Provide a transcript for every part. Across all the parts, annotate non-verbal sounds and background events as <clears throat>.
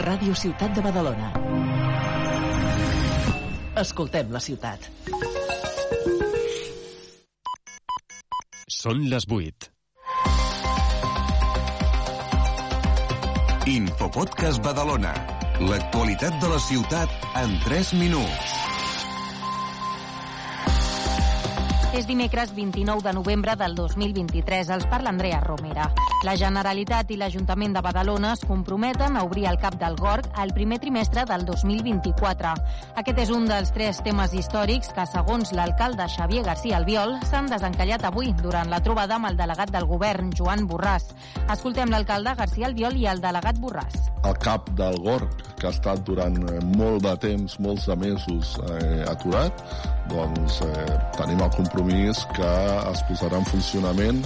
Ràdio Ciutat de Badalona. Escoltem la ciutat. Són les 8. Infopodcast Badalona. L'actualitat de la ciutat en 3 minuts. És dimecres 29 de novembre del 2023. Els parla Andrea Romera. La Generalitat i l'Ajuntament de Badalona es comprometen a obrir el Cap del Gorg al primer trimestre del 2024. Aquest és un dels tres temes històrics que, segons l'alcalde Xavier García Albiol, s'han desencallat avui durant la trobada amb el delegat del govern, Joan Borràs. Escoltem l'alcalde García Albiol i el delegat Borràs. El Cap del Gorg, que ha estat durant eh, molt de temps, molts de mesos eh, aturat, doncs eh, tenim el compromís que es posarà en funcionament,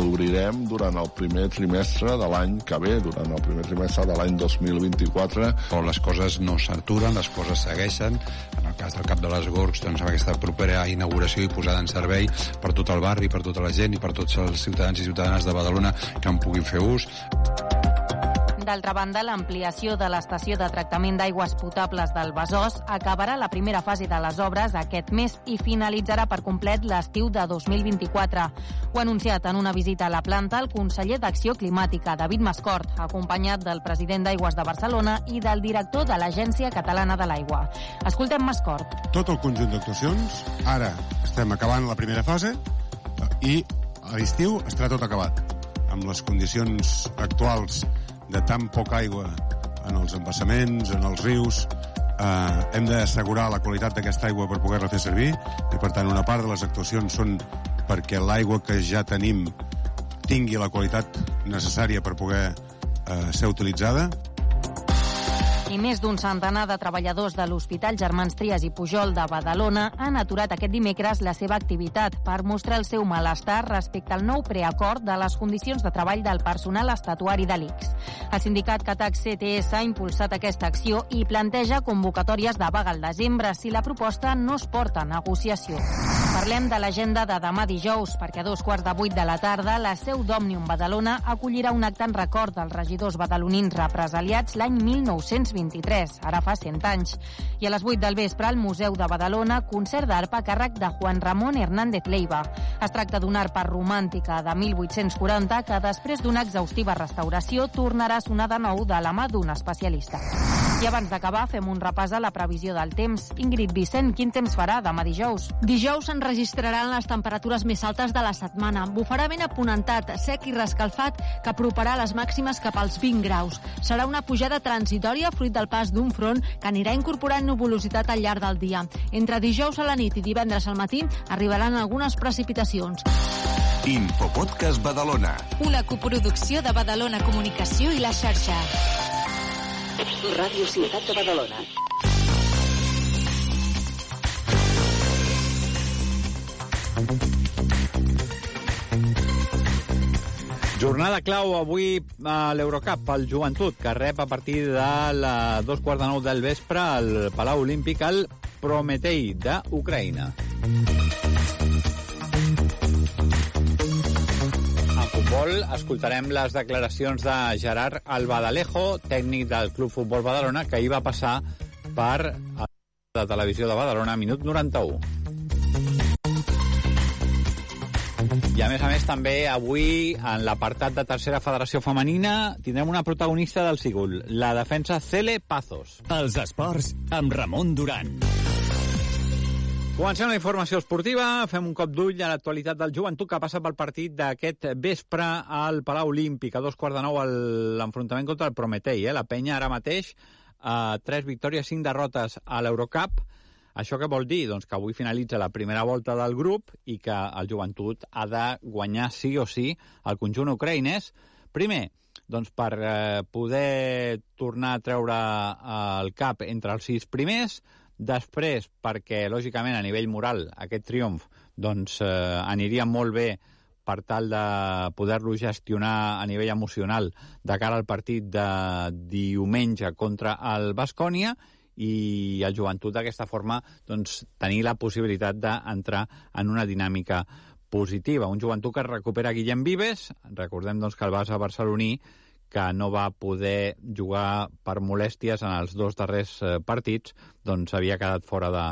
l'obrirem durant el primer trimestre de l'any que ve, durant el primer trimestre de l'any 2024. Però les coses no s'aturen, les coses segueixen. En el cas del Cap de les Gorgs, doncs, amb aquesta propera inauguració i posada en servei per tot el barri, per tota la gent i per tots els ciutadans i ciutadanes de Badalona que en puguin fer ús. D'altra banda, l'ampliació de l'estació de tractament d'aigües potables del Besòs acabarà la primera fase de les obres aquest mes i finalitzarà per complet l'estiu de 2024. Ho ha anunciat en una visita a la planta el conseller d'Acció Climàtica, David Mascort, acompanyat del president d'Aigües de Barcelona i del director de l'Agència Catalana de l'Aigua. Escoltem Mascort. Tot el conjunt d'actuacions, ara estem acabant la primera fase i a l'estiu estarà tot acabat. Amb les condicions actuals de tan poca aigua en els embassaments, en els rius, eh, hem d'assegurar la qualitat d'aquesta aigua per poder-la fer servir i per tant una part de les actuacions són perquè l'aigua que ja tenim tingui la qualitat necessària per poder eh, ser utilitzada i més d'un centenar de treballadors de l'Hospital Germans Trias i Pujol de Badalona han aturat aquest dimecres la seva activitat per mostrar el seu malestar respecte al nou preacord de les condicions de treball del personal estatuari de l'ICS. El sindicat Catac CTS ha impulsat aquesta acció i planteja convocatòries de vaga al desembre si la proposta no es porta a negociació. Parlem de l'agenda de demà dijous, perquè a dos quarts de vuit de la tarda la seu d'Òmnium Badalona acollirà un acte en record dels regidors badalonins represaliats l'any 1923, ara fa 100 anys. I a les 8 del vespre al Museu de Badalona, concert d'arpa a càrrec de Juan Ramón Hernández Leiva. Es tracta d'una arpa romàntica de 1840 que després d'una exhaustiva restauració tornarà a sonar de nou de la mà d'un especialista. I abans d'acabar, fem un repàs a la previsió del temps. Ingrid Vicent, quin temps farà demà dijous? Dijous s'enregistraran les temperatures més altes de la setmana. Bufarà ben aponentat, sec i rescalfat, que aproparà les màximes cap als 20 graus. Serà una pujada transitòria fruit del pas d'un front que anirà incorporant nuvolositat al llarg del dia. Entre dijous a la nit i divendres al matí arribaran algunes precipitacions. Infopodcast Badalona. Una coproducció de Badalona Comunicació i la xarxa. Ràdio Ciutat de Badalona. Jornada clau avui a l'Eurocup pel Joventut, que rep a partir de la dos quarts de nou del vespre al Palau Olímpic el Prometei d'Ucraïna. En futbol escoltarem les declaracions de Gerard Albadalejo, tècnic del Club Futbol Badalona, que ahir va passar per la televisió de Badalona, minut 91. I a més a més també avui en l'apartat de tercera federació femenina tindrem una protagonista del Sigul, la defensa Cele Pazos. Els esports amb Ramon Duran. Comencem la informació esportiva, fem un cop d'ull a l'actualitat del joventut que passa pel partit d'aquest vespre al Palau Olímpic, a dos quarts de nou l'enfrontament contra el Prometei. Eh? La penya ara mateix, eh, tres victòries, cinc derrotes a l'Eurocup, això què vol dir? Doncs que avui finalitza la primera volta del grup i que el joventut ha de guanyar sí o sí el conjunt ucraïnès. Primer, doncs per eh, poder tornar a treure eh, el cap entre els sis primers, després perquè, lògicament, a nivell moral, aquest triomf doncs, eh, aniria molt bé per tal de poder-lo gestionar a nivell emocional de cara al partit de diumenge contra el Bascònia i el joventut d'aquesta forma doncs, tenir la possibilitat d'entrar en una dinàmica positiva. Un joventut que recupera Guillem Vives, recordem doncs, que el base barceloní que no va poder jugar per molèsties en els dos darrers eh, partits, doncs havia quedat fora de,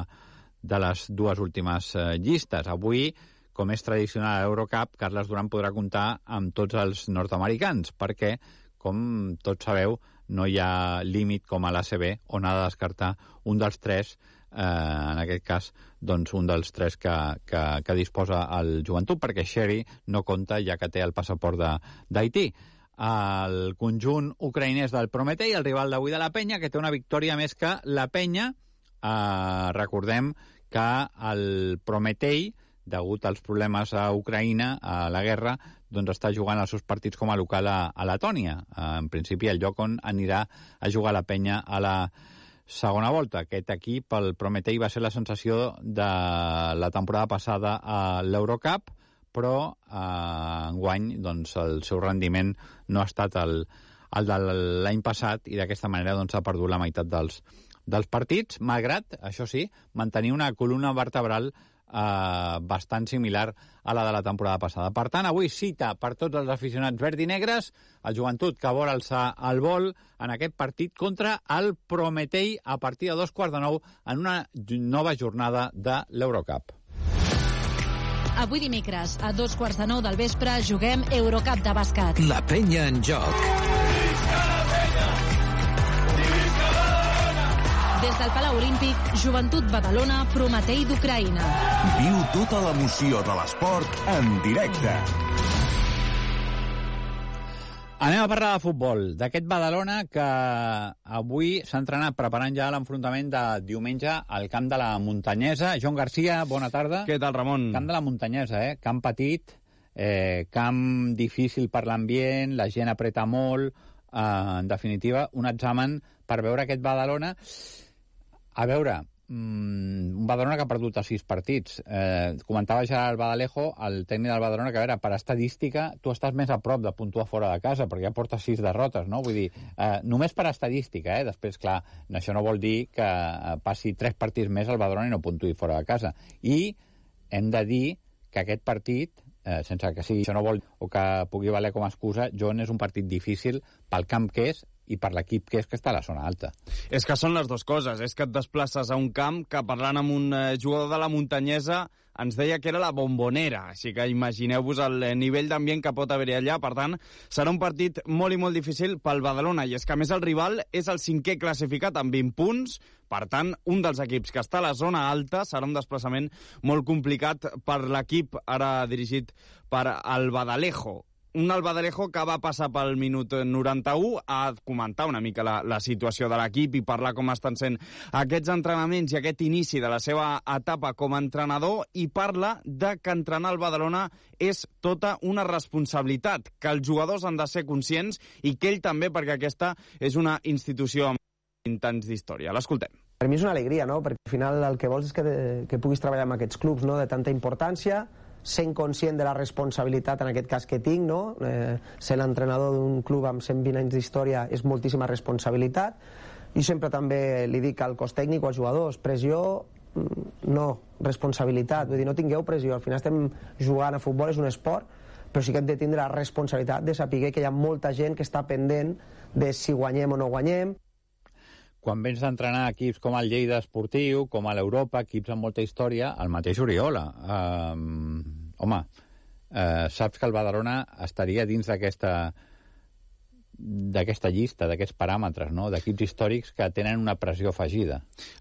de les dues últimes eh, llistes. Avui, com és tradicional a l'Eurocup, Carles Duran podrà comptar amb tots els nord-americans, perquè, com tots sabeu, no hi ha límit com a l'ACB on ha de descartar un dels tres, eh, en aquest cas, doncs un dels tres que, que, que disposa el joventut, perquè Sherry no compta ja que té el passaport d'Haití el conjunt ucraïnès del Prometei, el rival d'avui de la Penya, que té una victòria més que la Penya. Eh, recordem que el Prometei, degut als problemes a Ucraïna, a la guerra, doncs està jugant els seus partits com a local a, a Letònia. En principi, el lloc on anirà a jugar la Penya a la segona volta. Aquest equip, el Prometei, va ser la sensació de la temporada passada a l'Eurocup, però eh, enguany doncs, el seu rendiment no ha estat el, el de l'any passat i d'aquesta manera doncs, ha perdut la meitat dels, dels partits, malgrat, això sí, mantenir una columna vertebral eh, bastant similar a la de la temporada passada. Per tant, avui cita per tots els aficionats verd i negres el joventut que vol alçar el vol en aquest partit contra el Prometei a partir de dos quarts de nou en una nova jornada de l'Eurocup. Avui dimecres, a dos quarts de nou del vespre, juguem Eurocup de bàsquet. La penya en joc. Des del Palau Olímpic, Joventut Badalona, Prometei d'Ucraïna. Viu tota l'emoció de l'esport en directe. Anem a parlar de futbol, d'aquest Badalona que avui s'ha entrenat preparant ja l'enfrontament de diumenge al camp de la Muntanyesa. Joan Garcia, bona tarda. Què tal, Ramon? Camp de la Muntanyesa, eh? Camp petit, eh, camp difícil per l'ambient, la gent apreta molt, eh, en definitiva, un examen per veure aquest Badalona. A veure, mm, un Badalona que ha perdut a sis partits. Eh, comentava el Badalejo, el tècnic del Badalona, que a veure, per estadística, tu estàs més a prop de puntuar fora de casa, perquè ja portes sis derrotes, no? Vull dir, eh, només per estadística, eh? Després, clar, això no vol dir que eh, passi tres partits més al Badalona i no puntuï fora de casa. I hem de dir que aquest partit, eh, sense que sigui, això no vol o que pugui valer com a excusa, John és un partit difícil pel camp que és i per l'equip que és que està a la zona alta. És que són les dues coses. És que et desplaces a un camp que parlant amb un eh, jugador de la muntanyesa ens deia que era la bombonera, així que imagineu-vos el eh, nivell d'ambient que pot haver-hi allà. Per tant, serà un partit molt i molt difícil pel Badalona, i és que a més el rival és el cinquè classificat amb 20 punts, per tant, un dels equips que està a la zona alta serà un desplaçament molt complicat per l'equip ara dirigit per el Badalejo un Albadalejo que va passar pel minut 91 a comentar una mica la, la situació de l'equip i parlar com estan sent aquests entrenaments i aquest inici de la seva etapa com a entrenador i parla de que entrenar el Badalona és tota una responsabilitat, que els jugadors han de ser conscients i que ell també, perquè aquesta és una institució amb 20 anys d'història. L'escoltem. Per mi és una alegria, no? perquè al final el que vols és que, de, que puguis treballar amb aquests clubs no? de tanta importància, sent conscient de la responsabilitat en aquest cas que tinc, no? eh, sent entrenador d'un club amb 120 anys d'història és moltíssima responsabilitat. I sempre també li dic al cos tècnic o als jugadors, pressió mm, no, responsabilitat, vull dir, no tingueu pressió, al final estem jugant a futbol, és un esport, però sí que hem de tindre la responsabilitat de saber que hi ha molta gent que està pendent de si guanyem o no guanyem, quan vens d'entrenar equips com el Lleida Esportiu, com a l'Europa, equips amb molta història, el mateix Oriola. Um, home, uh, saps que el Badalona estaria dins d'aquesta d'aquesta llista, d'aquests paràmetres, no? d'equips històrics que tenen una pressió afegida.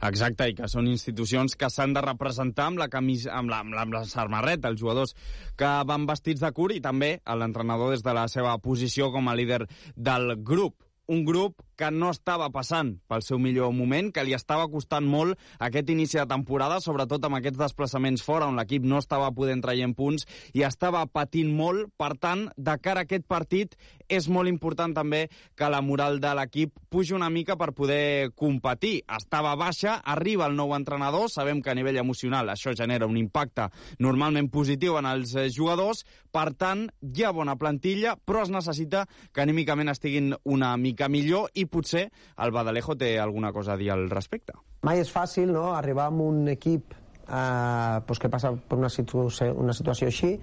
Exacte, i que són institucions que s'han de representar amb la, camis, amb la, amb la, amb la sarmarreta, els jugadors que van vestits de cur i també l'entrenador des de la seva posició com a líder del grup un grup que no estava passant pel seu millor moment, que li estava costant molt aquest inici de temporada, sobretot amb aquests desplaçaments fora, on l'equip no estava podent traient punts i estava patint molt. Per tant, de cara a aquest partit, és molt important també que la moral de l'equip pugi una mica per poder competir. Estava baixa, arriba el nou entrenador, sabem que a nivell emocional això genera un impacte normalment positiu en els eh, jugadors, per tant, hi ha bona plantilla, però es necessita que anímicament estiguin una mica millor i potser el Badalejo té alguna cosa a dir al respecte. Mai és fàcil no, arribar amb un equip eh, pues que passa per una, situ una situació així,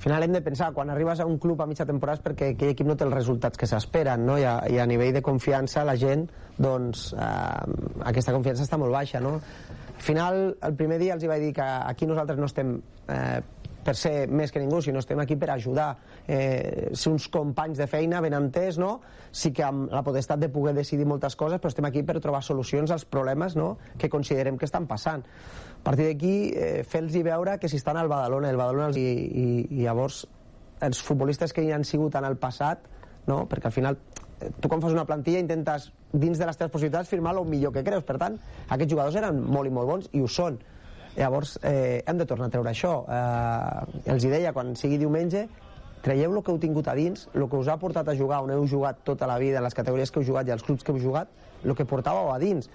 al final hem de pensar, quan arribes a un club a mitja temporada és perquè aquell equip no té els resultats que s'esperen, no? I a, I a nivell de confiança la gent, doncs, eh, aquesta confiança està molt baixa, no? Al final, el primer dia els hi vaig dir que aquí nosaltres no estem eh, per ser més que ningú, sinó estem aquí per ajudar, eh, ser uns companys de feina ben entès, no? Sí que amb la potestat de poder decidir moltes coses, però estem aquí per trobar solucions als problemes no? que considerem que estan passant. A partir d'aquí, eh, fer-los veure que si estan al Badalona, el Badalona i, i, i llavors els futbolistes que hi han sigut en el passat, no? perquè al final eh, tu quan fas una plantilla intentes dins de les teves possibilitats firmar el millor que creus per tant, aquests jugadors eren molt i molt bons i ho són Llavors, eh, hem de tornar a treure això. Eh, els hi deia, quan sigui diumenge, traieu el que heu tingut a dins, el que us ha portat a jugar on heu jugat tota la vida, les categories que heu jugat i els clubs que heu jugat, el que portàveu a dins.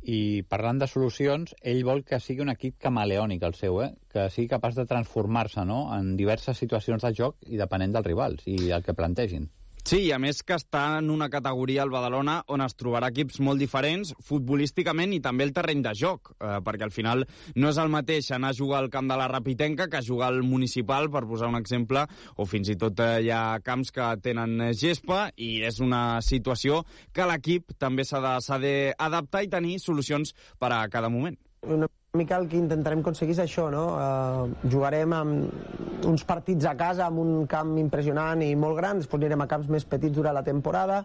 I parlant de solucions, ell vol que sigui un equip camaleònic, el seu, eh? que sigui capaç de transformar-se no? en diverses situacions de joc i depenent dels rivals i el que plantegin. Sí, i a més que està en una categoria al Badalona on es trobarà equips molt diferents futbolísticament i també el terreny de joc, eh, perquè al final no és el mateix anar a jugar al camp de la Rapitenca que jugar al municipal, per posar un exemple, o fins i tot eh, hi ha camps que tenen gespa i és una situació que l'equip també s'ha d'adaptar i tenir solucions per a cada moment. Una mica el que intentarem aconseguir és això, no? Uh, jugarem amb uns partits a casa amb un camp impressionant i molt gran, després anirem a camps més petits durant la temporada,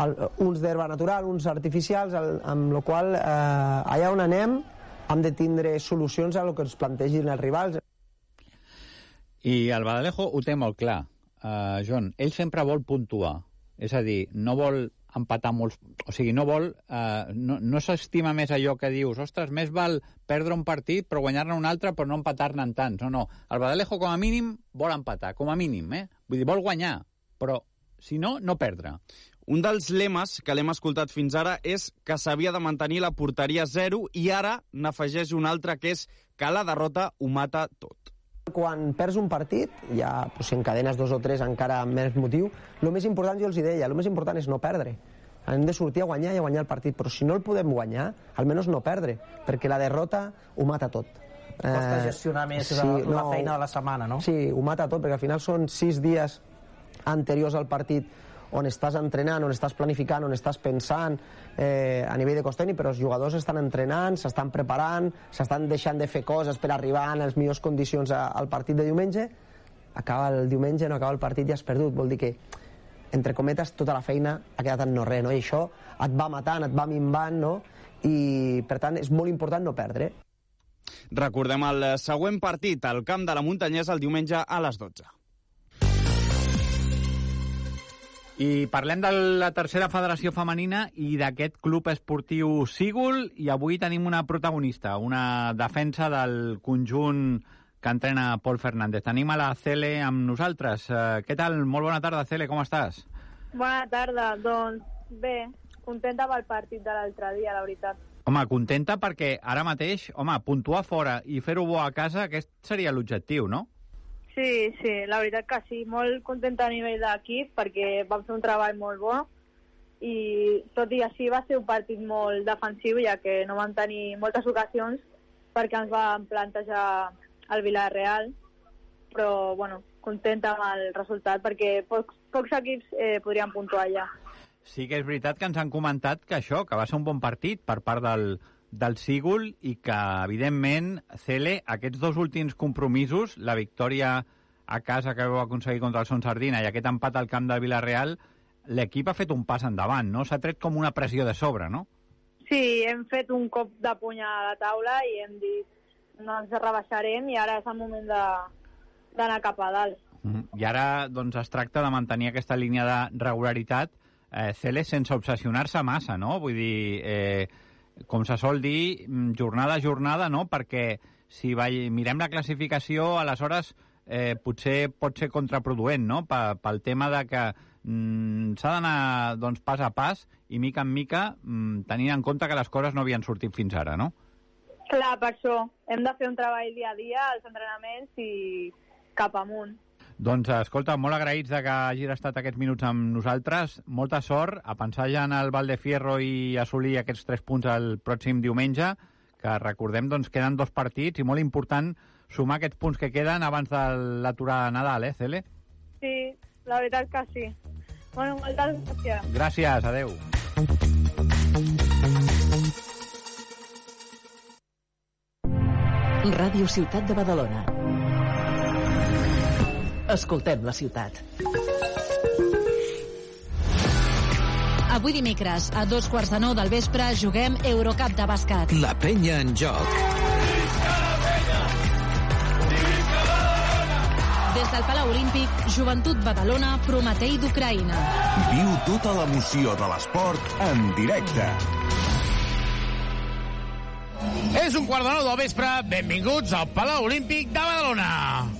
el, uns d'herba natural, uns artificials, el, amb la qual eh, allà on anem hem de tindre solucions a lo que ens plantegin els rivals. I el Badalejo ho té molt clar, uh, John. Ell sempre vol puntuar. És a dir, no vol empatar molts... O sigui, no vol... Eh, no no s'estima més allò que dius, ostres, més val perdre un partit però guanyar-ne un altre però no empatar-ne en tants. No, no. El Badalejo, com a mínim, vol empatar, com a mínim, eh? Vull dir, vol guanyar, però si no, no perdre. Un dels lemes que l'hem escoltat fins ara és que s'havia de mantenir la porteria zero i ara n'afegeix un altre que és que la derrota ho mata tot quan perds un partit, ja pues, si encadenes dos o tres encara amb més motiu, el més important, jo els hi deia, el més important és no perdre. Hem de sortir a guanyar i a guanyar el partit, però si no el podem guanyar, almenys no perdre, perquè la derrota ho mata tot. Costa eh, gestionar més sí, la, la no, feina de la setmana, no? Sí, ho mata tot, perquè al final són sis dies anteriors al partit on estàs entrenant, on estàs planificant, on estàs pensant eh, a nivell de costeni, però els jugadors estan entrenant, s'estan preparant, s'estan deixant de fer coses per arribar en les millors condicions a, al partit de diumenge, acaba el diumenge, no acaba el partit i has perdut. Vol dir que, entre cometes, tota la feina ha quedat en no res, no? I això et va matant, et va minvant, no? I, per tant, és molt important no perdre. Recordem el següent partit al camp de la Muntanyesa el diumenge a les 12. I parlem de la tercera federació femenina i d'aquest club esportiu Sígul i avui tenim una protagonista, una defensa del conjunt que entrena Pol Fernández. Tenim a la Cele amb nosaltres. Uh, què tal? Molt bona tarda, Cele, com estàs? Bona tarda, doncs bé, contenta pel partit de l'altre dia, la veritat. Home, contenta perquè ara mateix, home, puntuar fora i fer-ho bo a casa, aquest seria l'objectiu, no? Sí, sí, la veritat que sí, molt contenta a nivell d'equip perquè vam fer un treball molt bo i tot i així va ser un partit molt defensiu ja que no vam tenir moltes ocasions perquè ens vam plantejar el Villarreal però bueno, contenta amb el resultat perquè pocs, pocs equips eh, podrien puntuar ja. Sí que és veritat que ens han comentat que això, que va ser un bon partit per part del, del Sígul i que, evidentment, Cele, aquests dos últims compromisos, la victòria a casa que vau aconseguir contra el Son Sardina i aquest empat al camp del Villarreal, l'equip ha fet un pas endavant, no? S'ha tret com una pressió de sobre, no? Sí, hem fet un cop de puny a la taula i hem dit no ens rebaixarem i ara és el moment d'anar cap a dalt. Mm -hmm. I ara doncs, es tracta de mantenir aquesta línia de regularitat, eh, Cele, sense obsessionar-se massa, no? Vull dir, eh, com se sol dir, mm, jornada a jornada, no? Perquè si mirem la classificació, aleshores eh, potser pot ser contraproduent, no? Pel tema de que mm, s'ha d'anar doncs, pas a pas i mica en mica mm, tenint en compte que les coses no havien sortit fins ara, no? Clar, per això. Hem de fer un treball dia a dia als entrenaments i cap amunt. Doncs, escolta, molt agraïts de que hagis estat aquests minuts amb nosaltres. Molta sort a pensar ja en el Valdefierro i assolir aquests tres punts el pròxim diumenge, que recordem, doncs, queden dos partits i molt important, sumar aquests punts que queden abans de l'aturada de Nadal, eh, Cele? Sí, la veritat que sí. Bueno, moltes gràcies. Gràcies, adeu. Ràdio Ciutat de Badalona. Escoltem la ciutat. Avui dimecres, a dos quarts de nou del vespre, juguem Eurocup de bàsquet. La penya en joc. Des del Palau Olímpic, Joventut Badalona, Prometei d'Ucraïna. Viu tota l'emoció de l'esport en directe. És un quart de nou del vespre. Benvinguts al Palau Olímpic de Badalona.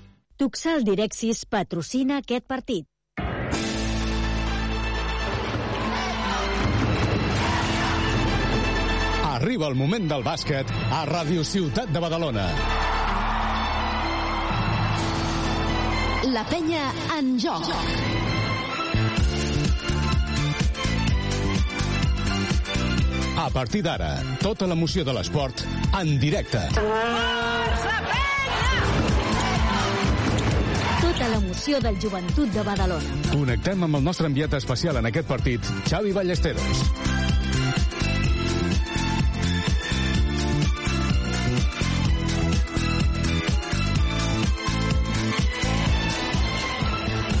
Tuxal Direxis patrocina aquest partit. Arriba el moment del bàsquet a Ràdio Ciutat de Badalona. La penya en joc. A partir d'ara, tota l'emoció de l'esport en directe. Tota l'emoció del joventut de Badalona. Connectem amb el nostre enviat especial en aquest partit, Xavi Ballesteros.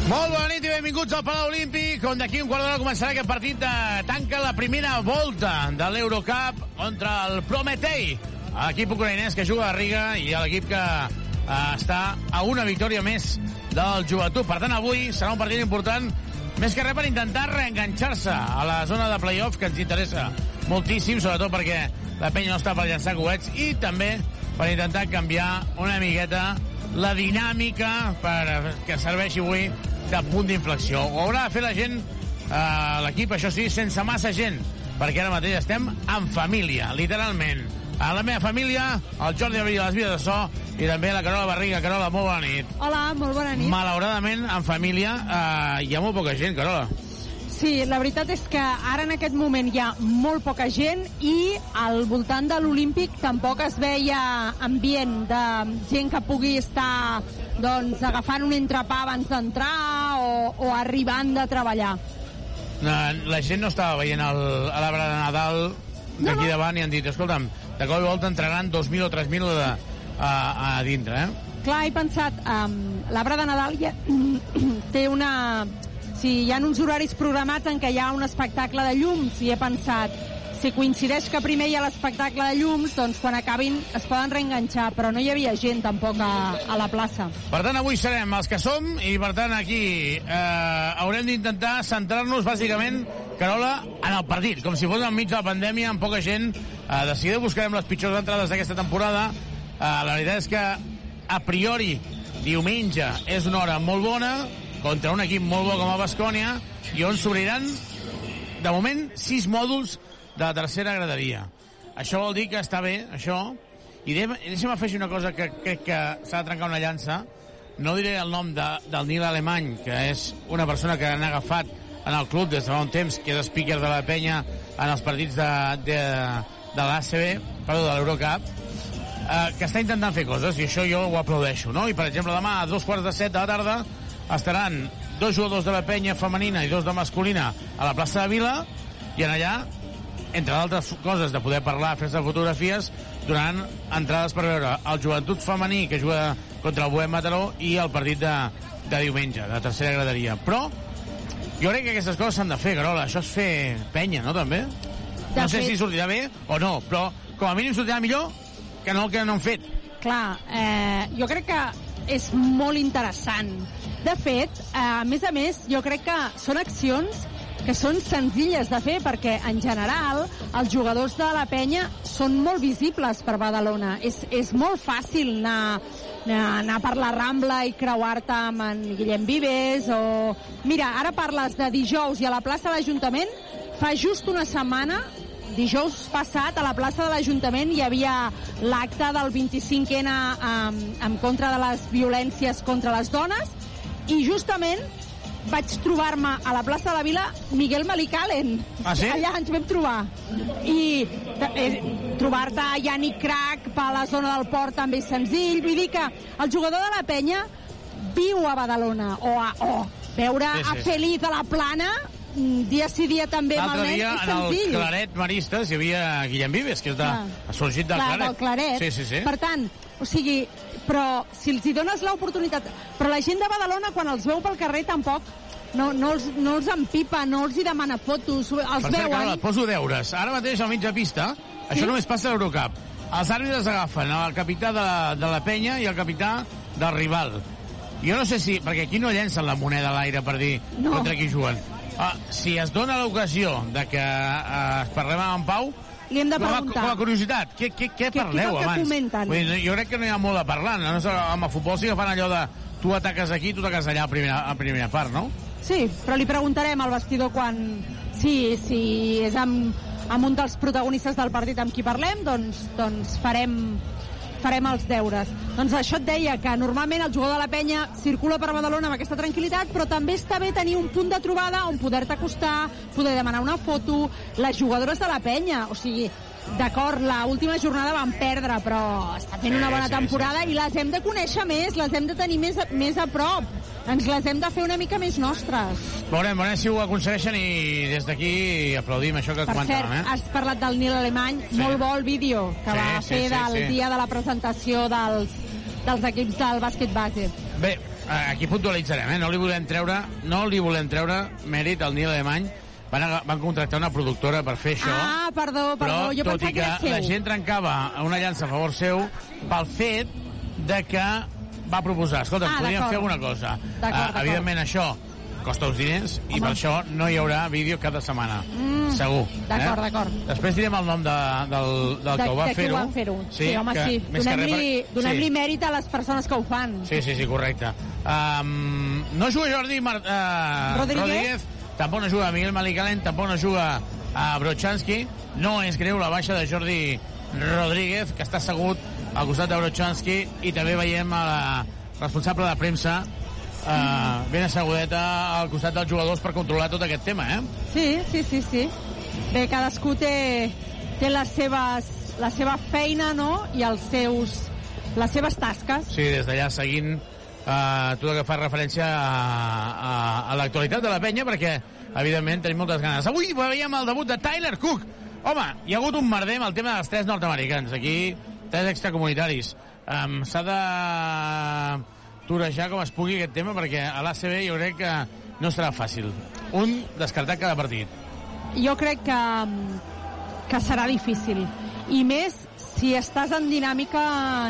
Molt bona nit i benvinguts al Palau Olímpic, on d'aquí un quart d'hora començarà aquest partit de tanca la primera volta de l'Eurocup contra el Prometei, equip ucraïnès que juga a Riga i l'equip que està a una victòria més del joventut. Per tant, avui serà un partit important més que res per intentar reenganxar-se a la zona de playoff que ens interessa moltíssim, sobretot perquè la penya no està per llançar coets i també per intentar canviar una miqueta la dinàmica per que serveixi avui de punt d'inflexió. Ho haurà de fer la gent, eh, l'equip, això sí, sense massa gent, perquè ara mateix estem en família, literalment. A la meva família, el Jordi Abril, les vides de so, i també la Carola Barriga. Carola, molt bona nit. Hola, molt bona nit. Malauradament, en família, eh, hi ha molt poca gent, Carola. Sí, la veritat és que ara en aquest moment hi ha molt poca gent i al voltant de l'Olímpic tampoc es veia ambient de gent que pugui estar doncs, agafant un entrepà abans d'entrar o, o arribant de treballar. No, la gent no estava veient el- a l'arbre de Nadal d'aquí no, no. davant i han dit, escolta'm, de cop i volta entraran 2.000 o 3.000 de, a, a dintre, eh? Clar, he pensat, um, l'arbre de Nadal ja, <clears throat> té una... Sí, hi ha uns horaris programats en què hi ha un espectacle de llums i he pensat, si coincideix que primer hi ha l'espectacle de llums, doncs quan acabin es poden reenganxar, però no hi havia gent tampoc a, a la plaça. Per tant, avui serem els que som i, per tant, aquí eh, haurem d'intentar centrar-nos, bàsicament, Carola, en el partit, com si fos enmig de la pandèmia, amb poca gent. Eh, de seguida buscarem les pitjors entrades d'aquesta temporada. Eh, la veritat és que, a priori, diumenge és una hora molt bona, contra un equip molt bo com el Bascònia, i on s'obriran, de moment, sis mòduls de la tercera graderia. Això vol dir que està bé, això, i de, deixa'm afegir una cosa que crec que s'ha de trencar una llança. No diré el nom de, del Nil Alemany, que és una persona que han agafat en el club des de fa un temps, que és speaker de la penya en els partits de, de, de l'ACB, perdó, de l'Eurocup, eh, que està intentant fer coses, i això jo ho aplaudeixo, no? I, per exemple, demà a dos quarts de set de la tarda estaran dos jugadors de la penya femenina i dos de masculina a la plaça de Vila, i en allà entre d'altres coses, de poder parlar, fer-se fotografies, donant entrades per veure el joventut femení que juga contra el Bohem Mataró i el partit de, de diumenge, de tercera graderia. Però jo crec que aquestes coses s'han de fer, Carola. Això és fer penya, no, també? De no sé fet- si sortirà bé o no, però com a mínim sortirà millor que no el que no han fet. Clar, eh, jo crec que és molt interessant. De fet, eh, a més a més, jo crec que són accions que són senzilles de fer perquè, en general, els jugadors de la penya són molt visibles per Badalona. És, és molt fàcil anar anar per la Rambla i creuar-te amb en Guillem Vives o... Mira, ara parles de dijous i a la plaça de l'Ajuntament fa just una setmana dijous passat a la plaça de l'Ajuntament hi havia l'acte del 25N en, en contra de les violències contra les dones i justament vaig trobar-me a la plaça de la Vila Miguel Malicalen. Ah, sí? Allà ens vam trobar. I eh, trobar-te Yannick Crac per la zona del port també és senzill. Vull dir que el jugador de la penya viu a Badalona o a, o veure Sí, sí, a. Feliz a la plana mm, dia sí dia també amb el nen dia, és en el senzill. Claret Maristes, hi havia Guillem Vives, que és de, Clar. ha sorgit del Clar, Claret. del Claret. Sí, sí, sí. Per tant, o sigui, però si els hi dones l'oportunitat... Però la gent de Badalona, quan els veu pel carrer, tampoc no, no, els, no els empipa, no els hi demana fotos, els Per cert, veuen... Et poso deures. Ara mateix al de pista, això només passa a l'Eurocup. Els àrbitres agafen el capità de la, de la penya i el capità del rival. Jo no sé si... Perquè aquí no llencen la moneda a l'aire per dir No. contra qui juguen. Ah, si es dona l'ocasió de que eh, parlem amb en Pau, Li hem de com a, preguntar. com a curiositat, què, què, què Què- què parleu que abans? comenten? Vull dir, jo crec que no hi ha molt de parlar. No? Amb el futbol sí que fan allò de tu ataques aquí, tu ataques allà a primera, a primera part, no? Sí, però li preguntarem al vestidor quan... Sí, si és amb, amb un dels protagonistes del partit amb qui parlem, doncs, doncs farem, farem els deures. Doncs això et deia, que normalment el jugador de la penya circula per Badalona amb aquesta tranquil·litat, però també està bé tenir un punt de trobada on poder-te acostar, poder demanar una foto, les jugadores de la penya, o sigui, d'acord, la última jornada van perdre, però està fent Sí, una bona sí, temporada i les hem de conèixer més, les hem de tenir més, a- més a prop. Ens les hem de fer una mica més nostres. Veurem, veurem si ho aconsegueixen i des d'aquí aplaudim això que Per cert, comentàvem, eh? has parlat del Nil Alemany, Sí. molt bo el vídeo que Sí, va sí, fer sí, del sí. dia de la presentació dels, dels equips del bàsquet base. Bé, eh, aquí puntualitzarem, eh? No li volem treure, no li volem treure mèrit al Nil Alemany. Van, van contractar una productora per fer això. Ah, perdó, perdó, però jo tot pensava i que era que la seu. gent trencava una llança a favor seu pel fet de que va proposar, escolta, Ah, podríem fer alguna cosa. D'acord. evidentment això costa uns diners i Home. per això no hi haurà vídeo cada setmana. Mm, Segur. d'acord, eh? d'acord. Després direm el nom de, del, del de, que ho va fer-ho. ho van fer-ho. Sí, home, que- sí. Donem-li per- donem sí. mèrit a les persones que ho fan. Sí, sí, sí, correcte. Um, no juga Jordi Mar uh, Rodríguez? Rodríguez, tampoc no juga Miguel Malicalen, tampoc no juga a Brochanski. No és greu la baixa de Jordi Rodríguez, que està assegut al costat de Brochanski, i també veiem a la responsable de premsa uh, ben assegudeta al costat dels jugadors per controlar tot aquest tema, eh? Sí, sí, sí, sí. Bé, cadascú té, té les seves, la seva feina, no?, i els seus, les seves tasques. Sí, des d'allà seguint uh, tot el que fa referència a, a, a l'actualitat de la penya, perquè, evidentment, tenim moltes ganes. Avui veiem el debut de Tyler Cook. Home, hi ha hagut un merder amb el tema dels tres nord-americans. Aquí, tres extracomunitaris. Um, S'ha de torejar com es pugui aquest tema, perquè a l'ACB jo crec que no serà fàcil. Un descartat cada partit. Jo crec que, que serà difícil. I més si estàs en dinàmica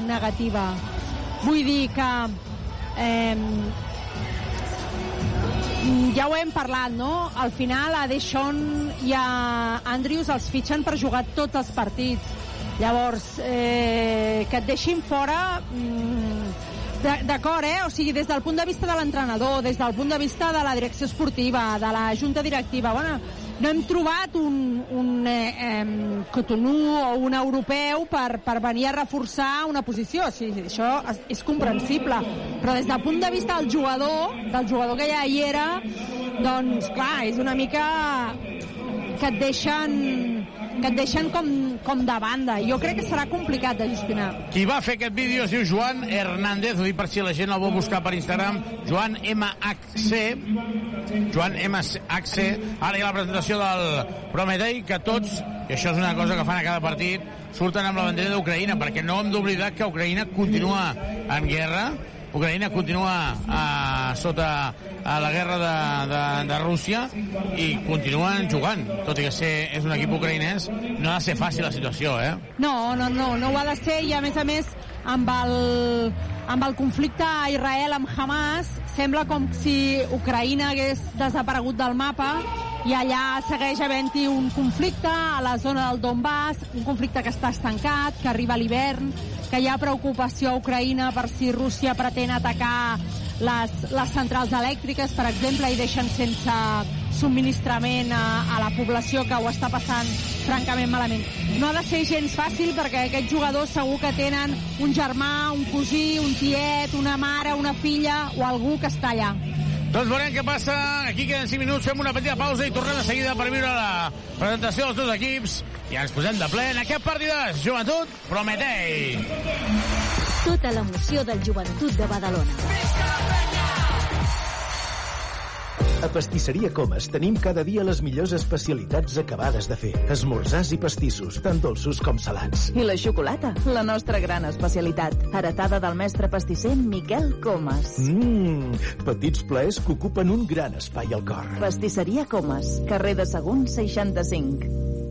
negativa. Vull dir que... Eh, ja ho hem parlat, no? Al final a Deschon i a Andrews els fitxen per jugar tots els partits. Llavors, eh, que et deixin fora... Mm, D'acord, eh? O sigui, des del punt de vista de l'entrenador, des del punt de vista de la direcció esportiva, de la junta directiva, bueno, no hem trobat un, un eh, eh, Cotonou o un europeu per, per venir a reforçar una posició. O sigui, això és, és comprensible. Però des del punt de vista del jugador, del jugador que ja hi era, doncs, clar, és una mica que et deixen que et deixen com, com de banda. Jo crec que serà complicat de gestionar. Qui va fer aquest vídeo es diu Joan Hernández, ho dic per si la gent el vol buscar per Instagram, Joan MHC, Joan MHC, ara hi ha la presentació del Prometei, que tots, i això és una cosa que fan a cada partit, surten amb la bandera d'Ucraïna, perquè no hem d'oblidar que Ucraïna continua en guerra, Ucraïna continua uh, sota uh, la guerra de, de, de Rússia i continuen jugant, tot i que ser, és un equip ucraïnès, no ha de ser fàcil la situació, eh? No, no, no, no ho ha de ser i a més a més amb el, amb el conflicte a Israel amb Hamas sembla com si Ucraïna hagués desaparegut del mapa i allà segueix havent-hi un conflicte a la zona del Donbass, un conflicte que està estancat, que arriba a l'hivern, que hi ha preocupació a Ucraïna per si Rússia pretén atacar les, les centrals elèctriques, per exemple, i deixen sense subministrament a, a la població que ho està passant francament malament. No ha de ser gens fàcil perquè aquests jugadors segur que tenen un germà, un cosí, un tiet, una mare, una filla o algú que està allà. Doncs veurem què passa. Aquí queden 5 minuts, fem una petita pausa i tornem de seguida per viure la presentació dels dos equips. I ens posem de ple en aquest partidàs. Joventut, Prometei. Tota l'emoció del joventut de Badalona. A Pastisseria Comas tenim cada dia les millors especialitats acabades de fer. Esmorzars i pastissos, tant dolços com salats. I la xocolata, la nostra gran especialitat. Heretada del mestre pastisser Miquel Comas. Mmm, petits plaers que ocupen un gran espai al cor. Pastisseria Comas, carrer de Sagunt 65.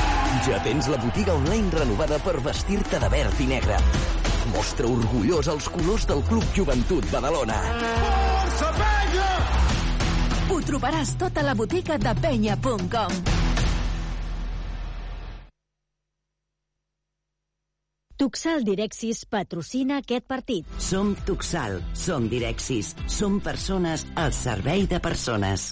Ja tens la botiga online renovada per vestir-te de verd i negre. Mostra orgullós els colors del Club Joventut Badalona. Força, penya! Ho trobaràs tota la botiga de penya.com. Tuxal Direxis patrocina aquest partit. Som Tuxal, som Direxis, som persones al servei de persones.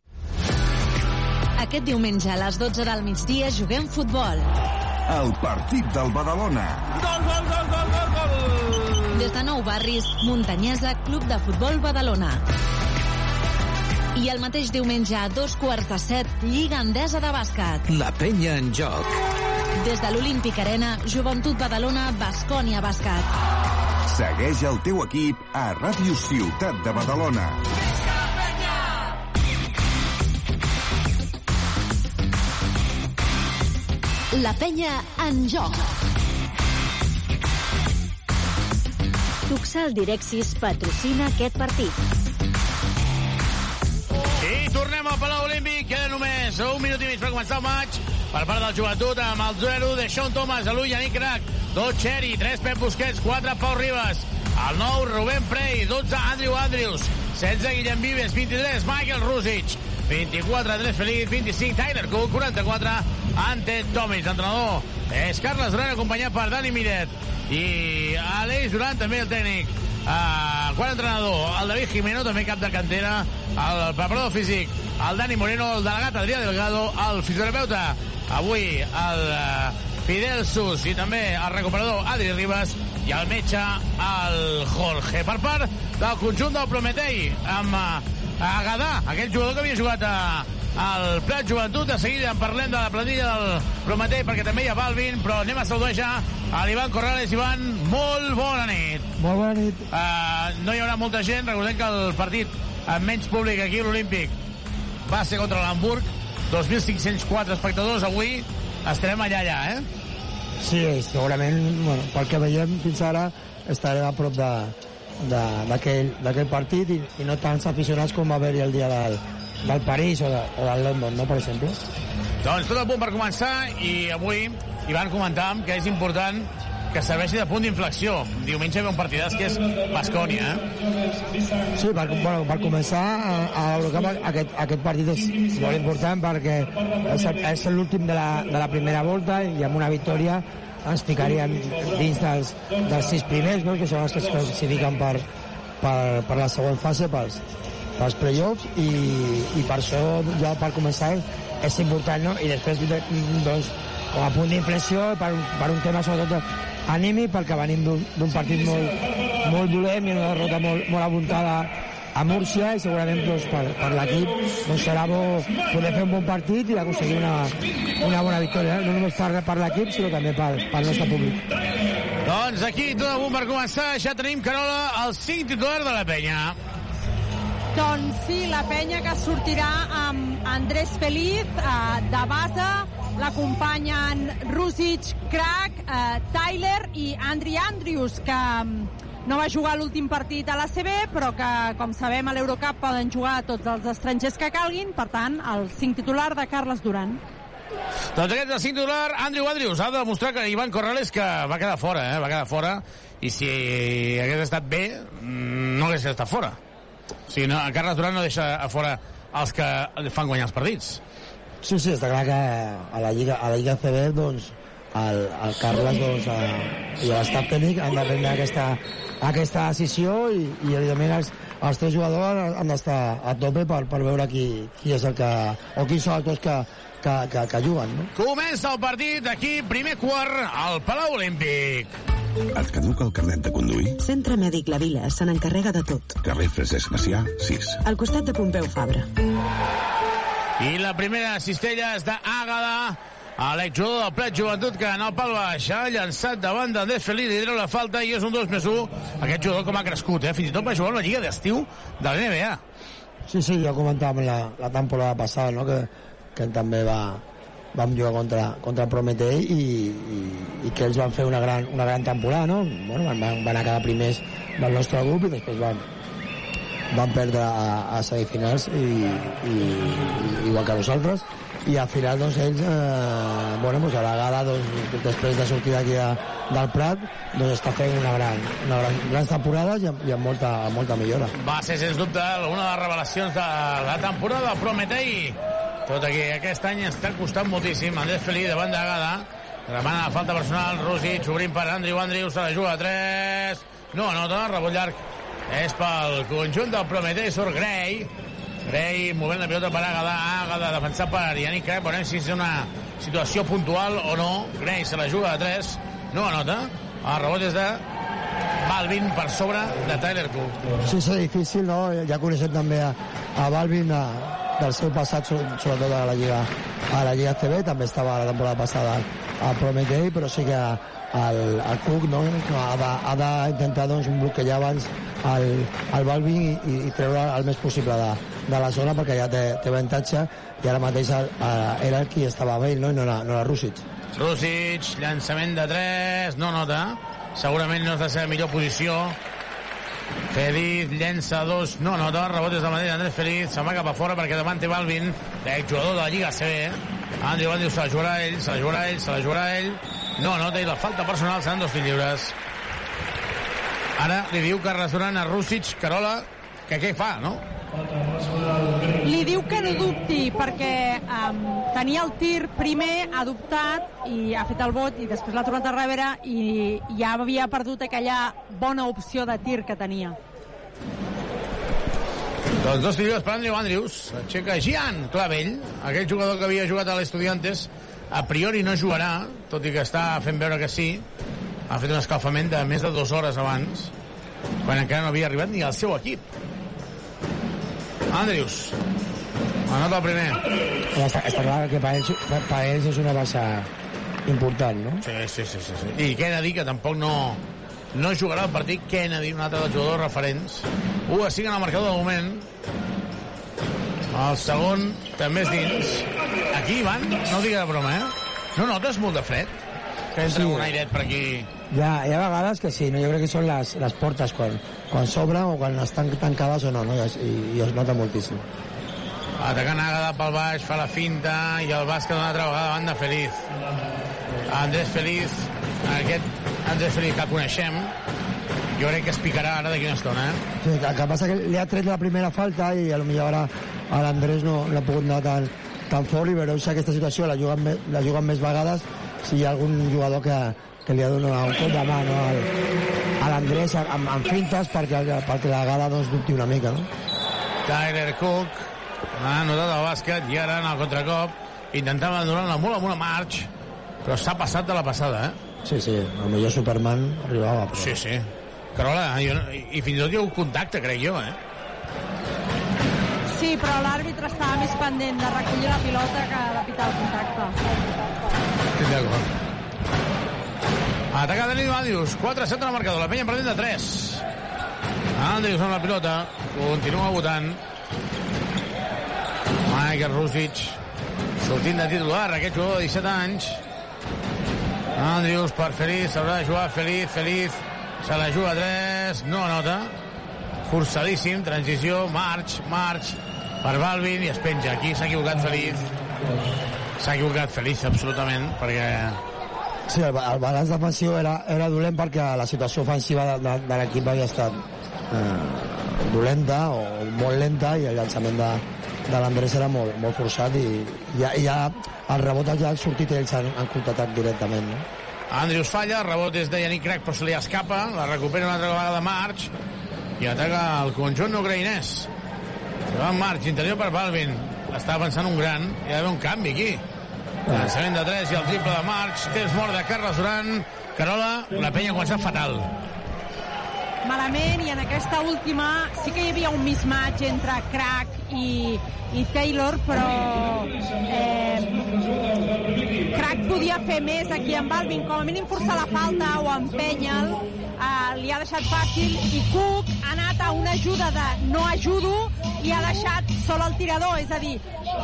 Aquest diumenge a les 12 del migdia juguem futbol. El partit del Badalona. Gol, gol, gol, gol, gol, gol! Des de Nou Barris, Muntanyesa, Club de Futbol Badalona. I el mateix diumenge a dos quarts de set, Lliga Endesa de Bàsquet. La penya en joc. Des de l'Olímpic Arena, Joventut Badalona, Bascònia Bàsquet. Segueix el teu equip a Ràdio Ciutat de Badalona. La penya en joc. Tuxal Direxis patrocina aquest partit. I tornem al Palau Olímpic. Queda només un minut i mig per començar el maig per part del joventut amb el 0 de Sean Thomas, a l'Ull, Yannick Crac, 2 Cherry, 3 Pep Busquets, 4 Pau Ribas, el 9 Rubén Prey, 12 Andrew Andrews, 16 Guillem Vives, 23 Michael Rusic, 24 Andrés Feliz, 25 Tyler Cook, 44 Ante Tomis, entrenador. És Carles Duran acompanyat per Dani Miret. I Aleix Duran també el tècnic uh, quart entrenador? El David Jimeno també cap de cantera. El preparador físic el Dani Moreno el delegat Adrià Delgado el fisioterapeuta. Avui el uh, Fidel Sus i també el recuperador Adri Ribas i el metge el Jorge. Per part del conjunt del Prometei amb uh, Agadà, aquell jugador que havia jugat a, al Prat Joventut. De seguida en parlem de la plantilla del Prometei perquè també hi ha Balvin, però anem a saludar ja a l'Ivan Corrales. Ivan, molt bona nit. Molt bona nit. Uh, no hi haurà molta gent. Recordem que el partit amb menys públic aquí a l'Olímpic va ser contra l'Hamburg. 2.504 espectadors avui. Estarem allà, allà, eh? Sí, segurament, bueno, pel que veiem fins ara, estarem a prop de, d'aquell partit i, i no tants aficionats com va haver-hi el dia del, del París o, de, o del London, no, per exemple. Doncs tot a punt per començar i avui Ivan comentàvem que és important que serveixi de punt d'inflexió. Diumenge ve un partidàs que és Bascònia, eh? Sí, per, bueno, per començar a, a l'Eurocup aquest, aquest partit és molt important perquè és, és l'últim de, la, de la primera volta i amb una victòria ens ficarien dins dels, dels sis primers, no? que són els que es classifiquen per, per, per la següent fase, pels, pels play-offs, i, i per això ja per començar és important, no? I després, doncs, com a punt d'inflexió, per, per un tema sobretot anímic, perquè venim d'un partit molt, molt dolent i una derrota molt, molt apuntada a Múrcia i segurament doncs, per, per l'equip doncs, serà bo poder fer un bon partit i aconseguir una, una bona victòria, no només per, per l'equip sinó també pel, pel nostre públic. Doncs aquí, tot a punt per començar, ja tenim Carola, el 5 titular de la penya. Doncs sí, la penya que sortirà amb Andrés Feliz eh, de base, l'acompanyen Rusic, Crack, eh, Tyler i Andri Andrius, que no va jugar l'últim partit a l'ACB, però que, com sabem, a l'Eurocup poden jugar tots els estrangers que calguin, per tant, el 5 titular de Carles Duran. Doncs aquest és el 5 titular, Andrew Andrews, ha de demostrar que Ivan Corrales que va quedar fora, eh? va quedar fora, i si hagués estat bé, mm, no hagués estat fora. O sigui, no, Carles Duran no deixa a fora els que fan guanyar els partits. Sí, sí, està clar que a la Lliga, a la Lliga CB, doncs, el, el Carles doncs, a, i l'estat tècnic han de prendre aquesta, aquesta decisió i, i evidentment els, els tres jugadors han d'estar a tope per, per veure qui, qui és el que o quins són els dos que, que, que, que juguen no? Comença el partit aquí, primer quart al Palau Olímpic Et caduca el carnet de conduir? Centre Mèdic La Vila se n'encarrega de tot. Carrer Francesc Macià, 6. Al costat de Pompeu Fabra. I la primera cistella és d'Àgada, a l'exjugador del Plet Joventut que en el pal baix ha llançat davant d'Andrés Feliz i treu la falta i és un 2 més 1 aquest jugador com ha crescut, eh? fins i tot va jugar una lliga d'estiu de l'NBA Sí, sí, ja comentàvem la, la temporada passada no? que, que també va, vam jugar contra, contra Prometei i, i, i que ells van fer una gran, una gran temporada, no? Bueno, van, van, quedar primers del nostre grup i després van, van perdre a, a semifinals i, i, i, igual que nosaltres i al final doncs ells eh, bueno, doncs a la gala doncs, després de sortir d'aquí de, del Prat doncs està fent una gran, una gran, grans temporades i amb, i amb molta, amb molta millora. Va ser sens dubte una de les revelacions de la temporada Prometei. Tot aquí aquest any està costant moltíssim. Andrés Felí davant de Gada demana la falta personal Rosic obrint per Andrew Andrews se la juga a 3 no anota, rebot llarg. És pel conjunt del Prometei surt Gray Gray movent la pilota per Agada Agada defensat per Yannick Crep veurem si és una situació puntual o no. Gray se la juga a 3 no anota. El rebot és de Balvin per sobre de Tyler Cook Sí, sí, difícil, no? Ja coneixem també a, a Balvin a, del seu passat, sobretot a la Lliga, a la Lliga CB, també estava la temporada passada a Prometei, però sí que el, el Cook no? ha d'intentar doncs, bloquejar abans el, el Balvin i, i treure el més possible de, de la zona perquè ja té, té avantatge i ara mateix el, era el qui estava ell no? i no era, no era Rússic Rússic, llançament de 3 no nota, segurament no és la seva millor posició Feliz llença dos, no nota, rebot és del mateix Andrés Feliz, se'n va cap a fora perquè davant té Balvin, jugador de la Lliga CB, Andrew Andrew se la jugarà ell, se la jugarà ell, se la jugarà ell, no nota i la falta personal seran dos lliures. Ara li diu Carles Duran a Rússic, Carola, que què fa, no? Li diu que no dubti perquè um, tenia el tir primer adoptat i ha fet el vot i després l'ha tornat a rebre i ja havia perdut aquella bona opció de tir que tenia. Doncs dos tiros per Andrew Andrews. Aixeca Gian Clavell, aquell jugador que havia jugat a l'Estudiantes. A priori no jugarà, tot i que està fent veure que sí. Ha fet un escalfament de més de dues hores abans, quan encara no havia arribat ni al seu equip. Andrews. Anota el primer. Està, està clar que per ells, per ells és una baixa important, no? Sí, sí, sí. sí, sí. I Kennedy, que tampoc no, no jugarà el partit. Kennedy, un altre dels jugadors referents. 1 a 5 en el marcador de moment. El segon també és dins. Aquí, Ivan, no digui de broma, eh? No notes molt de fred? Que entra un airet per aquí... Hi ha, hi ha vegades que sí, no? jo crec que són les, les portes quan, quan s'obren o quan estan tancades o no, no? I, i es nota moltíssim. Atacant Àgada pel baix, fa la finta i el bàsquet una altra vegada davant de Feliz. Andrés Feliz, aquest Andrés Feliz que el coneixem, jo crec que es picarà ara d'aquí una estona, eh? Sí, el que passa que li ha tret la primera falta i potser ara a l'Andrés no, no ha pogut anar tan, tan fort i veureu si aquesta situació la juguen, la juguen més vegades si hi ha algun jugador que, que li ha donat un cop de mà no, al, a l'Andrés amb, amb fintes perquè, perquè la gada doncs, dubti una mica. No? Tyler Cook ha anotat el bàsquet i ara en el contracop intentava donar-la molt amb una marx però s'ha passat de la passada, eh? Sí, sí, el millor Superman arribava. Però... Sí, sí. Carola, jo, i i fins i tot hi ha un contacte, crec jo, eh? Sí, però l'àrbitre estava més pendent de recollir la pilota que de pitar el contacte. Estic d'acord. Ataca Dani Madius, 4-7 en el marcador, la penya perdent de 3. Andrius amb la pilota, continua votant. Michael Rusic, sortint de titular, aquest jugador de 17 anys. Andrius per Feliz, s'haurà de jugar Feliz, Feliz, se la juga a 3, no anota. Forçadíssim, transició, marx, marx, per Balvin i es penja. Aquí s'ha equivocat Feliz. S'ha equivocat Feliz, absolutament, perquè Sí, el, el balanç defensiu era, era dolent perquè la situació ofensiva de, de, de l'equip havia estat eh, dolenta o molt lenta i el llançament de, de l'Andrés era molt, molt forçat i ja, ja el rebot ja han sortit ells en, en contraatac directament. No? Andrius falla, rebot és de Yannick Crack, però se li escapa, la recupera una altra vegada de March, i ataca el conjunt ucraïnès. Se va en March, interior per Balvin. Estava pensant un gran, hi ha d'haver un canvi aquí. Llançament de 3 i el triple de March, temps mort de Carles Duran. Carola, la penya ha fatal. malament i en aquesta última sí que hi havia un mismatch entre Crack i, i Taylor però eh, Crack podia fer més aquí amb Balvin. Com a mínim forçar la falta o empenya'l eh, li ha deixat fàcil. I Cook ha anat a una ajuda de no ajudo i ha deixat sol el tirador. És a dir,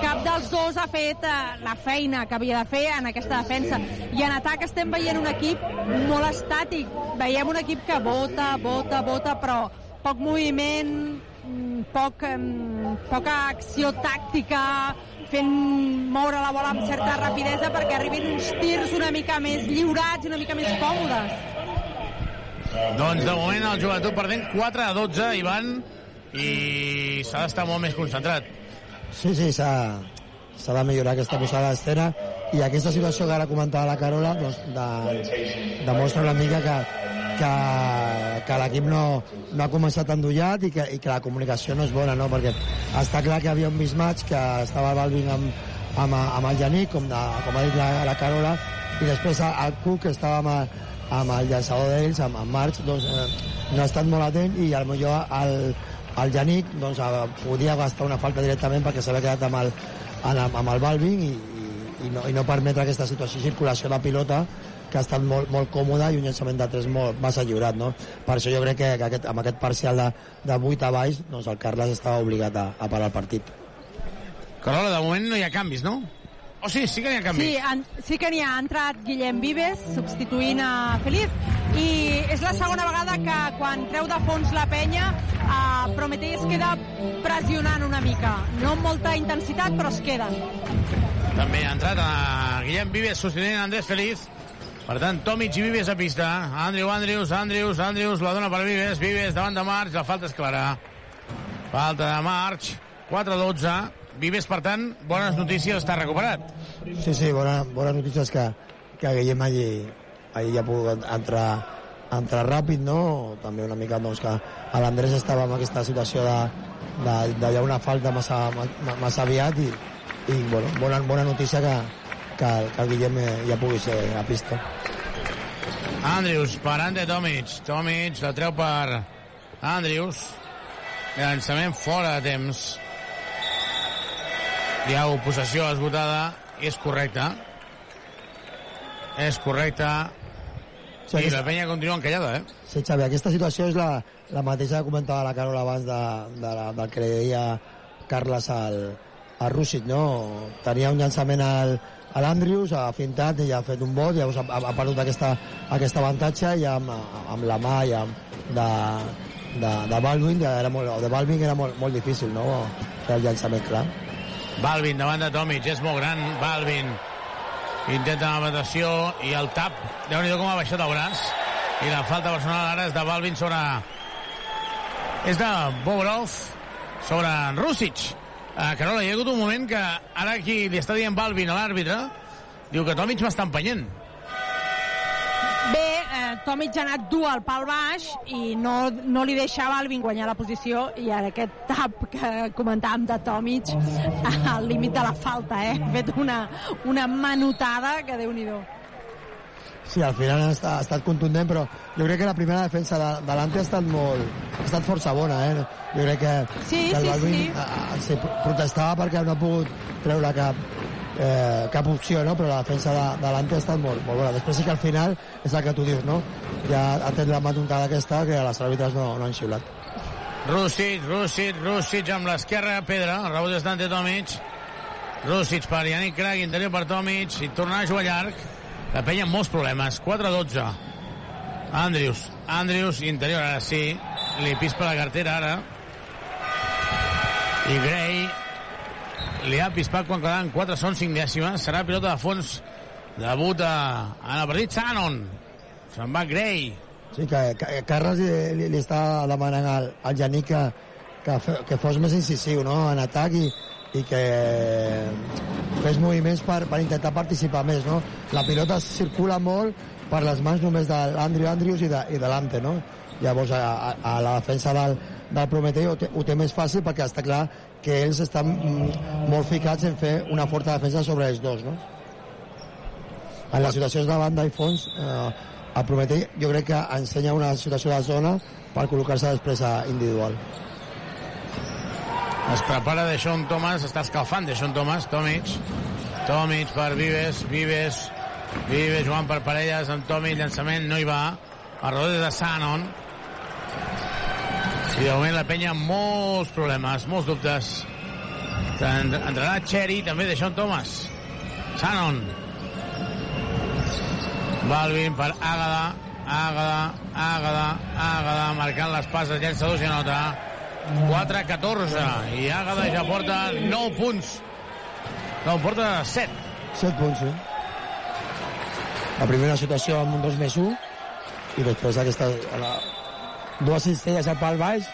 cap dels dos ha fet eh, la feina que havia de fer en aquesta defensa. I en atac estem veient un equip molt estàtic. Veiem un equip que vota, vota, vota però poc moviment mm, poc, em, poca acció tàctica fent moure la bola amb certa rapidesa perquè arribin uns tirs una mica més lliurats i una mica més còmodes Doncs de moment el joventut perdent 4 a 12, Ivan, i s'ha d'estar molt més concentrat. Sí, sí, s'ha s'ha de millorar aquesta posada d'escena i aquesta situació que ara comentava la Carola doncs, de, demostra una mica que, que, que l'equip no, no ha començat endollat i que, i que la comunicació no és bona, no? perquè està clar que havia un mismatch que estava Balvin amb, amb, amb el Janik, com, de, com ha dit la, la Carola, i després el, que estava amb, amb el llançador d'ells, amb, amb March, doncs, eh, no ha estat molt atent i potser el, el Janik doncs, eh, podia gastar una falta directament perquè s'havia quedat amb el, amb, el Balvin i, i, i, no, i no permetre aquesta situació circulació de pilota que ha estat molt, molt còmoda i un llançament de 3 molt, massa lliurat. No? Per això jo crec que, que aquest, amb aquest parcial de, de 8 a baix doncs el Carles estava obligat a, a parar el partit. Carola, de moment no hi ha canvis, no? Oh, sí, sí que n'hi ha canvis. Sí, en, sí que n'hi ha entrat Guillem Vives substituint a Feliz i és la segona vegada que quan treu de fons la penya eh, Prometei es queda pressionant una mica no amb molta intensitat però es queda També ha entrat a Guillem Vives substituint Andrés Feliz. Per tant, Tomic i Vives a pista. Andrew, Andrews, Andrews, Andrews, la dona per Vives. Vives davant de March, la falta és clara. Falta de March, 4-12. Vives, per tant, bones notícies, està recuperat. Sí, sí, bona, bones notícies que, que Guillem allí, allí ja ha pogut entrar, entrar ràpid, no? També una mica doncs, que l'Andrés estava en aquesta situació de, de, de hi ha una falta massa, ma- massa aviat i, i bueno, bona, bona notícia que, que, que el Guillem eh, ja pugui ser a pista. Andrews, per Ante Tomic. Tomic la treu per Andrews. Llançament fora de temps. Hi ha possessió esgotada. És correcta. És correcta. Sí, I aquesta- la penya continua encallada, eh? Sí, Xavi, aquesta situació és la, la mateixa que comentava la Carola abans de, de, la, del que li deia Carles al, al Rússic, no? Tenia un llançament al, a l'Andrius, ha fintat i ha fet un bot, llavors ha, ha, ha perdut aquesta, aquest avantatge i amb, amb la mà i amb, de, de, de Baldwin, ja era molt, o de Baldwin era molt, molt difícil, no? Fer el llançament clar. Balvin davant de Tomic, és molt gran, Balvin. Intenta la penetració i el tap. déu nhi com ha baixat el braç. I la falta personal ara és de Balvin sobre... És de Bobrov sobre Rússic. Uh, Carola, hi ha hagut un moment que ara aquí li està dient Balvin a l'àrbitre, diu que Tomic m'està empenyent. Eh, Tomic ha anat dur al pal baix i no, no li deixava Alvin guanyar la posició i ara aquest tap que comentàvem de Tomic al límit de la falta, eh? Ha fet una, una manotada que déu nhi Sí, al final ha estat, ha estat contundent, però jo crec que la primera defensa de, de l'Ante ha estat molt... ha estat força bona, eh? Jo crec que, Sí, que el sí, Balvin sí. A, a, sí, protestava perquè no ha pogut treure cap, eh, cap opció, no? però la defensa de, de l'Ante ha estat molt, molt bona. Després sí que al final és el que tu dius, no? Ja ha tret la matuntada aquesta que les àrbitres no, no han xiulat. Rússic, Rússic, Rússic amb l'esquerra, Pedra, el rebot és d'Ante Tomic. Rússic per Yannick Craig, interior per Tomic, i tornar a jugar llarg. La penya amb molts problemes, 4-12. Andrius, Andrius, interior, ara sí. Li pispa la cartera, ara. I Gray li ha pispat quan quedaven 4 són 5 dècimes. Serà pilota de fons. Debuta en el partit Sanon. Se'n va Gray. Sí, que, que Carles li, li, li està demanant al, al Yannick que, que, que fos més incisiu no? en atac i, i que fes moviments per, per intentar participar més. No? La pilota circula molt per les mans només de l'Andrew Andrews i de, i de l'Ante. No? Llavors, a, a, a la defensa del, del Prometeu ho ho té més fàcil perquè està clar que ells estan mm, molt ficats en fer una forta defensa sobre els dos. No? En les situacions de banda i fons, eh, el Prometeu jo crec que ensenya una situació de zona per col·locar-se després a individual. Es prepara de Sean Thomas, està escalfant de Sean Thomas, Tomic. Tomic per Vives, Vives, Vives jugant per parelles amb Tomic, llançament no hi va. A rodes de Sanon. I de moment la penya amb molts problemes, molts dubtes. Entrarà Cherry, també de Sean Thomas. Sanon. Balvin per Àgada, Àgada, Àgada, Àgada, marcant les passes, llançadors i nota. 4-14 i Àgada ja porta 9 punts no, porta 7 7 punts, sí. La primera situació amb un 2 més 1 i després aquesta la, dues cistelles al pal baix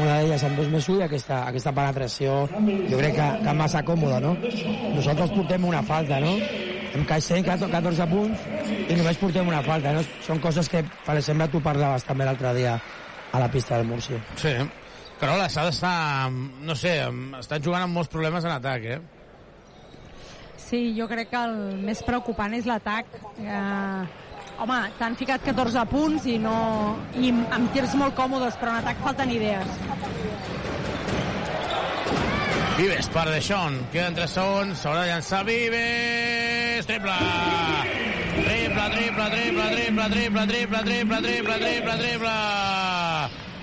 una d'elles amb 2 més 1 i aquesta, aquesta penetració jo crec que, que massa còmoda no? nosaltres portem una falta no? hem caixent 14 punts i només portem una falta no? són coses que per exemple tu parlaves també l'altre dia a la pista del Múrcia sí, Carola s'ha d'estar no sé, està jugant amb molts problemes en atac eh? Sí, jo crec que el més preocupant és l'atac. Eh, home, t'han ficat 14 punts i no i amb tirs molt còmodes, però en atac falten idees. Vives per Deixón, queden 3 segons, s'haurà de llançar Vives, triple! Triple, triple, triple, triple, triple, triple, triple, triple, triple, triple!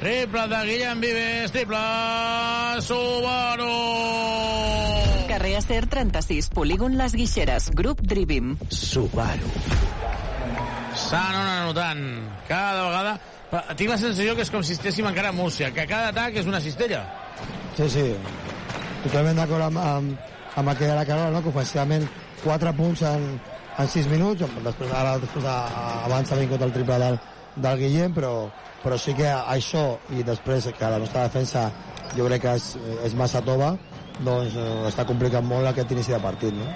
Triple de Guillem Vives, triple Subaru! Carrer Acer 36, polígon Les Guixeres, grup Drivim. Subaru. Sanon anotant. Cada vegada... Tinc la sensació que és com si estéssim encara a Múrcia, que cada atac és una cistella. Sí, sí. Totalment d'acord amb, amb, amb el que deia la Carola, no? que ofensivament 4 punts en, en 6 minuts, després, ara, després a, abans ha vingut el triple del, del Guillem, però, però sí que això, i després que la nostra defensa jo crec que és, és massa tova, doncs eh, està complicant molt aquest inici de partit, no?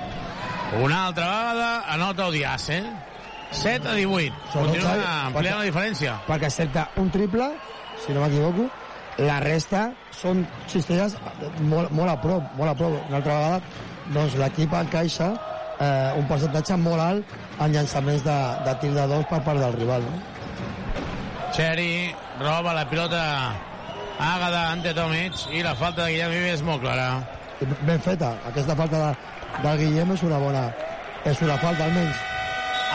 Una altra vegada anota Odias, eh? 7 a 18. Sobretot, Continua Xavi, ampliant perquè- la diferència. Perquè excepte un triple, si no m'equivoco, la resta són cistelles molt, molt a prop, molt a prop. Una altra vegada, doncs l'equip encaixa eh, un percentatge molt alt en llançaments de, de tir de dos per part del rival. No? Cherry roba la pilota Àgada ante Tomic i la falta de Guillem Vives és molt clara. Ben feta. Aquesta falta de, del Guillem és una bona... És una falta, almenys.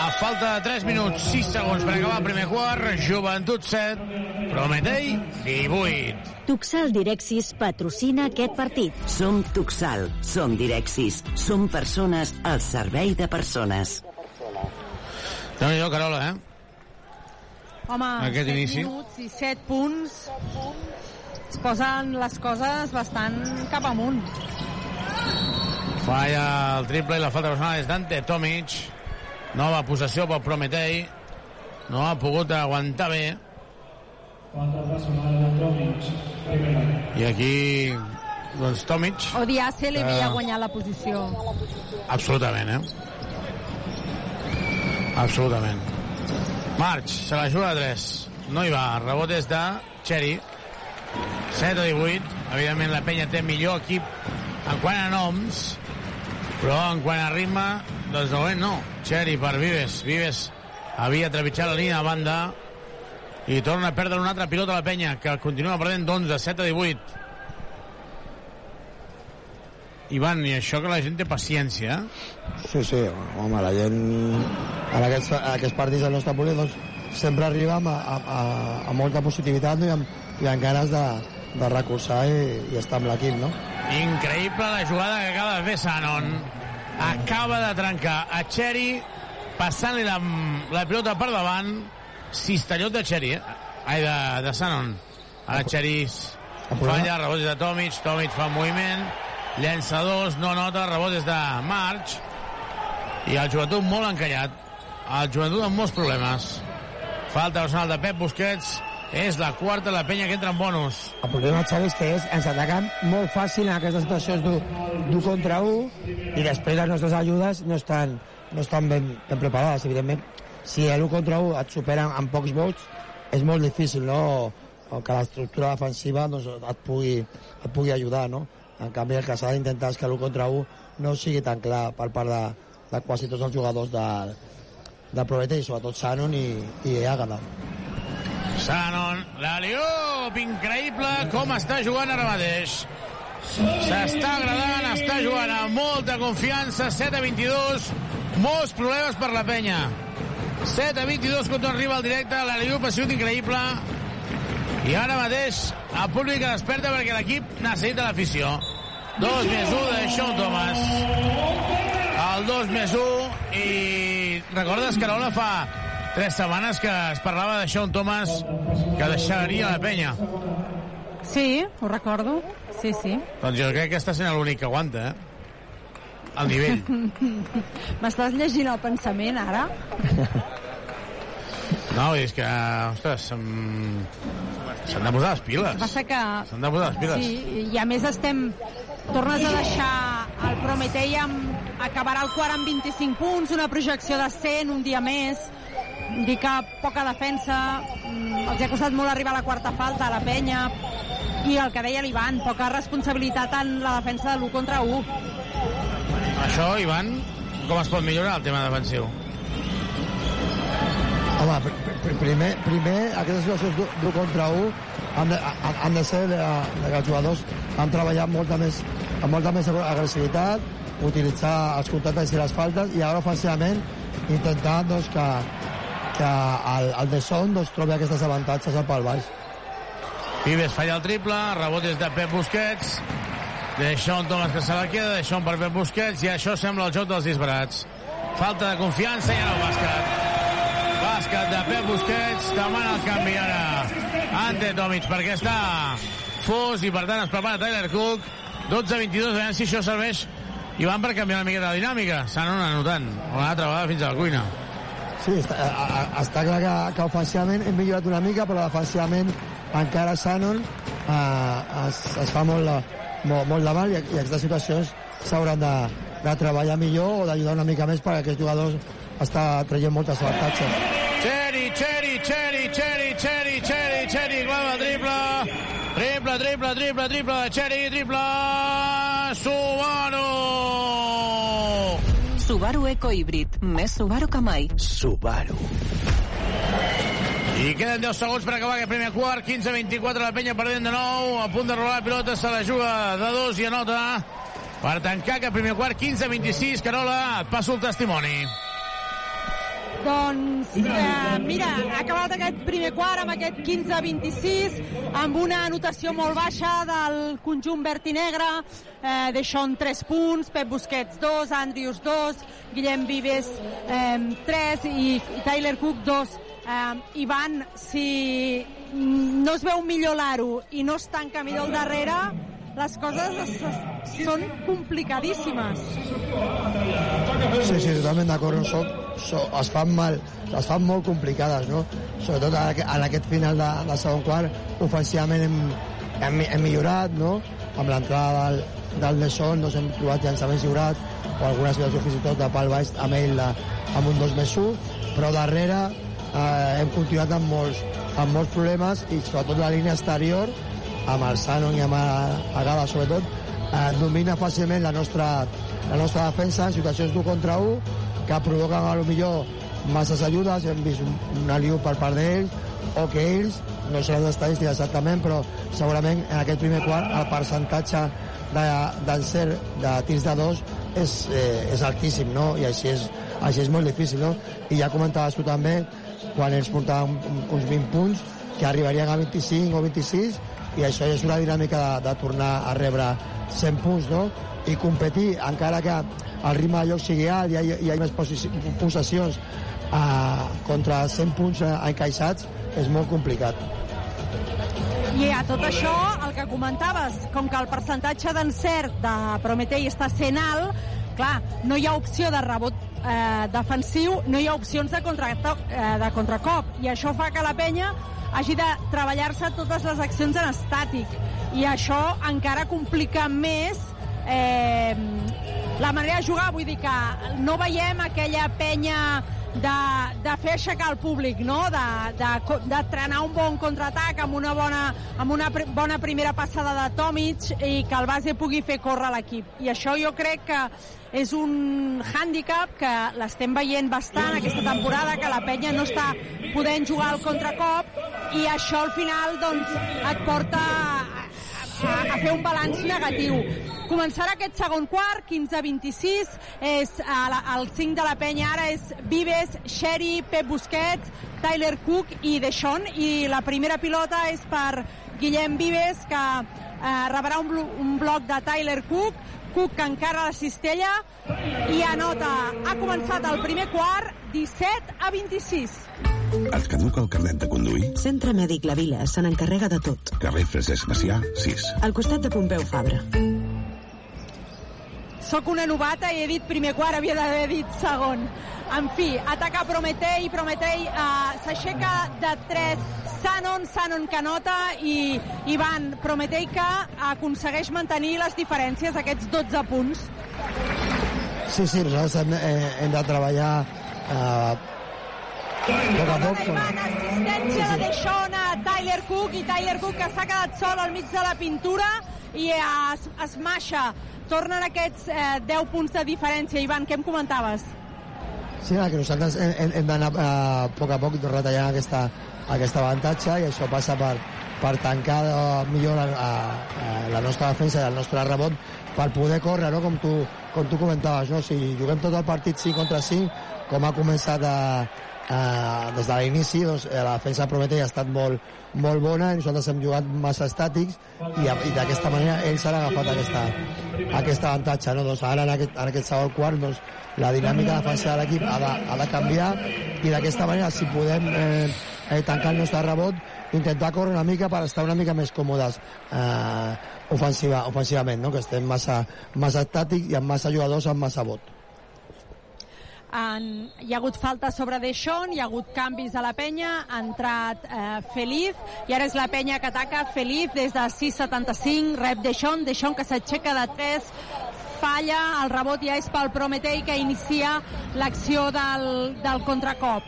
A falta de 3 minuts, 6 segons per acabar el primer quart, Joventut 7, Prometei 18. Tuxal Direxis patrocina aquest partit. Som Tuxal, som Direxis, som persones al servei de persones. déu nhi Carola, eh? Home, Aquest 7 inici. minuts i 7 punts es posen les coses bastant cap amunt. Falla el triple i la falta personal és Dante Tomic. Nova possessió pel Prometei. No ha pogut aguantar bé. I aquí, doncs, Tomic. Odiace li Eh. havia guanyat la posició. Absolutament, eh? Absolutament. March, se la juga a 3. No hi va. Rebot és de Cherry. 7 a 18. Evidentment la penya té millor equip en quant a noms, però en quant a ritme, doncs de moment no. Cherry per Vives. Vives havia trepitjat la línia de banda i torna a perdre una altra pilota la penya, que continua perdent d'11, 7 a 18. Ivan, i això que la gent té paciència, eh? Sí, sí, home, la gent en aquests, en aquests partits del nostre públic doncs, sempre arriba amb, amb, amb, amb molta positivitat no? i, amb, i amb ganes de, de recolzar i, i estar amb l'equip, no? Increïble la jugada que acaba de fer Sanon. Acaba de trencar a Cherry, passant-li la, la pilota per davant. Cistellot de Cherry, eh? Ai, de, de Sanon. Ara Cherry falla, rebot és de Tomic, Tomic fa moviment, llença dos, no nota, rebot és de March, i el joventut molt encallat. El joventut amb molts problemes. Falta personal de Pep Busquets, és la quarta la penya que entra en bonus. El problema, Xavi, és que és, ens ataquen molt fàcil en aquestes situacions d'un contra un i després les nostres ajudes no estan, no estan ben, ben preparades. Evidentment, si l'1 contra 1 et superen en pocs vots, és molt difícil, no?, o que l'estructura defensiva doncs, et, pugui, et pugui ajudar, no? En canvi, el que s'ha d'intentar és que l'1 contra 1 no sigui tan clar per part de, de quasi tots els jugadors de, de Provete i sobretot Shannon i, i Àgata. Sanon, l'Aliop, increïble com està jugant ara mateix. S'està agradant, està jugant amb molta confiança, 7 a 22, molts problemes per la penya. 7 a 22 quan arriba al directe, l'Aliop ha sigut increïble. I ara mateix el públic desperta perquè l'equip necessita l'afició. 2 més 1 de Sean Thomas. El 2 més 1 i recordes que l'Ola fa tres setmanes que es parlava de Sean Thomas que deixaria la penya. Sí, ho recordo. Sí, sí. Doncs jo crec que està sent l'únic que aguanta, eh? El nivell. <laughs> M'estàs llegint el pensament, ara? <laughs> No, és que, ostres, s'han de posar les piles. Passa que... S'han de posar les piles. Sí, i a més estem... Tornes a deixar el Prometei amb... acabarà el quart amb 25 punts, una projecció de 100 un dia més. Dir que poca defensa, mm, els ha costat molt arribar a la quarta falta a la penya, i el que deia l'Ivan, poca responsabilitat en la defensa de l'1 contra 1. Això, Ivan, com es pot millorar el tema defensiu? Home, pr pr primer, primer aquestes situacions d'un- d'un contra un han de, han, han de ser de, de que els jugadors han treballat molta més, amb molta més agressivitat, utilitzar els contactes i les faltes, i ara ofensivament intentar doncs, que, que el, el de son doncs, trobi aquestes avantatges al pal baix. Vives falla el triple, rebot és de Pep Busquets, de Sean Thomas que se la queda, de Sean per Pep Busquets, i això sembla el joc dels disbarats. Falta de confiança i ara el bàsquet. Bàsquet de Pep Busquets, demana el canvi ara. Ante Tomic, perquè està fos i per tant es prepara Tyler Cook. 12-22, veiem si això serveix i van per canviar una miqueta de dinàmica. S'han anat anotant una altra vegada fins a la cuina. Sí, està, a, a, està clar que, que ofensivament hem millorat una mica, però defensivament encara Shannon eh, es, es fa molt, molt, molt de mal i, i aquestes situacions s'hauran de, de treballar millor o d'ajudar una mica més perquè aquests jugadors està traient moltes avantatges. Cherry, Cherry, Cherry, Cherry, Cherry, Cherry, Cherry, clava triple. Triple, triple, triple, triple Cherry, triple... Subaru! Subaru Eco Híbrid. Més Subaru que mai. Subaru. I queden 10 segons per acabar aquest primer quart. 15-24, la penya perdent de nou. A punt de rolar la pilota, se la juga de dos i anota. Per tancar aquest primer quart, 15-26. Carola, et passo el testimoni. Doncs, eh, mira, ha acabat aquest primer quart amb aquest 15-26, amb una anotació molt baixa del conjunt verd i negre, eh, Deixón 3 punts, Pep Busquets 2, Andrius 2, Guillem Vives eh, 3 i, Tyler Cook 2. Eh, Ivan, si no es veu millor l'aro i no es tanca millor al darrere, les coses es, es són complicadíssimes. Sí, sí, totalment d'acord. No? Es fan mal, es fan molt complicades, no? Sobretot en aquest, final de, de segon quart, ofensivament hem, hem, hem millorat, no? Amb l'entrada del, del Lesson doncs hem trobat llançaments lliurats o alguna situació fins i tot de pal baix amb ell de, amb un 2 més 1, però darrere eh, hem continuat amb molts, amb molts problemes i sobretot la línia exterior amb el Sanon i amb Agada sobretot eh, domina fàcilment la nostra, la nostra defensa en situacions d'un contra un que provoquen a lo millor masses ajudes, hem vist un, un aliu per part d'ells o que ells, no sé les estadístiques exactament, però segurament en aquest primer quart el percentatge d'encert de, de tirs de dos és, eh, és altíssim, no? I així és, així és molt difícil, no? I ja comentaves tu també, quan ells portaven uns 20 punts, que arribarien a 25 o 26, i això és una dinàmica de, de tornar a rebre 100 punts, no? I competir, encara que el ritme de joc sigui alt i hi, hi ha més possessions eh, contra 100 punts eh, encaixats, és molt complicat. I a tot això, el que comentaves, com que el percentatge d'encert de Prometei està sent alt, clar, no hi ha opció de rebot eh, defensiu, no hi ha opcions de, contra, eh, de contracop, i això fa que la penya hagi de treballar-se totes les accions en estàtic, i això encara complica més eh, la manera de jugar, vull dir que no veiem aquella penya de, de fer aixecar el públic, no? de, de, de trenar un bon contraatac amb una bona, amb una pr bona primera passada de Tomic i que el base pugui fer córrer l'equip. I això jo crec que és un hàndicap que l'estem veient bastant aquesta temporada, que la penya no està podent jugar al contracop i això al final doncs, et porta a, a fer un balanç negatiu. Començarà aquest segon quart, 15-26, és el 5 de la penya ara és Vives, Sherry, Pep Busquets, Tyler Cook i Deixón, i la primera pilota és per Guillem Vives, que eh, rebrà un, blo un bloc de Tyler Cook, Cook que encara la cistella i anota. Ha començat el primer quart, 17 a 26. Et caduca el carnet de conduir? Centre Mèdic La Vila se n'encarrega de tot. Carrer Francesc Macià, 6. Al costat de Pompeu Fabra. Soc una novata i he dit primer quart, havia d'haver dit segon. En fi, ataca Prometei, Prometei uh, s'aixeca de 3, Sanon, Sanon que nota i Ivan Prometei que aconsegueix mantenir les diferències, aquests 12 punts. Sí, sí, nosaltres hem, eh, hem de treballar eh, poc a poc. Ivan, assistència de Deixona, Tyler Cook i Tyler Cook que s'ha quedat sol al mig de la pintura i es, es maixa tornen aquests eh, 10 punts de diferència. Ivan, què em comentaves? Sí, que nosaltres hem, hem d'anar eh, a poc a poc retallant aquesta, aquest avantatge i això passa per, per tancar eh, millor la, a, a la nostra defensa i el nostre rebot per poder córrer, no? com, tu, com tu comentaves. No? Si juguem tot el partit 5 contra 5, com ha començat a, eh, des de l'inici doncs, eh, la defensa de Prometei ha estat molt, molt bona nosaltres hem jugat massa estàtics i, i d'aquesta manera ells han agafat aquesta, aquest avantatge no? doncs ara en aquest, en aquest segon quart doncs, la dinàmica defensiva de l'equip ha, de, ha de canviar i d'aquesta manera si podem eh, eh, tancar el nostre rebot intentar córrer una mica per estar una mica més còmodes eh, ofensiva, ofensivament, no? que estem massa, massa estàtics i amb massa jugadors amb massa vot en, hi ha hagut falta sobre Deixón, hi ha hagut canvis a la penya, ha entrat eh, Feliz, i ara és la penya que ataca. Feliz des de 6'75, rep Deixón, Deixón que s'aixeca de 3, falla, el rebot ja és pel Prometei que inicia l'acció del, del contracop.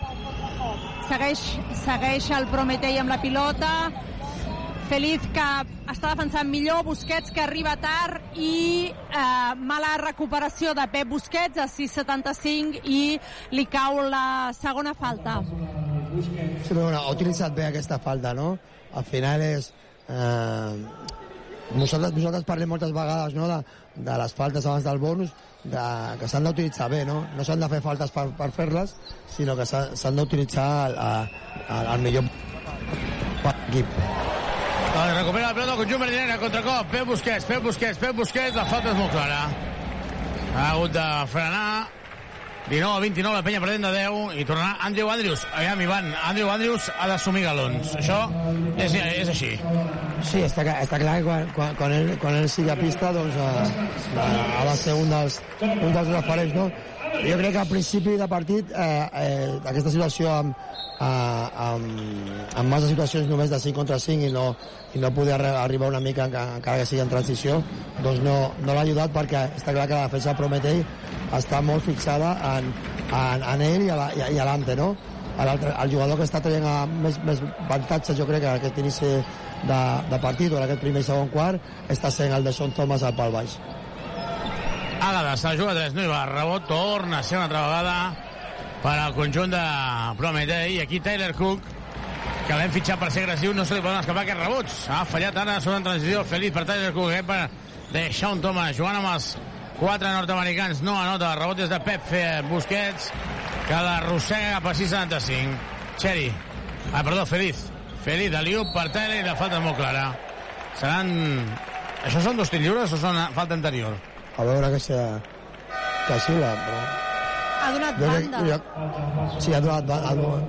Segueix, segueix el Prometei amb la pilota, Feliz que està defensant millor, Busquets que arriba tard i eh, mala recuperació de Pep Busquets a 6'75 i li cau la segona falta. Sí, però bueno, ha utilitzat bé aquesta falta, no? Al final és... Eh, nosaltres, nosaltres parlem moltes vegades no, de, de les faltes abans del bonus, de, que s'han d'utilitzar bé, no? No s'han de fer faltes per, per fer-les, sinó que s'han d'utilitzar al, al, millor equip. Doncs recupera la pelota el conjunt verdinera, contracop, Pep Busquets, Pep Busquets, Pep Busquets, la falta és molt clara. Ha hagut de frenar 19 a 29, la penya perdent de 10 i tornarà Andrew Andrews. Aviam, Ivan, Andrew Andrews ha d'assumir galons. Això és, és així. Sí, està, està clar que quan, quan, quan, ell, quan ell sigui a pista doncs, eh, ha de ser un dels, un dels referents. No? Jo crec que al principi de partit eh, eh, aquesta situació amb, eh, amb, amb massa situacions només de 5 contra 5 i no, i no poder arribar una mica encara que sigui en transició doncs no, no l'ha ajudat perquè està clar que la defensa Prometei està molt fixada en, en, en ell i a, l'Ante, no? El, el jugador que està traient a més, més avantatge, jo crec que aquest inici de, de partit o en aquest primer i segon quart està sent el de Son Thomas al pal baix. Àgada, se la juga 3, no hi va, rebot, torna a ser una altra vegada per al conjunt de Prometei, aquí Tyler Cook, que l'hem fitxat per ser agressiu, no se li poden escapar aquests rebots. Ha fallat ara, són en transició, feliç per Tyler Cook, eh, per de Sean Thomas, jugant amb els quatre nord-americans, no anota, rebot des de Pep Busquets, que l'arrossega cap a 6'75. Xeri, ah, perdó, Feliz. Feliz Liu per Tyler i la falta és molt clara. Seran... Això són dos tirs lliures o són falta anterior? A veure que xiula, però... Ha donat Jo banda. jo- sí, ha donat, ha donat,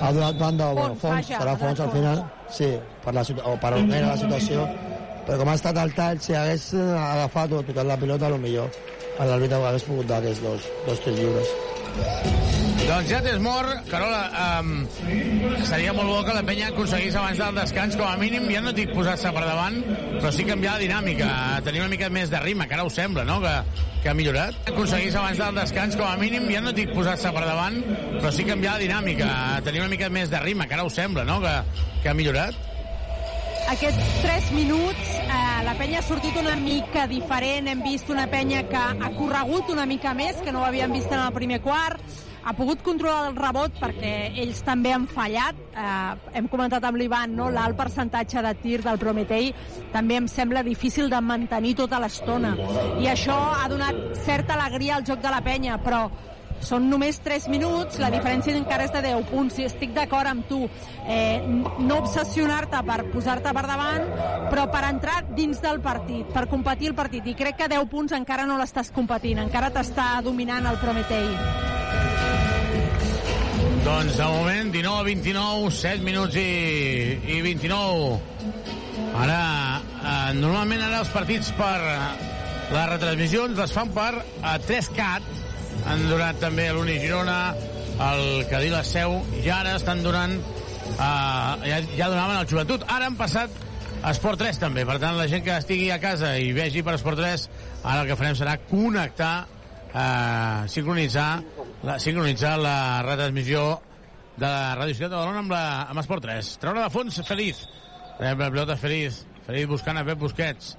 ha donat banda o bueno, Fons, fons, vaja, serà fons al final, sí, per la, o per on era la situació, però com ha estat el tall, si hagués agafat o tocat la pilota, millor l'àrbitre hagués pogut dar aquests dos, dos tirs lliures. Doncs ja t'és mort, Carola, um, seria molt bo que la penya aconseguís abans del descans, com a mínim, ja no dic posar-se per davant, però sí canviar la dinàmica, tenir una mica més de ritme, que ara ho sembla, no?, que, que ha millorat. Aconseguís abans del descans, com a mínim, ja no dic posar-se per davant, però sí canviar la dinàmica, tenir una mica més de ritme, que ara ho sembla, no?, que, que ha millorat. Aquests 3 minuts, eh, la penya ha sortit una mica diferent, hem vist una penya que ha corregut una mica més, que no ho havíem vist en el primer quart, ha pogut controlar el rebot perquè ells també han fallat. Eh, hem comentat amb l'Ivan no? l'alt percentatge de tir del Prometei també em sembla difícil de mantenir tota l'estona. I això ha donat certa alegria al joc de la penya, però són només 3 minuts, la diferència encara és de 10 punts, i estic d'acord amb tu. Eh, no obsessionar-te per posar-te per davant, però per entrar dins del partit, per competir el partit. I crec que 10 punts encara no l'estàs competint, encara t'està dominant el Prometei. Doncs de moment 19 a 29, 7 minuts i, i 29. Ara, eh, normalment ara els partits per eh, les retransmissions les fan per a 3CAT. Han donat també a l'Uni Girona, el Cadí la Seu, i ara estan donant... Eh, ja, ja donaven al Joventut. Ara han passat a Esport 3 també. Per tant, la gent que estigui a casa i vegi per Esport 3, ara el que farem serà connectar eh, sincronitzar la, sincronitzar la retransmissió de la Ràdio Ciutat de Badalona amb, la, amb Esport 3. Treure de fons, Feliz. La pilota, Feliz. Feliz buscant a Pep Busquets.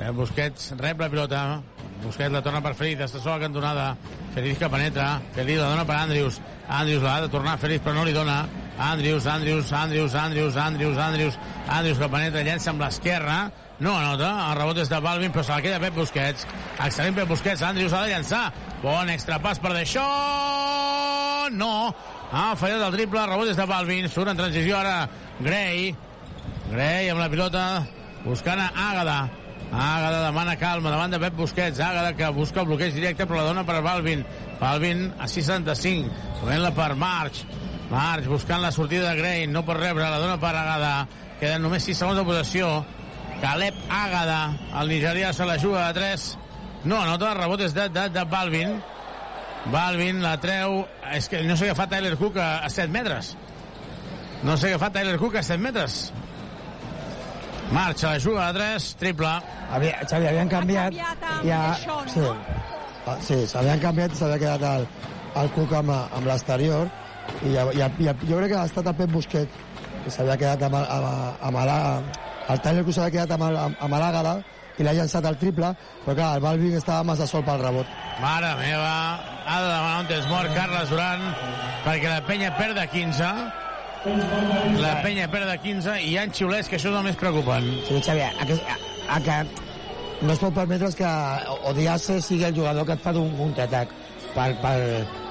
Pep Busquets rep la pilota. Busquets la torna per Feliz. Està sola cantonada. Feliz que penetra. Feliz la dona per Andrius. Andrius l'ha de tornar Feliz, però no li dona. Andrius, Andrius, Andrius, Andrius, Andrius, Andrius, Andrius que penetra, llença amb l'esquerra. No anota, el rebot és de Balvin, però se la queda Pep Busquets. Excel·lent Pep Busquets, Andrius ha de llançar. Bon extrapàs per d'això. No, ha fallat el triple, rebot és de Balvin, surt en transició ara Gray. Gray amb la pilota, buscant a Àgada. Àgada demana calma davant de Pep Busquets. Àgada que busca el bloqueig directe, però la dona per Balvin. Balvin a 675, movent-la per March. March buscant la sortida de Gray, no pot rebre, la dona per Àgada. Queden només 6 segons de possessió. Caleb Àgada, el nigerià se la juga de 3. No anota, el rebot és de, de, de Balvin. Balvin la treu... És que no sé què fa Tyler Cook a, a 7 metres. No sé què fa Tyler Cook a 7 metres. Marxa, la juga de 3, triple. Havia, Xavi, havien canviat... ja, sí, Ah, sí, s'havien canviat i s'havia quedat el, el Cook amb, amb l'exterior. I, ja, ja, ja, jo crec que ha estat el Pep Busquet que s'havia quedat amb, amb, amb, amb, el Tyler Cook s'havia quedat amb, amb, amb l'Àgada i l'ha llançat al triple però clar, el Balvin estava massa sol pel rebot. Mare meva, ha de demanar un temps mort Carles Duran perquè la penya perd de 15 la penya perd de 15 i hi ha xiulets que això és el més preocupant Sí, Xavi, aquest, que no es pot permetre que Odiase sigui el jugador que et fa d'un contraatac per, per,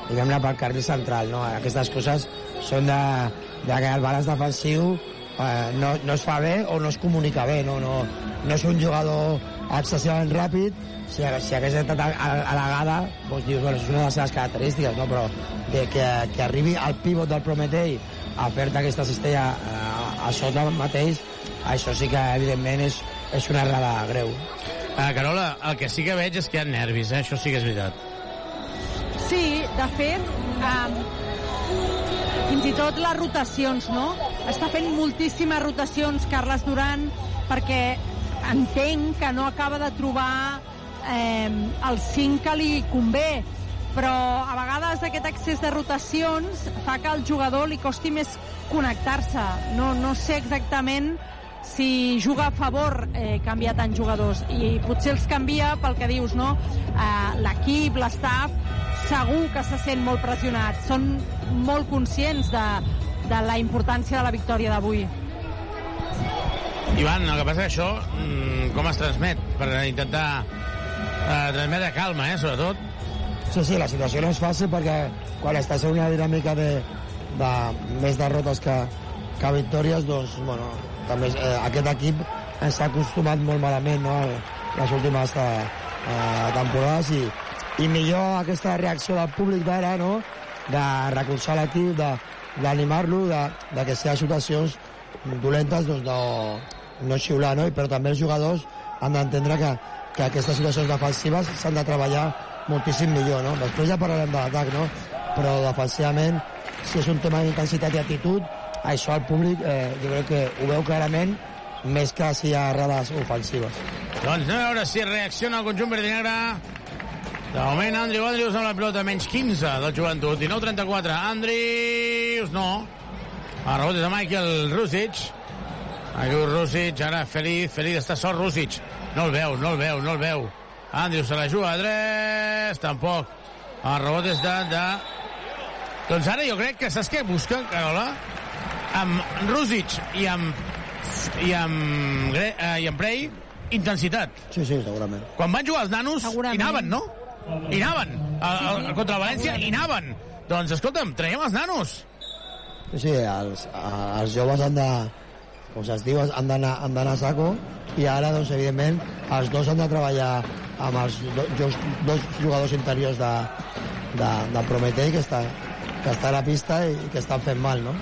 diguem-ne, pel carril central, no? Aquestes coses són de, de que el balanç defensiu eh, no, no es fa bé o no es comunica bé, no, no, no és un jugador excessivament ràpid, si, si hagués estat gada, doncs dius, bueno, és una de les seves característiques, no? però de que, que arribi al pivot del Prometei a fer-te aquesta cistella a, a sota mateix, això sí que evidentment és, és una errada greu. Uh, Carola, el que sí que veig és que hi ha nervis, eh? això sí que és veritat. Sí, de fet, um, fins i tot les rotacions, no? Està fent moltíssimes rotacions Carles Duran perquè entenc que no acaba de trobar eh, el 5 que li convé, però a vegades aquest excés de rotacions fa que al jugador li costi més connectar-se. No, no sé exactament si juga a favor eh, canviar tant jugadors i potser els canvia pel que dius, no? Eh, L'equip, l'estaf, segur que se sent molt pressionat. Són molt conscients de, de la importància de la victòria d'avui. Ivan, el que passa que això, mm, com es transmet? Per intentar eh, transmetre calma, eh, sobretot. Sí, sí, la situació no és fàcil perquè quan estàs en una dinàmica de, de més derrotes que, que victòries, doncs, bueno, també eh, aquest equip s'ha acostumat molt malament no, les últimes eh, eh, temporades i, i millor aquesta reacció del públic d'ara, no? de recolzar l'equip, d'animar-lo, de, de que si ha situacions dolentes doncs no, no xiular, no? però també els jugadors han d'entendre que, que aquestes situacions defensives s'han de treballar moltíssim millor. No? Després ja parlarem de l'atac, no? però defensivament, si és un tema d'intensitat i actitud, això al públic eh, jo crec que ho veu clarament més que si hi ha errades ofensives. Doncs a veure si reacciona el conjunt verd i negre. De moment, Andriu Andrius amb la pilota, menys 15 del joventut, 19-34. Andrius, no. A rebot de Michael Rusic. Aquí Rusic, ara Feliz, Feliz està sol Rusic. No el veu, no el veu, no el veu. Andrius se la juga a drets, tampoc. El rebot és de, de... Doncs ara jo crec que saps què busca, Carola? Amb Rusic i amb i amb, Gre eh, i amb Prey, intensitat. Sí, sí, segurament. Quan van jugar els nanos, Segurament. hi anaven, no? Hi anaven. A, a, a, contra València, hi anaven. Doncs, escolta'm, traiem els nanos. Sí, sí, els, els joves han de, com es diu, han d'anar a saco i ara, doncs, evidentment, els dos han de treballar amb els do, dos, dos jugadors interiors de, de, de Prometei que està, que està a la pista i, que estan fent mal, no?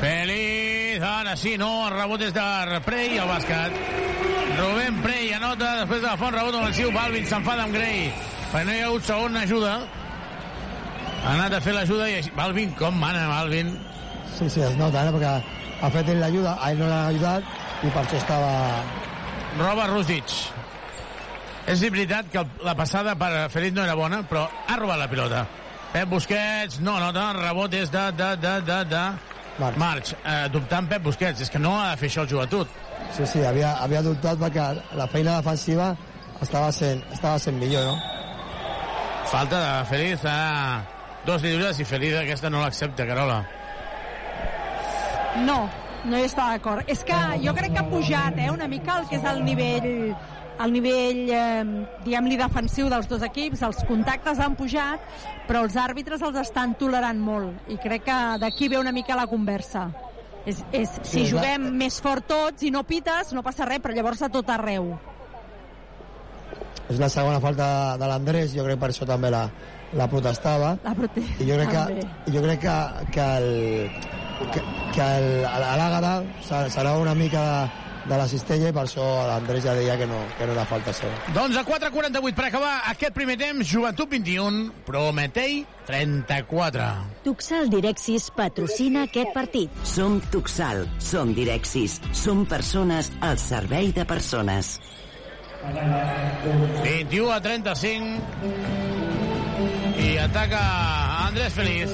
Feliz, ara sí, no, el rebot és de Prey al bàsquet. Rubén Prey anota, després de la font rebot ofensiu, Balvin s'enfada amb Gray, perquè no hi ha hagut segona ajuda. Ha anat a fer l'ajuda i així... Balvin, com mana Balvin? Sí, sí, es nota, eh? perquè ha fet ell l'ajuda, a ell no l'ha ajudat i per això estava... Roba Rusic. És veritat que la passada per Feliz no era bona, però ha robat la pilota. Pep Busquets, no nota, el rebot és de, de, de, de, de... March. March, eh, dubtant Pep Busquets, és que no ha de fer això el joventut. Sí, sí, havia, havia dubtat perquè la feina defensiva estava sent, estava sent millor, no? Falta de Feliz a dos lliures i Feliz aquesta no l'accepta, Carola. No, no hi està d'acord. És que jo crec que ha pujat eh, una mica el que és el nivell el nivell, eh, diguem-li, defensiu dels dos equips, els contactes han pujat, però els àrbitres els estan tolerant molt, i crec que d'aquí ve una mica la conversa. És, és, si Sí, juguem més fort tots i no pites, no passa res, però llavors a tot arreu. És la segona falta de l'Andrés, jo crec per això també la, la protestava. La prote... I jo crec que, jo crec que, que el, que, que el, l'Àgada se- serà una mica de, de la cistella i per això l'Andrés ja deia que no, que no era falta seva. Doncs a 4.48 per acabar aquest primer temps, Joventut 21, Prometei 34. Tuxal Direxis patrocina aquest partit. Som Tuxal, som Direxis, som persones al servei de persones. 21 a 35 i ataca Andrés Feliz.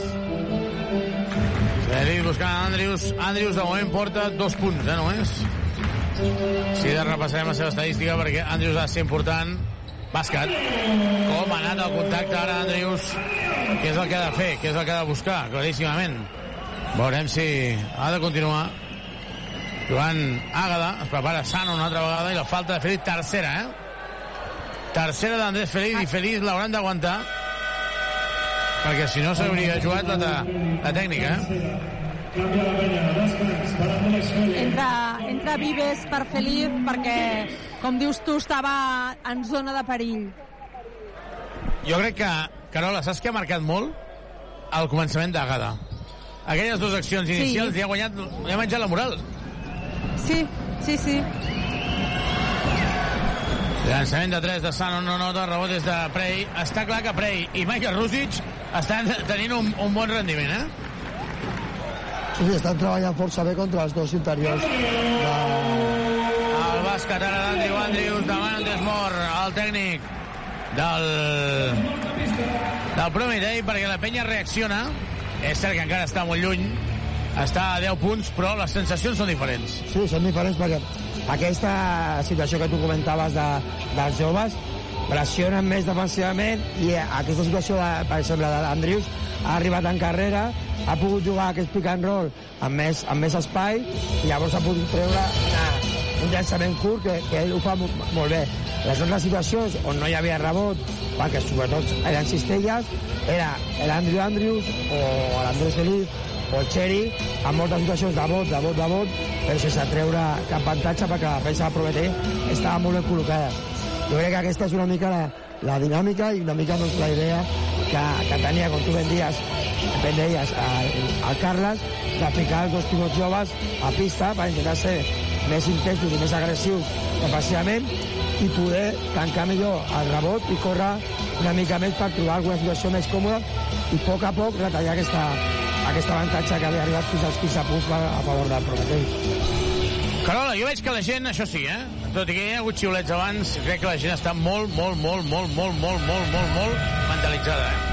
Feliz buscant Andrius. Andrius de moment porta dos punts eh, només? Si de repassarem la seva estadística perquè Andrius ha de ser important. Bàsquet com ha anat el contacte ara Andrius? Què és el que ha de fer, què és el que ha de buscar? Claríssimament. Veurem si ha de continuar Joan Àgada es prepara Sano una altra vegada i la falta de Feliz tercera eh? tercera d'Andrés Feliz i Feliz l'hauran d'aguantar perquè si no s'hauria jugat la, la tècnica eh? Entra, entra Vives per Felip perquè, com dius tu, estava en zona de perill. Jo crec que, Carola, saps què ha marcat molt? El començament d'Agada. Aquelles dues accions inicials sí. li ha guanyat, li ha menjat la moral. Sí, sí, sí. Llançament de 3 de Sano, no nota, rebot des de Prey. Està clar que Prey i Michael Rusic estan tenint un, un bon rendiment, eh? Sí, sí, estan treballant força bé contra els dos interiors. De... El bàsquet ara d'Andrew Andrews davant Desmor, el tècnic del, del Prometei, perquè la penya reacciona. És cert que encara està molt lluny, està a 10 punts, però les sensacions són diferents. Sí, són diferents perquè aquesta situació que tu comentaves de, dels joves pressionen més defensivament i aquesta situació, de, per exemple, d'Andrius ha arribat en carrera, ha pogut jugar aquest pick and roll amb més, amb més espai i llavors ha pogut treure una, un llançament curt que, que ell ho fa molt, molt bé. Les altres situacions on no hi havia rebot, perquè sobretot eren cistelles, era l'Andrew Andrews o l'Andrés Feliz Cherry, en moltes situacions de vot, de vot, de vot, però sense treure cap avantatge perquè la defensa de Prometer estava molt ben col·locada. Jo crec que aquesta és una mica la, la dinàmica i una mica doncs, la idea que, que tenia, com tu ben dies, ben deies, el Carles, de ficar els dos pilots joves a pista per intentar ser més intensos i més agressius defensivament i poder tancar millor el rebot i córrer una mica més per trobar alguna situació més còmoda i a poc a poc retallar aquesta, aquest avantatge que havia arribat fins als 15 punts a favor del Prometell. Carola, jo veig que la gent, això sí, eh? Tot i que hi ha hagut xiulets abans, crec que la gent està molt, molt, molt, molt, molt, molt, molt, molt, molt mentalitzada, eh?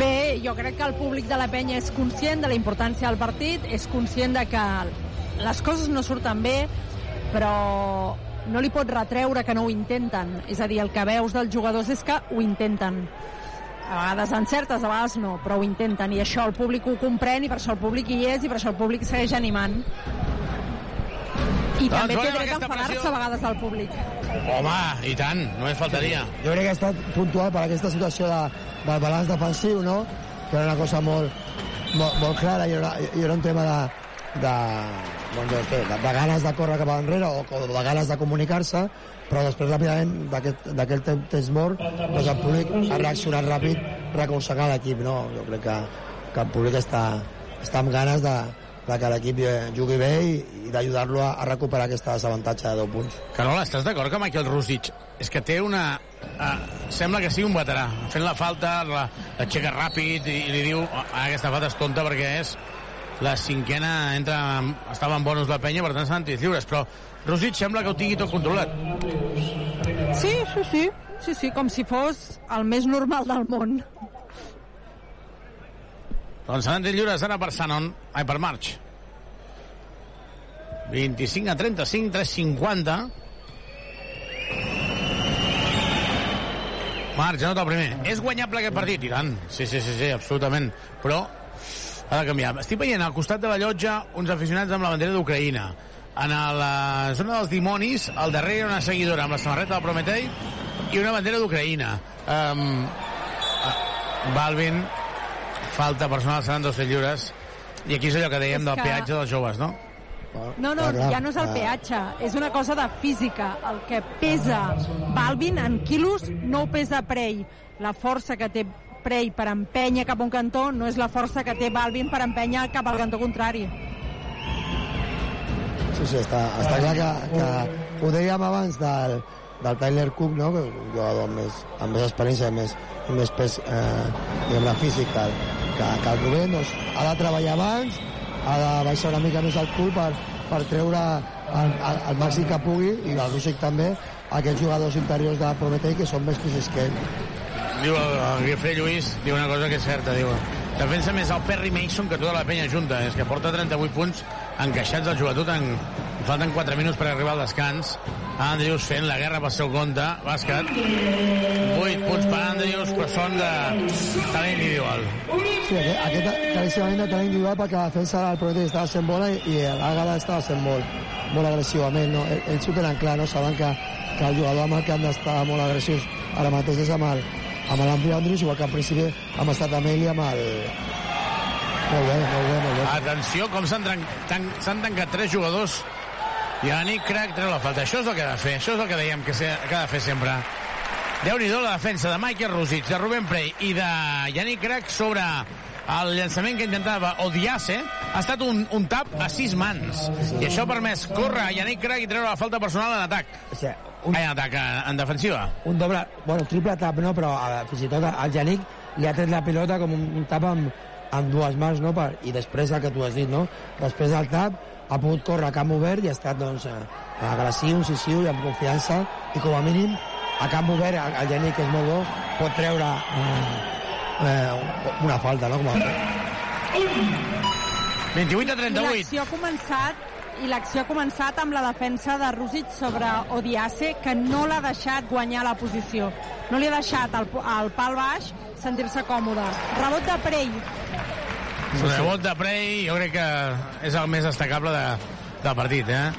Bé, jo crec que el públic de la penya és conscient de la importància del partit, és conscient de que les coses no surten bé, però no li pot retreure que no ho intenten. És a dir, el que veus dels jugadors és que ho intenten. A vegades encertes, a vegades no, però ho intenten. I això el públic ho comprèn i per això el públic hi és i per això el públic segueix animant. I Doncs també té dret a enfadar-se a vegades al públic. Home, i tant, només faltaria. Jo crec que ha estat puntual per aquesta situació de, del balanç defensiu, no? que era una cosa molt, molt, molt clara i era, i era un tema de, de, doncs, de, de, de ganes de córrer cap enrere o, o de ganes de comunicar-se, però després ràpidament d'aquest temps, mort doncs el públic ha reaccionat ràpid aconseguir l'equip. No? Jo crec que, que el públic està, està amb ganes de, de que l'equip eh, jugui bé i, i d'ajudar-lo a, a recuperar aquesta desavantatge de 10 punts. Carola, estàs d'acord que Michael Rusic és que té una... Uh, sembla que sigui un veterà. Fent la falta, la, l'aixeca ràpid i, i li diu ah, aquesta falta és tonta perquè és la cinquena entra, estava en bonus la penya, per tant s'han lliures, però Rusic sembla que ho tingui tot controlat. Sí, sí, sí. Sí, sí, com si fos el més normal del món. Doncs tirs lliures ara per Sanon, ai, per March. 25 a 35, 3'50. March, anota el primer. És guanyable aquest partit? I tant. Sí, sí, sí, sí, absolutament. Però ha de canviar. Estic veient al costat de la llotja uns aficionats amb la bandera d'Ucraïna. En la zona dels dimonis, al darrere hi ha una seguidora amb la samarreta del Prometei i una bandera d'Ucraïna. Um, Balvin, falta personal, seran dos lliures. I aquí és allò que dèiem És del que- peatge dels joves, no? No, no, ja no és el peatge, és una cosa de física. El que pesa Balvin en quilos no ho pesa Prey. La força que té Prey per empènyer cap a un cantó no és la força que té Balvin per empènyer cap al cantó contrari. Sí, sí, està, està clar que, que ho dèiem abans del, del Tyler Cook, no? que és un jugador amb més, amb més experiència i més, amb més pes eh, diguem físic que, que, el Rubén, doncs, ha de treballar abans, ha de baixar una mica més el cul per, per treure el, el, el màxim que pugui, i el Rússic també, aquests jugadors interiors de Prometei que són més físics que ell. Diu el Guifré Lluís, diu una cosa que és certa, diu defensa més el Perry Mason que tota la penya junta, és que porta 38 punts encaixats al joventut en... falten 4 minuts per arribar al descans Andrius fent la guerra pel seu compte bàsquet 8 punts per Andrius però són de talent individual Sí, aquest, aquest claríssimament de talent individual perquè la defensa del Prometei estava sent bona i, l'Àgada estava sent molt, molt agressivament. No? Ells, ho tenen clar, no? saben que, que el jugador amb el que han d'estar molt agressius ara mateix és amb el, amb igual que al principi hem estat amb ell i amb el, Molt bé, molt bé, molt bé. Atenció, com s'han tran- tan- s'han tancat tres jugadors i Yannick Crac treu la falta. Això és el que ha de fer, això és el que dèiem que, se, que ha de fer sempre. déu nhi la defensa de Michael Rosic, de Rubén Prey i de Yannick Crac sobre el llançament que intentava Odiase ha estat un, un tap a sis mans. I això ha permès córrer a Yannick Crac i treure la falta personal en atac. O sigui, un, Ai, en atac, en, en defensiva. un doble, bueno, triple tap, no, però eh, fins i tot el Janic li ha tret la pilota com un, un tap amb, amb dues mans, no? Per, I després el que tu has dit, no? Després del tap ha pogut córrer a camp obert i ha estat, doncs, eh, agressiu, incisiu i amb confiança i com a mínim a camp obert el, el Janic, que és molt bo, pot treure eh, eh, una falta, no? Com a, 28 a 38. L'acció ha començat i l'acció ha començat amb la defensa de Rússic sobre Odiase, que no l'ha deixat guanyar la posició. No li ha deixat al, al pal baix sentir-se còmode. Rebot de Prey. El rebot de Prey jo crec que és el més destacable de, del partit, eh?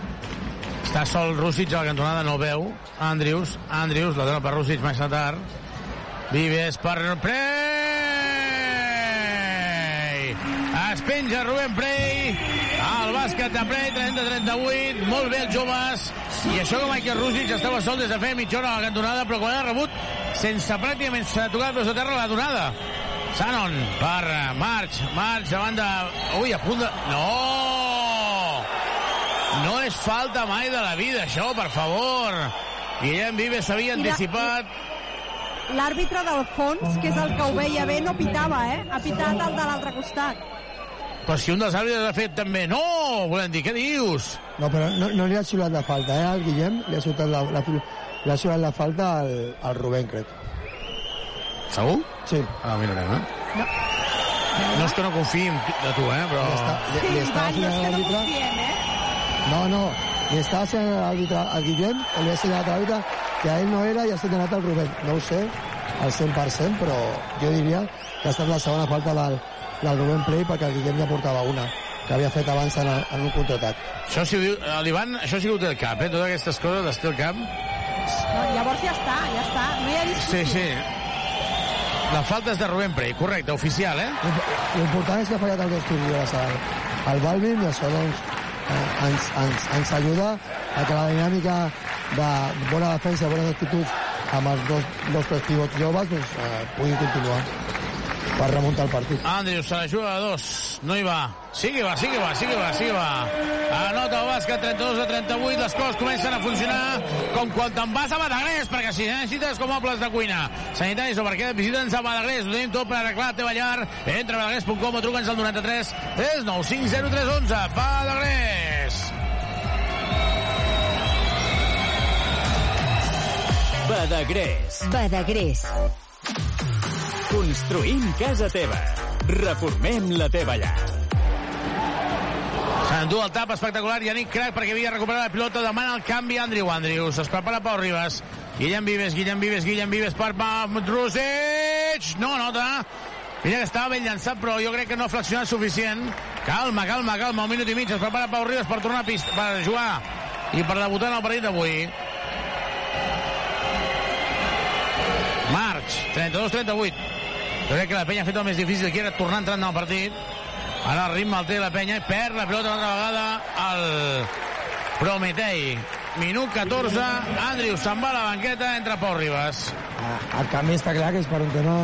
Està sol Rússic a la cantonada, no el veu. Andrius, Andrius, la dona per Rússic massa tard. Vives per Prey! Es penja Rubén Prey. El bàsquet de Prey, 30-38. Molt bé els joves. I això que Michael Rússic estava sol des de fer mitja hora a la cantonada, però quan ha rebut, sense pràcticament s'ha tocat peus a terra la donada. Sanon per eh, March. March davant de... Ui, a punt de... No! No és falta mai de la vida, això, per favor. Guillem Vives s'havia anticipat. L'àrbitre del fons, que és el que ho veia bé, no pitava, eh? Ha pitat el de l'altre costat. Però si un dels àrbitres ha fet també... No! Volem dir, què dius? No, però no, no li ha xiulat la falta, eh, al Guillem? Li ha xiulat la, la, li ha xiulat la falta al, al Rubén, crec. Segur? Sí. Ah, mirarem, eh? No. No és que no confiï en tu- de tu, eh? Però... Li està, li, li està assenyalant que no l'àrbitre... confiem, eh? No, no, li està assenyalant l'àrbitre al Guillem, o li ha assenyalat a l'àrbitre que a ell no era i ha assenyalat al Rubén. No ho sé al 100%, però jo diria que ha estat la segona falta del, del Rubén Play perquè el Guillem ja portava una que havia fet abans en, en un contraatac. Això si ho diu... eh, L'Ivan, això sí que ho té el cap, eh? Totes aquestes coses les té el cap. No, llavors ja està, ja està. No hi ha discussió. Sí, sí. La falta és de Rubén Prey, correcte, oficial, eh? L'important és que ha fallat el dos tirs al, al Balvin i això doncs, eh, ens, ens, ens ajuda a que la dinàmica de bona defensa, bones actituds amb els dos, dos tres pivots joves doncs, eh, pugui continuar per remuntar el partit. Andrius se la juga a dos. No hi va. Sí que va, sí que va, sí que va, sí que va. Anota el bàsquet 32 a 38. Les coses comencen a funcionar com quan te'n vas a Badagrés, perquè si necessites com mobles de cuina. Sanitaris o perquè visita'ns a Badagrés. Ho tenim tot per arreglar la teva llar. Entra a badagrés.com o truca'ns al 93 395 0311. Badagrés. Badagrés. Badagrés. Construïm casa teva. Reformem la teva llar. S'endú el tap espectacular Yannick Crac perquè havia recuperat la pilota demana el canvi Andrew Andrews es prepara Pau Ribas Guillem Vives, Guillem Vives, Guillem Vives per Rosic no nota Mira que estava ben llançat, però jo crec que no ha flexionat suficient. Calma, calma, calma, un minut i mig. Es prepara Pau Ribas per tornar a pista, per jugar i per debutar en el partit d'avui. March, 32-38. Jo crec que la penya ha fet el més difícil aquí, era tornar entrant en el partit. Ara el ritme el té la penya i perd la pilota una altra vegada el Prometei. Minut 14, Andrius se'n va a la banqueta, entra Pau Ribas. El canvi està clar que és per un tema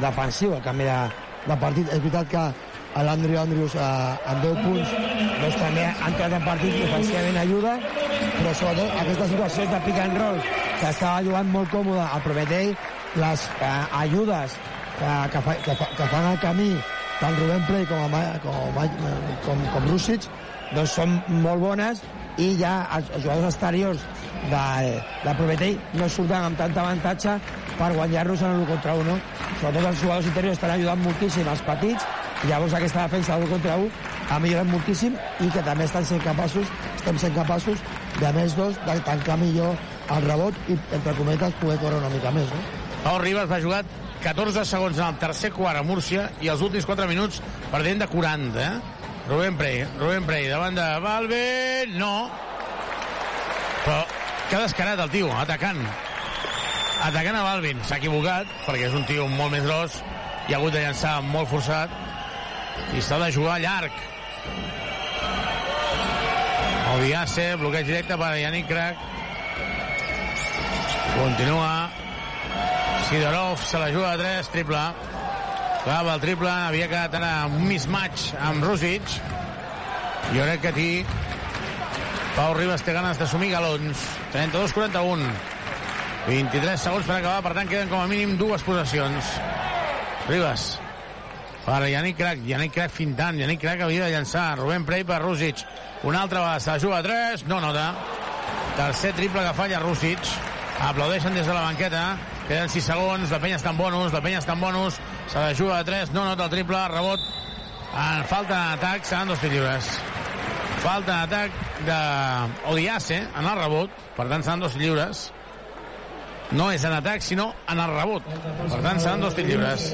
defensiu, el canvi de, de partit. És veritat que l'Andrew Andrews eh, amb 10 punts doncs també ha entrat en partit i ajuda, però sobretot aquestes situacions de pick and roll que estava jugant molt còmode a Prometei, les eh, ajudes que, que, fa, que, fa, que fan el camí tant Rubén Play com, a, com, com, com Rusic doncs són molt bones i ja els, els jugadors exteriors de, de Prometei no surten amb tant avantatge per guanyar-los en el contra 1 sobretot els jugadors interiors estan ajudant moltíssim els petits llavors aquesta defensa del contra 1 ha millorat moltíssim i que també estan sent capaços estem sent capaços de més dos de tancar millor el rebot i entre cometes poder córrer una mica més no? Pau Ribas va jugar 14 segons en el tercer quart a Múrcia i els últims 4 minuts perdent de 40, eh? Rubén Prey, Rubén Prey, davant de Valve, no. Però que descarat el tio, atacant. Atacant a Balvin. S'ha equivocat, perquè és un tio molt més gros i ha hagut de llançar molt forçat. i s'ha de jugar llarg. Odiace, bloqueig directe per Yannick Crac. Continua. Sidorov se la juga de 3, triple. Clava el triple, havia quedat ara un mismatch amb Rússic. Jo crec que aquí Pau Ribas té ganes d'assumir galons. 32-41. 23 segons per acabar, per tant queden com a mínim dues possessions. Ribas. Per Yannick Crac. Yannick Crac fintant. Yannick Crac havia de llançar. Rubén Prey per Rússic. Una altra vegada se la juga a 3. No nota. Tercer triple que falla Rússic. Aplaudeixen des de la banqueta. Queden 6 segons. La penya està en bonus. La penya està en bonus. Se la juga a 3. No nota el triple. Rebot. En falta d'atac. Seran dos lliures. Falta d'atac d'Odiace en el rebot. Per tant, seran dos lliures. No és en atac, sinó en el rebot. Per tant, seran dos tirs lliures.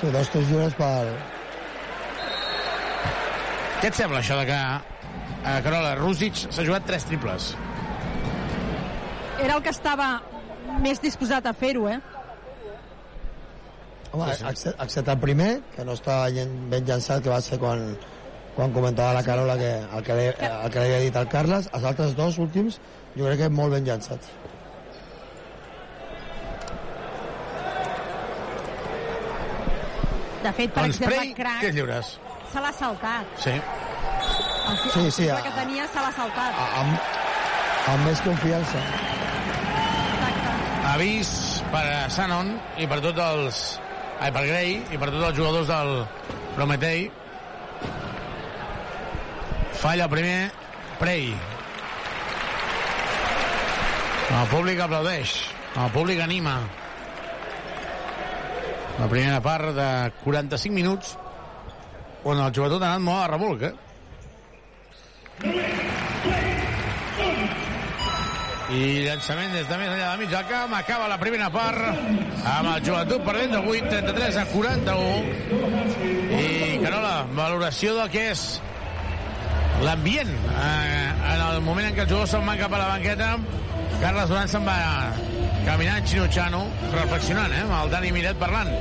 Sí, dos tirs lliures per... Què et sembla això de que a Carola Rússic s'ha jugat tres triples? Era el que estava més disposat a fer-ho, eh? Home, excepte, excepte el primer, que no llen- ben llançat, que va ser quan, quan comentava la Carola que el que, li, el que li havia dit al Carles, els altres dos últims jo crec que molt ben llançats. De fet, per doncs exemple, Crac tirs lliures. se l'ha saltat. Sí. El, Sí, el sí, a- que tenia se l'ha saltat. Amb, amb més confiança. Avís per a Sanon i per tots els... Ai, per Gray i per tots els jugadors del Prometei. Falla el primer Prey. El públic aplaudeix. El públic anima. La primera part de 45 minuts on el jugador ha anat molt a remolc, eh? I llançament des de més enllà de mig del camp. Acaba la primera part amb el joventut perdent de 8 33 a 41 i Carola, valoració del que és l'ambient eh, en el moment en què els jugadors se'n van cap a la banqueta. Carles Duran se'n va caminant xinutxano reflexionant, eh, amb el Dani Miret parlant.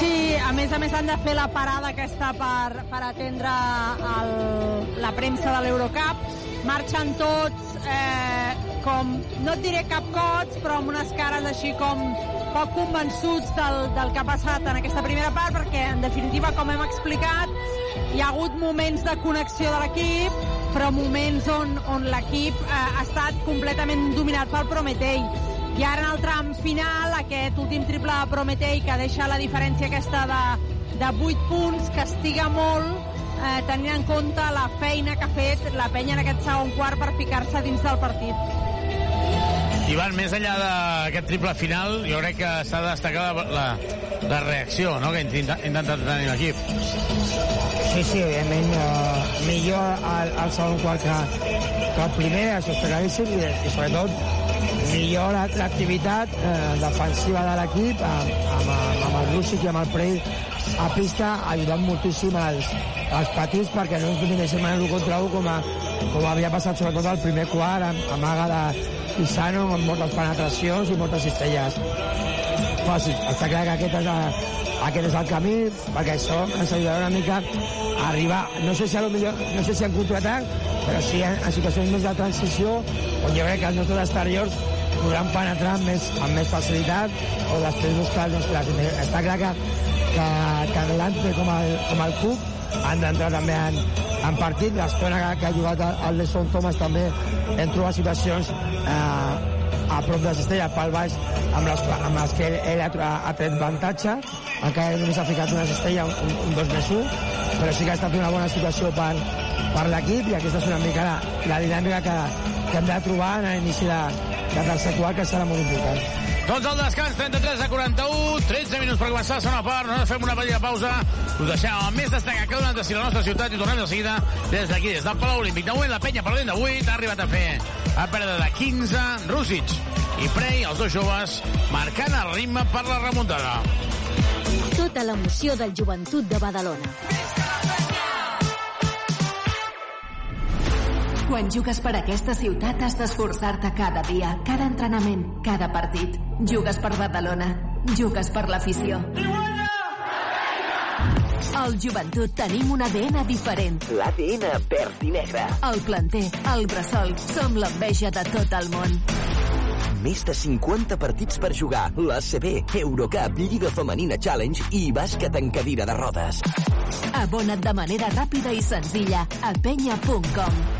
Sí, a més a més han de fer la parada aquesta per, per atendre el, la premsa de l'Eurocup. Marxen tots eh, com, no et diré capcots, però amb unes cares així com poc convençuts del, del que ha passat en aquesta primera part, perquè en definitiva, com hem explicat, hi ha hagut moments de connexió de l'equip, però moments on, on l'equip eh, ha estat completament dominat pel Prometei. I ara en el tram final, aquest últim triple de Prometei que deixa la diferència aquesta de, de 8 punts, castiga molt eh, tenint en compte la feina que ha fet la penya en aquest segon quart per ficar-se dins del partit. Ivan, més enllà d'aquest triple final, jo crec que s'ha de destacar la, la, la reacció no? que ha intentat, intentat tenir l'equip. Sí, sí, evidentment, eh, millor al, al segon quart que, que el primer, això és claríssim, i, i sobretot millor la- l'activitat eh, defensiva de l'equip amb, amb, amb el Rússic i amb el Prey a pista, ajudant moltíssim els, els petits perquè no ens dominéssim en l'1 contra 1 com, a, com havia passat sobretot al primer quart amb, amb Aga de Pisano amb moltes penetracions i moltes cistelles fàcil. Està clar que aquest és, el, aquest és el camí, perquè això ens ajudarà una mica a arribar, no sé si a lo millor, no sé si en contraatac, però sí en, en situacions més de transició, on jo crec que els nostres exteriors podran penetrar amb més, amb més facilitat o després buscar els nostres... Està clar que, que, que l'Ante com el, com el Cup han d'entrar també en, en partit. L'estona que, que ha jugat el, Lesson Thomas també hem trobat situacions eh, a prop de la cistella, pel baix, amb les, amb les que ell ha, ha tret avantatge, encara només ha ficat una cistella, un, un 2 més 1, però sí que ha estat una bona situació per, per l'equip i aquesta és una mica la, la dinàmica que, que hem de trobar en l'inici de, de tercer quart, que serà molt important. Doncs el descans, 33 a 41, 13 minuts per començar la segona part, nosaltres fem una petita pausa, us deixem el més destacat que donat de la nostra ciutat i tornem de seguida des d'aquí, des del Palau Olímpic. De moment la penya perdent de 8, ha arribat a fer a perdre de 15, Rússic i Prey, els dos joves, marcant el ritme per la remuntada. Tota l'emoció del joventut de Badalona. Quan jugues per aquesta ciutat has d'esforçar-te cada dia, cada entrenament, cada partit. Jugues per Badalona. Jugues per l'afició. Al Joventut tenim un ADN diferent. L'ADN verd i negre. El planter, el bressol, som l'enveja de tot el món. Més de 50 partits per jugar. L'ACB, Eurocup, Lliga Femenina Challenge i bàsquet en cadira de rodes. Abona't de manera ràpida i senzilla a penya.com.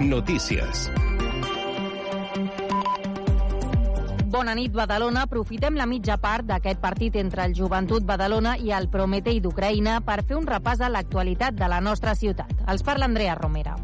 Notícies. Bona nit, Badalona. Aprofitem la mitja part d'aquest partit entre el Joventut Badalona i el Prometei d'Ucraïna per fer un repàs a l'actualitat de la nostra ciutat. Els parla Andrea Romera.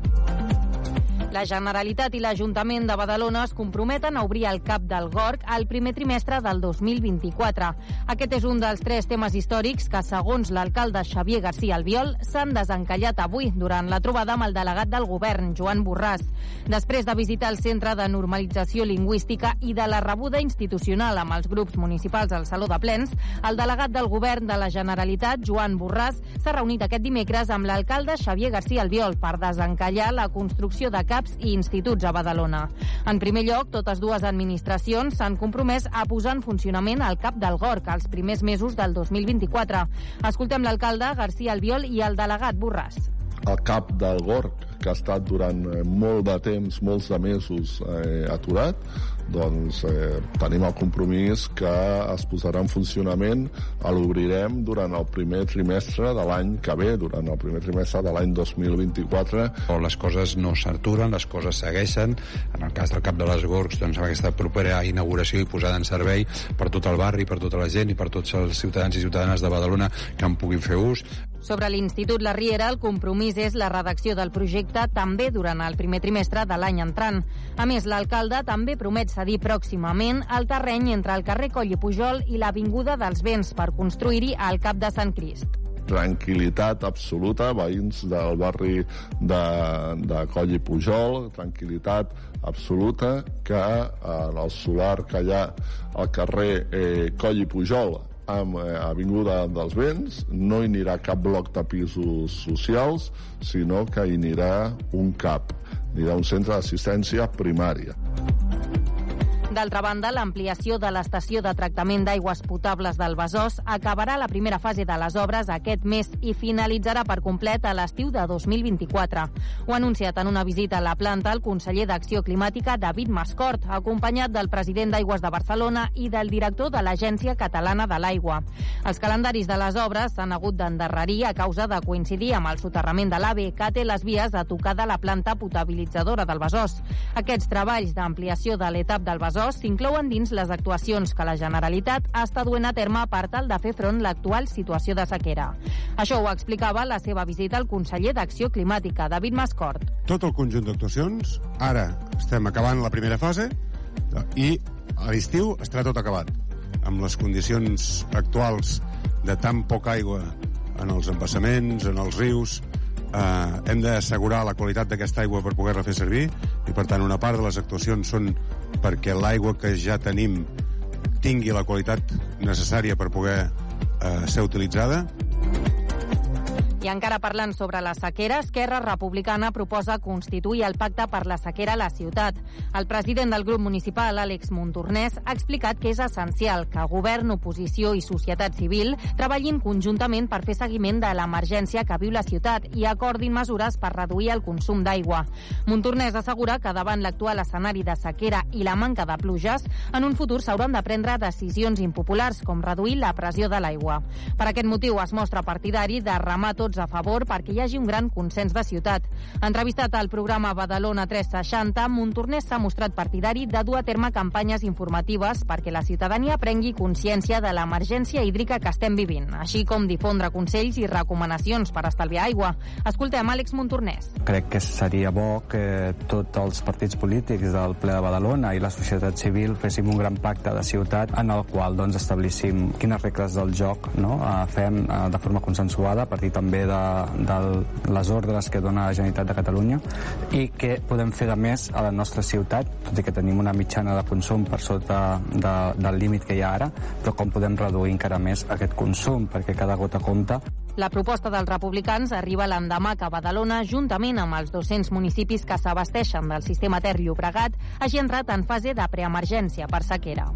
La Generalitat i l'Ajuntament de Badalona es comprometen a obrir el CAP del Gorg al primer trimestre del 2024. Aquest és un dels tres temes històrics que, segons l'alcalde Xavier García Albiol, s'han desencallat avui durant la trobada amb el delegat del govern, Joan Borràs. Després de visitar el Centre de Normalització Lingüística i de la rebuda institucional amb els grups municipals al Saló de Plens, el delegat del govern de la Generalitat, Joan Borràs, s'ha reunit aquest dimecres amb l'alcalde Xavier García Albiol per desencallar la construcció de CAPs i instituts a Badalona. En primer lloc, totes dues administracions s'han compromès a posar en funcionament el CAP del Gorg als primers mesos del 2024. Escoltem l'alcalde García Albiol i el delegat Borràs. El CAP del Gorg, que ha estat durant molt de temps, molts de mesos eh, aturat, doncs eh, tenim el compromís que es posarà en funcionament, l'obrirem durant el primer trimestre de l'any que ve, durant el primer trimestre de l'any 2024. Les coses no s'aturen, les coses segueixen. En el cas del Cap de les Gorgs, doncs, amb aquesta propera inauguració i posada en servei per tot el barri, per tota la gent i per tots els ciutadans i ciutadanes de Badalona que en puguin fer ús. Sobre l'Institut La Riera, el compromís és la redacció del projecte també durant el primer trimestre de l'any entrant. A més, l'alcalde també promet cedir pròximament el terreny entre el carrer Coll i Pujol i l'Avinguda dels Vents per construir-hi el Cap de Sant Crist tranquil·litat absoluta, veïns del barri de, de Coll i Pujol, tranquil·litat absoluta que en el solar que hi ha al carrer eh, Coll i Pujol amb eh, Avinguda dels Vents, no hi anirà cap bloc de pisos socials, sinó que hi anirà un CAP, anirà un centre d'assistència primària. D'altra banda, l'ampliació de l'estació de tractament d'aigües potables del Besòs acabarà la primera fase de les obres aquest mes i finalitzarà per complet a l'estiu de 2024. Ho ha anunciat en una visita a la planta el conseller d'Acció Climàtica David Mascort, acompanyat del president d'Aigües de Barcelona i del director de l'Agència Catalana de l'Aigua. Els calendaris de les obres s'han hagut d'endarrerir a causa de coincidir amb el soterrament de l'AVE, que té les vies a tocar de la planta potabilitzadora del Besòs. Aquests treballs d'ampliació de l'etap del Besòs Besòs s'inclouen dins les actuacions que la Generalitat està duent a terme per tal de fer front l'actual situació de sequera. Això ho explicava la seva visita al conseller d'Acció Climàtica, David Mascort. Tot el conjunt d'actuacions, ara estem acabant la primera fase i a l'estiu estarà tot acabat. Amb les condicions actuals de tan poca aigua en els embassaments, en els rius, eh, hem d'assegurar la qualitat d'aquesta aigua per poder-la fer servir i per tant una part de les actuacions són perquè l'aigua que ja tenim tingui la qualitat necessària per poder eh, ser utilitzada i encara parlant sobre la sequera, Esquerra Republicana proposa constituir el pacte per la sequera a la ciutat. El president del grup municipal, Àlex Montornès, ha explicat que és essencial que govern, oposició i societat civil treballin conjuntament per fer seguiment de l'emergència que viu la ciutat i acordin mesures per reduir el consum d'aigua. Montornès assegura que davant l'actual escenari de sequera i la manca de pluges, en un futur s'hauran de prendre decisions impopulars com reduir la pressió de l'aigua. Per aquest motiu es mostra partidari de remar tot vots a favor perquè hi hagi un gran consens de ciutat. Entrevistat al programa Badalona 360, Montornès s'ha mostrat partidari de dur a terme campanyes informatives perquè la ciutadania prengui consciència de l'emergència hídrica que estem vivint, així com difondre consells i recomanacions per estalviar aigua. Escoltem Àlex Montornès. Crec que seria bo que tots els partits polítics del ple de Badalona i la societat civil féssim un gran pacte de ciutat en el qual doncs, establíssim quines regles del joc no? eh, fem eh, de forma consensuada a partir també de, de les ordres que dona la Generalitat de Catalunya i què podem fer de més a la nostra ciutat, tot i que tenim una mitjana de consum per sota de, del límit que hi ha ara, però com podem reduir encara més aquest consum, perquè cada gota compta. La proposta dels republicans arriba l'endemà que Badalona, juntament amb els 200 municipis que s'abasteixen del sistema Ter Llobregat, hagi entrat en fase de preemergència per sequera.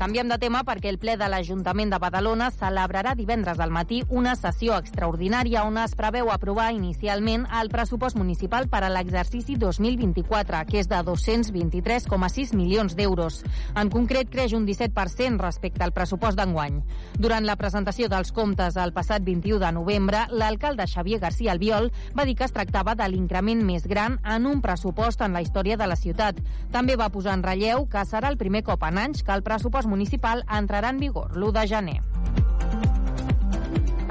Canviem de tema perquè el ple de l'Ajuntament de Badalona celebrarà divendres al matí una sessió extraordinària on es preveu aprovar inicialment el pressupost municipal per a l'exercici 2024, que és de 223,6 milions d'euros. En concret, creix un 17% respecte al pressupost d'enguany. Durant la presentació dels comptes el passat 21 de novembre, l'alcalde Xavier García Albiol va dir que es tractava de l'increment més gran en un pressupost en la història de la ciutat. També va posar en relleu que serà el primer cop en anys que el pressupost municipal entrarà en vigor l'1 de gener.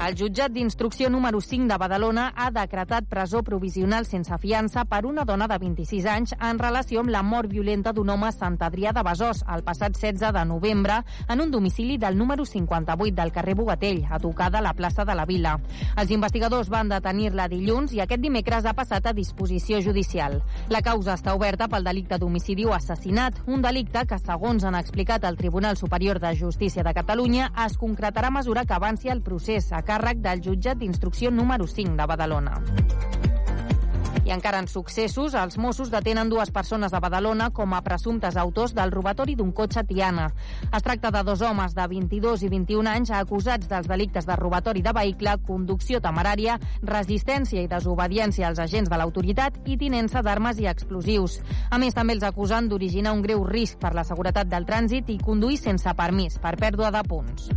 El jutjat d'instrucció número 5 de Badalona ha decretat presó provisional sense fiança per una dona de 26 anys en relació amb la mort violenta d'un home a Sant Adrià de Besòs el passat 16 de novembre en un domicili del número 58 del carrer Bogatell, a tocar de la plaça de la Vila. Els investigadors van detenir-la dilluns i aquest dimecres ha passat a disposició judicial. La causa està oberta pel delicte d'homicidi o assassinat, un delicte que, segons han explicat el Tribunal Superior de Justícia de Catalunya, es concretarà a mesura que avanci el procés a càrrec del jutjat d'instrucció número 5 de Badalona. I encara en successos, els Mossos detenen dues persones de Badalona com a presumptes autors del robatori d'un cotxe Tiana. Es tracta de dos homes de 22 i 21 anys acusats dels delictes de robatori de vehicle, conducció temerària, resistència i desobediència als agents de l'autoritat i tinença d'armes i explosius. A més, també els acusen d'originar un greu risc per la seguretat del trànsit i conduir sense permís per pèrdua de punts.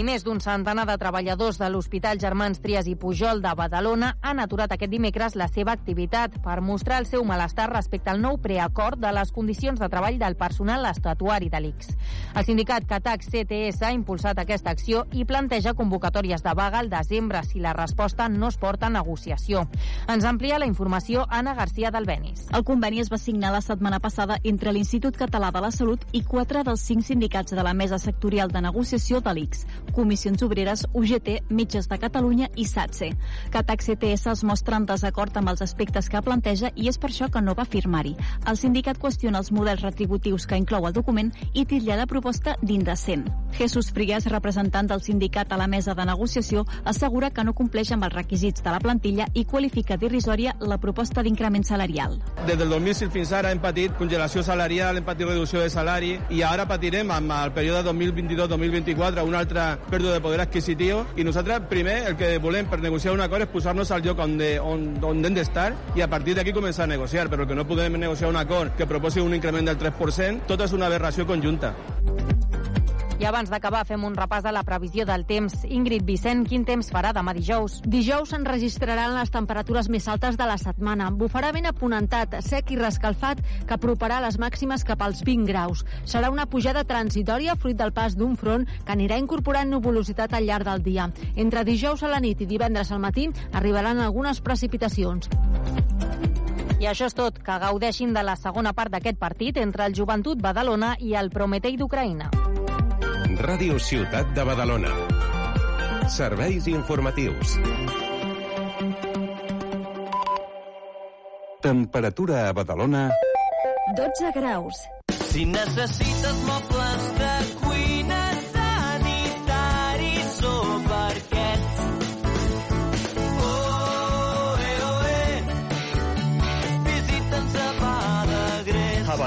I més d'un centenar de treballadors de l'Hospital Germans Trias i Pujol de Badalona han aturat aquest dimecres la seva activitat per mostrar el seu malestar respecte al nou preacord de les condicions de treball del personal estatuari de l'ICS. El sindicat Catac CTS ha impulsat aquesta acció i planteja convocatòries de vaga al desembre si la resposta no es porta a negociació. Ens amplia la informació Anna García del Benis. El conveni es va signar la setmana passada entre l'Institut Català de la Salut i quatre dels cinc sindicats de la mesa sectorial de negociació de l'ICS, Comissions Obreres, UGT, Mitges de Catalunya i SATSE. Catac CTS es mostra en desacord amb els aspectes que planteja i és per això que no va firmar-hi. El sindicat qüestiona els models retributius que inclou el document i titlla la proposta d'indecent. Jesús Frigues, representant del sindicat a la mesa de negociació, assegura que no compleix amb els requisits de la plantilla i qualifica d'irrisòria la proposta d'increment salarial. Des del 2006 fins ara hem patit congelació salarial, hem patit reducció de salari i ara patirem amb el període 2022-2024 una altra pèrdua de poder adquisitiu i nosaltres primer el que volem per negociar un acord és posar-nos al lloc on, de, on, on hem d'estar i a partir d'aquí començar a negociar, però el que no podem negociar un acord que proposi un increment del 3%, tot és una aberració conjunta. I abans d'acabar fem un repàs de la previsió del temps. Ingrid Vicent, quin temps farà demà dijous? Dijous s'enregistraran les temperatures més altes de la setmana. Bufarà ben aponentat, sec i rescalfat, que aproparà les màximes cap als 20 graus. Serà una pujada transitòria fruit del pas d'un front que anirà incorporant nuvolositat al llarg del dia. Entre dijous a la nit i divendres al matí arribaran algunes precipitacions. I això és tot. Que gaudeixin de la segona part d'aquest partit entre el Joventut Badalona i el Prometei d'Ucraïna. Ràdio Ciutat de Badalona. Serveis informatius. Temperatura a Badalona... 12 graus. Si necessites mobles de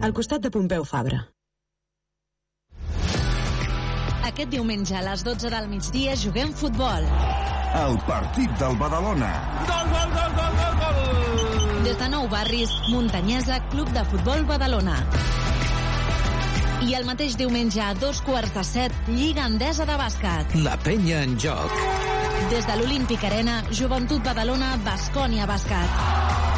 Al costat de Pompeu Fabra. Aquest diumenge a les 12 del migdia juguem futbol. El partit del Badalona. Gol, gol, gol, gol, gol, gol! Des de Nou Barris, Muntanyesa, Club de Futbol Badalona. I el mateix diumenge a dos quarts de set, Lliga Endesa de Bàsquet. La penya en joc. Des de l'Olímpic Arena, Joventut Badalona, Bascònia Bàsquet.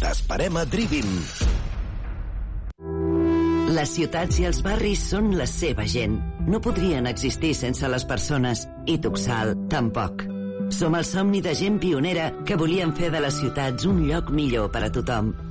T'esperem a Drivim. Les ciutats i els barris són la seva gent. No podrien existir sense les persones, i Tuxal tampoc. Som el somni de gent pionera que volien fer de les ciutats un lloc millor per a tothom.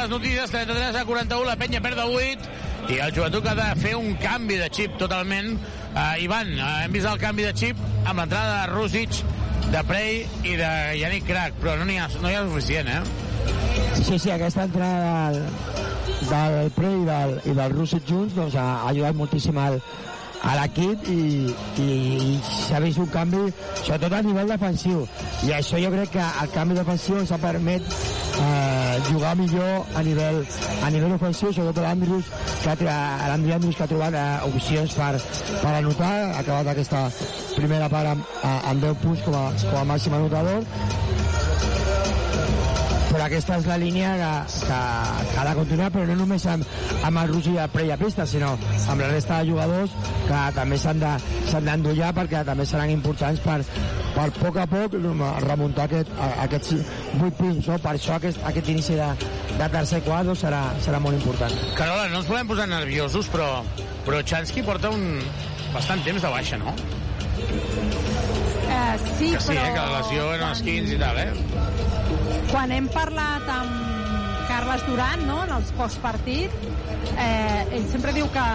Males notícies, 33 a 41, la penya perd de 8 i el joventut que ha de fer un canvi de xip totalment. Uh, Ivan, uh, hem vist el canvi de xip amb l'entrada de Rússic, de Prey i de Yannick Crac, però no, ha, no hi ha suficient, eh? Sí, sí, aquesta entrada del, del Pre i del, i del Russet junts doncs, ha, ha ajudat moltíssim al, a l'equip i, i, i s'ha vist un canvi, sobretot a nivell defensiu. I això jo crec que el canvi defensiu ens ha permet eh, jugar millor a nivell, a nivell ofensiu, sobretot l'Andrius, que que ha trobat eh, opcions per, per anotar, ha acabat aquesta primera part amb, a- amb 10 punts com a, com a màxim anotador però aquesta és la línia que, que, que ha de continuar, però no només amb, amb el Russi a Preia Pista, sinó amb la resta de jugadors que també s'han de- s'han d'endollar perquè també seran importants per, per a poc a poc remuntar aquest, a- aquests 8 punts. No? Per això aquest, aquest inici de, de tercer quart doncs, serà, serà molt important. Carola, no ens volem posar nerviosos, però, però Chansky porta un bastant temps de baixa, no? Eh, sí, que sí, però... eh, que la lesió eren els 15 i tal, eh? Quan hem parlat amb Carles Duran, no?, en els postpartit, eh, ell sempre diu que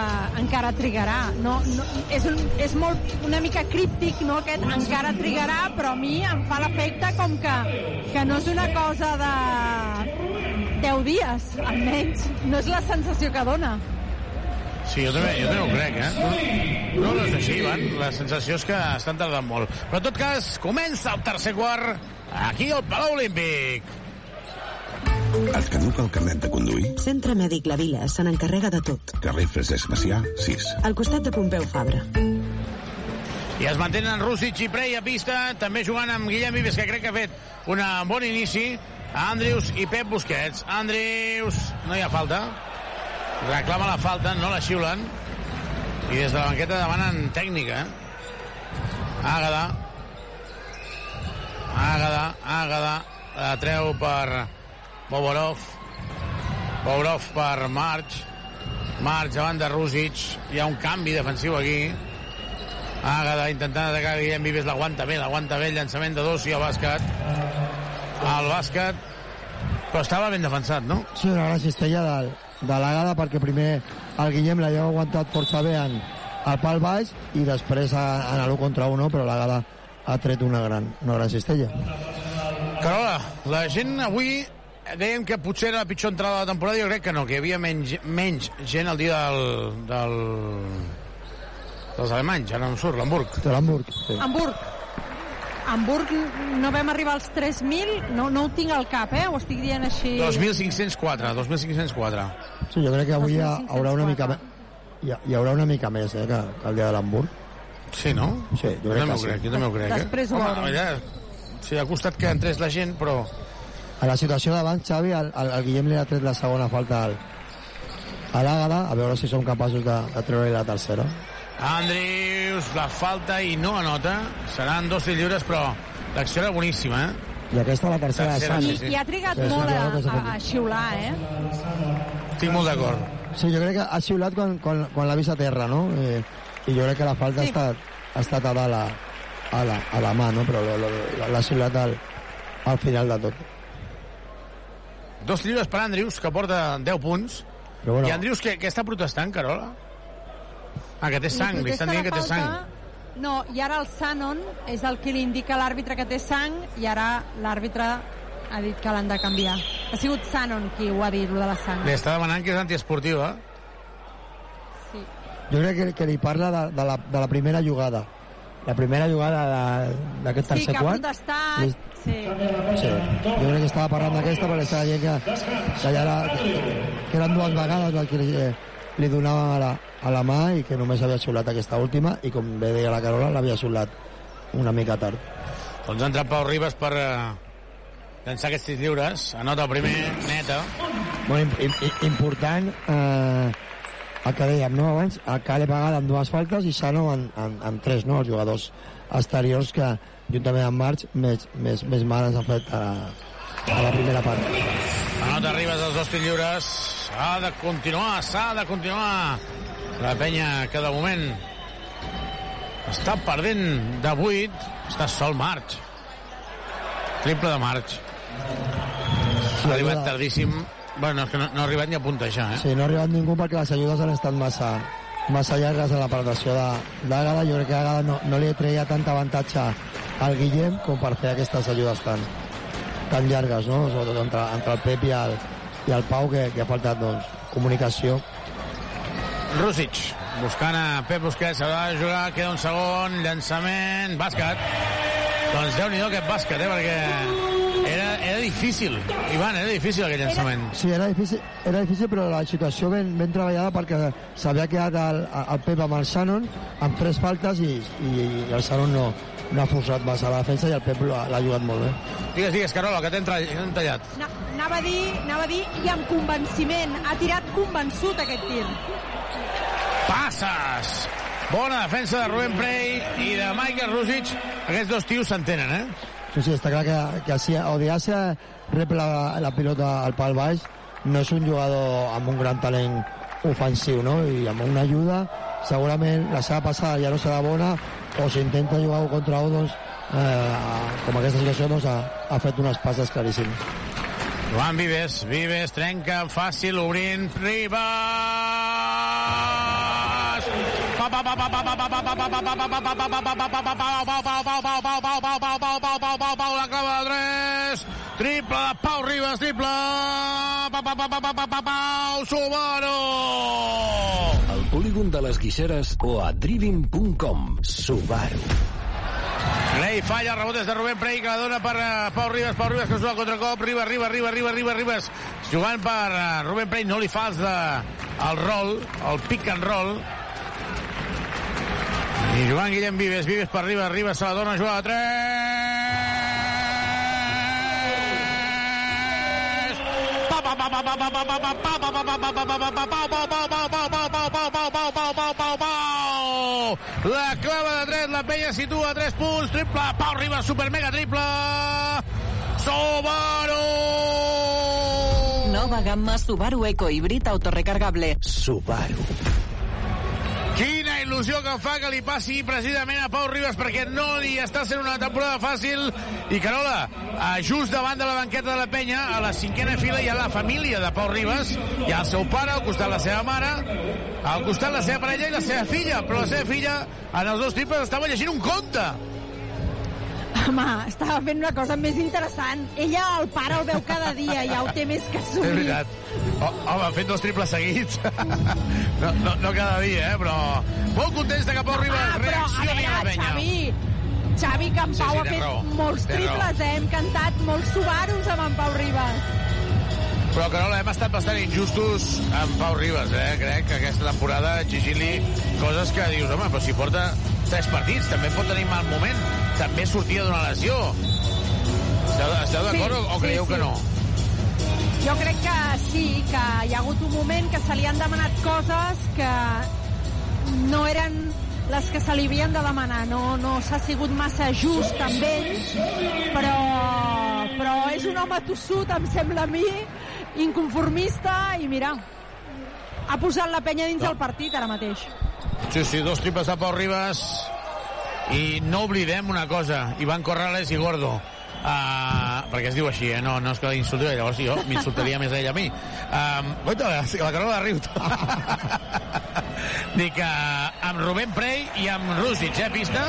encara trigarà. No, no, és, un, és molt, una mica críptic, no?, aquest encara trigarà, però a mi em fa l'efecte com que, que no és una cosa de 10 dies, almenys. No és la sensació que dona. Sí, jo també, jo també ho crec, eh? No, no és així, Ivan. La sensació és que estan tardant molt. Però en tot cas, comença el tercer quart aquí al Palau Olímpic. Et caduca el carnet de conduir? Centre Mèdic La Vila se n'encarrega de tot. Carrer Francesc Macià, 6. Al costat de Pompeu Fabra. I es mantenen Rússic i Prey a pista, també jugant amb Guillem Vives, que crec que ha fet un bon inici. Andrius i Pep Busquets. Andrius, no hi ha falta. Reclama la falta, no la xiulen. I des de la banqueta demanen tècnica. Àgada. Àgada, Àgada. La treu per Boborov. Boborov per March. March davant de Rússic. Hi ha un canvi defensiu aquí. Àgada intentant atacar Guillem Vives, l'aguanta bé, l'aguanta bé, llançament de dos i el bàsquet. El bàsquet Però estava ben defensat, no? Sí, una gran cistella de, de l'Àgada perquè primer el Guillem l'havia aguantat força bé en, al pal baix i després en l'1 contra 1, però l'Àgada ha tret una gran, una gran cistella. Carola, la gent avui dèiem que potser era la pitjor entrada de la temporada, jo crec que no, que hi havia menys, menys gent el dia del, del, dels alemanys, ara no em surt, l'Hamburg. De l'Hamburg, sí. Hamburg. Hamburg no vam arribar als 3.000, no, no ho tinc al cap, eh? Ho estic dient així... 2.504, 2.504. Sí, jo crec que avui hi ha, haurà una mica hi, hi haurà una mica més eh, que, que el dia de l'Hamburg. Sí, no? Sí, jo crec també que ho sí. crec, jo també ho crec. Després ho eh? veurem. Home, ja, sí, ha costat que entrés la gent, però... A la situació d'abans, Xavi, el, el, el Guillem li ha tret la segona falta al, a l'Àgada, a veure si som capaços de, de treure la tercera. Andrius, la falta i no anota. Seran dos lliures, però l'acció era boníssima, eh? I aquesta la tercera, Tercera, de sí, Sani. I ha trigat Sí, sí, molt a, a, a xiular, eh? Estic molt d'acord. Sí, jo crec que ha xiulat quan, quan, quan l'ha vist a terra, no? Eh, I jo crec que la falta Sí. ha, estat, ha estat a dalt a, a, la, a la mà, no? Però l'ha xiulat al, al final de tot. Dos lliures per Andrius, que porta 10 punts. Però bueno, I Andrius, què, què està protestant, Carola? Ah, que té sang, li estan dient que té sang. No, i ara el Sanon és el que li indica a l'àrbitre que té sang i ara l'àrbitre ha dit que l'han de canviar. Ha sigut Sanon qui ho ha dit, lo de la sang. Li està demanant que és antiesportiva. Sí. Jo crec que, que li parla de, de, la, de la primera jugada. La primera jugada d'aquest Sí, tercer que ha quart. protestat. Li- Sí. Sí, jo crec que estava parlant d'aquesta perquè estava dient que, que, ja era, que eren dues vegades el que li, li donava a la, a la mà i que només havia xulat aquesta última i com bé deia la Carola l'havia xulat una mica tard. Doncs ha entrat Pau Ribas per eh, llançar aquests tirs lliures. Anota el primer, neta. Molt im, im, im- important eh, el que dèiem no, abans, el Cale Pagada amb dues faltes i Sano en, en, en tres, no? els jugadors exteriors que juntament amb March més, més, més mal ens han fet a, a la primera part. Anota Ribas els dos lliures. S'ha de continuar, s'ha de continuar. La penya que de moment està perdent de 8. Està sol March. Triple de March. Ha arribat tardíssim. Bueno, és que no, no ha arribat ni a puntejar, eh? Sí, no ha arribat ningú perquè les ajudes han estat massa, massa llargues a la penetració de- d'Àgada. Jo crec que Àgada no, no li treia tant avantatge al Guillem com per fer aquestes ajudes tan, tan llargues, no? Sobretot entre, entre el Pep i el, i el Pau, que, que ha faltat doncs, comunicació. Rússic, buscant a Pep Busquets, s'haurà de jugar, queda un segon, llançament, bàsquet. Doncs déu nhi aquest bàsquet, eh, perquè difícil, Ivan, era difícil aquest llançament. Sí, era difícil, era difícil però la situació ben, ben treballada perquè s'havia quedat el, el Pep amb el Shannon amb tres faltes i, i, i el Shannon no, no ha forçat massa la defensa i el Pep l'ha jugat molt bé. Digues, digues, Carola, que t'hem tallat. Na- Anava a dir, anava a dir, i amb convenciment. Ha tirat convençut aquest tir. Passes! Bona defensa de Rubén Prey i de Michael Rússic. Aquests dos tios s'entenen, eh? Sí, sí, està clar que, que si Odiasia rep la, la pilota al pal baix, no és un jugador amb un gran talent ofensiu, no? I amb una ajuda, segurament la seva passada ja no serà bona, o si intenta jugar contra doncs, eh, com aquesta situació, doncs, ha, ha fet unes passes claríssimes. Joan Vives, Vives, trenca, fàcil, obrint, Ribas! La clava de tres, triple de Pau Ribas, triple, pa, pa, pa, pa, pa, pa, pa, Pau, Subaru! Al polígon de les Guixeres o a driving.com. Subaru. Rey falla, rebot des de Rubén Prey, que la dona per uh, Pau Ribas, Pau Ribas que juga al contracop, Ribas, Ribas, Ribas, Ribas, Ribas, Ribas, jugant per uh, Rubén Prey, no li fa de, el roll, el pick and roll, i jugant Guillem Vives, Vives per Ribas, Ribas se la dona a jugar a 3, pa, pa, pa, pa, pa, pa, pa, pa, pa, pa, pa, pa, pa, pa, pa. La clava de 3, la penya situa 3 punts, triple, Pau Ribas, super mega triple, Subaru! Nova gamma Subaru Eco Híbrid autorecargable. Subaru. Quina il·lusió que fa que li passi precisament a Pau Ribas perquè no li està sent una temporada fàcil. I Carola, just davant de la banqueta de la penya, a la cinquena fila hi ha la família de Pau Ribas, hi ha el seu pare, al costat la seva mare, al costat la seva parella i la seva filla, però la seva filla en els dos triples estava llegint un conte. Home, estava fent una cosa més interessant. Ella, el pare, el veu cada dia, ja ho té més que És assumir. veritat. Oh, home, fent dos triples seguits. <laughs> no, no, no cada dia, eh, però... Molt contents de que Pau Ribas Ah, a reaccioni a la veure, penya. Xavi, Xavi, que en Sí, Pau sí, ha fet raó. molts Té triples, eh? Hem cantat molts Subarus amb en Pau Ribas. Però, Carola, hem estat bastant injustos amb Pau Ribas, eh? Crec que aquesta temporada exigint-li coses que dius, home, però si porta tres partits, també pot tenir mal moment. També sortia d'una lesió. Esteu, esteu d'acord Sí, o, o sí, creieu sí. que no? Jo crec que sí, que hi ha hagut un moment que se li han demanat coses que no eren les que se li havien de demanar. No, no s'ha sigut massa just amb ell, però, però és un home tossut, em sembla a mi, inconformista, i mira, ha posat la penya dins No. del partit ara mateix. Sí, sí, dos triples de Pau Ribas. I no oblidem una cosa, Ivan Corrales i Gordo. Uh, perquè es diu així, eh? no, no és que l'insulti, llavors jo m'insultaria més ella a mi. Um, guaita, la, la Carola riu. <laughs> Dic que amb Rubén Prey i amb Rússic, eh, pista?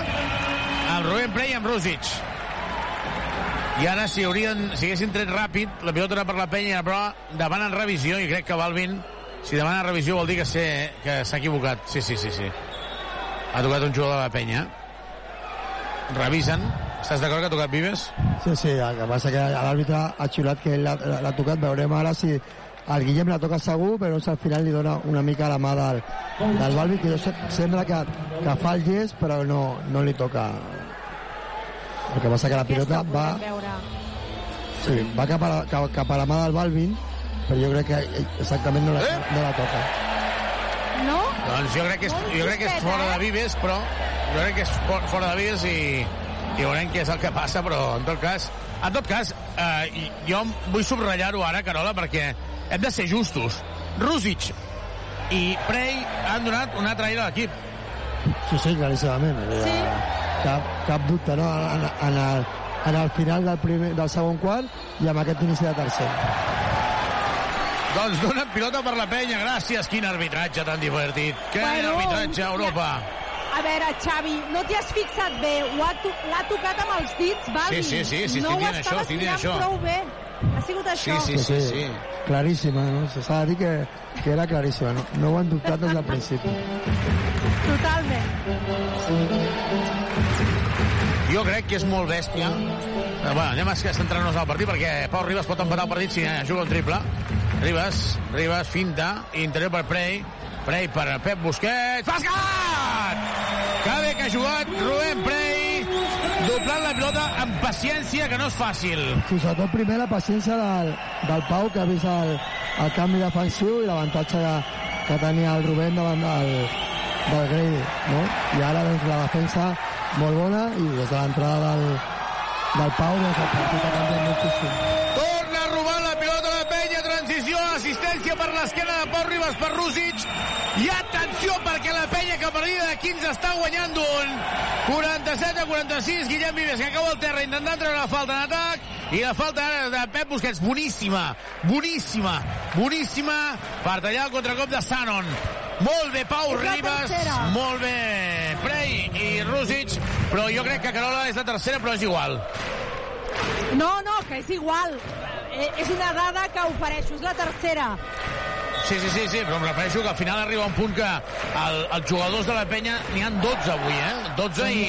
Amb Rubén Prey i amb Rússic. I ara, si, haurien, si haguessin tret ràpid, la pilota era per la penya, però demanen revisió, i crec que Balvin, si demana revisió, vol dir que sé- que s'ha equivocat. Sí, sí, sí, sí. Ha tocat un jugador de la penya. Revisen. Estàs d'acord que ha tocat Vives? Sí, sí, el que passa que l'àrbitre ha xiulat que l'ha tocat, veurem ara si el Guillem la toca segur, però al final li dona una mica la mà del, del Balbi, que jo se- sembla que, que fa el gest, però no, no li toca. El que passa que la pilota va, sí, va cap, a la, cap, cap a la mà del Balvin, però jo crec que exactament no la, no la toca. No? Doncs jo crec que és, jo crec que és fora de Vives, però jo crec que és for- fora de Vives i, i veurem què és el que passa, però en tot cas, en tot cas, eh, i- jo vull subratllar-ho ara, Carola, perquè hem de ser justos. Rússic i Prey han donat un altre aire a l'equip. Sí, sí, claríssimament. Sí. Cap, cap dubte, no? En, en, el, en el final del, primer, del segon quart i amb aquest inici de tercer. Doncs donen pilota per la penya, gràcies. Quin arbitratge tan divertit. Que Bueno, arbitratge a Europa. A veure, Xavi, no t'hi has fixat bé. L'ha tocat amb els dits, Balbi. Sí, sí, sí, sí, no estic ho dient això, estic dient mirant això. prou bé. Ha sigut això. sí, sí, sí. Claríssima, no? S'ha de dir que, que era claríssima. No, no ho han dubtat des del principi. Jo crec que és molt bèstia. Eh, bueno, anem a centrar-nos al partit perquè Pau Ribas pot empatar el partit si eh, juga un triple. Ribas, Ribas, finta, interior per Prey, Prey per Pep Busquets, bàsquet! Que bé que ha jugat Rubén Prey, doblant la pilota amb paciència, que no és fàcil. Sí, sobretot primer la paciència del, del Pau, que ha vist el, el canvi defensiu i l'avantatge que, que tenia el Rubén davant del, del Grady, no? I ara, doncs, la defensa molt bona i des de l'entrada del, del Pau, doncs, el partit ha canviat moltíssim. Torna a robar la pilota la penya, transició, assistència per l'esquena de Pau Ribas per Rússic. I atenció perquè la penya que a partir de 15 està guanyant un 47 a 46. Guillem Vives que cau al terra intentant treure la falta en atac i la falta ara de Pep Busquets boníssima, boníssima, boníssima per tallar el contracop de Sanon. Molt bé Pau És Ribas, molt bé Prey i Rússic, però jo crec que Carola és la tercera, però és igual. No, no, que és igual. Eh, és una dada que ofereixo, és la tercera. Sí, sí, sí, sí, però em refereixo que al final arriba un punt que el, els jugadors de la penya n'hi han 12 avui, eh? 12 i,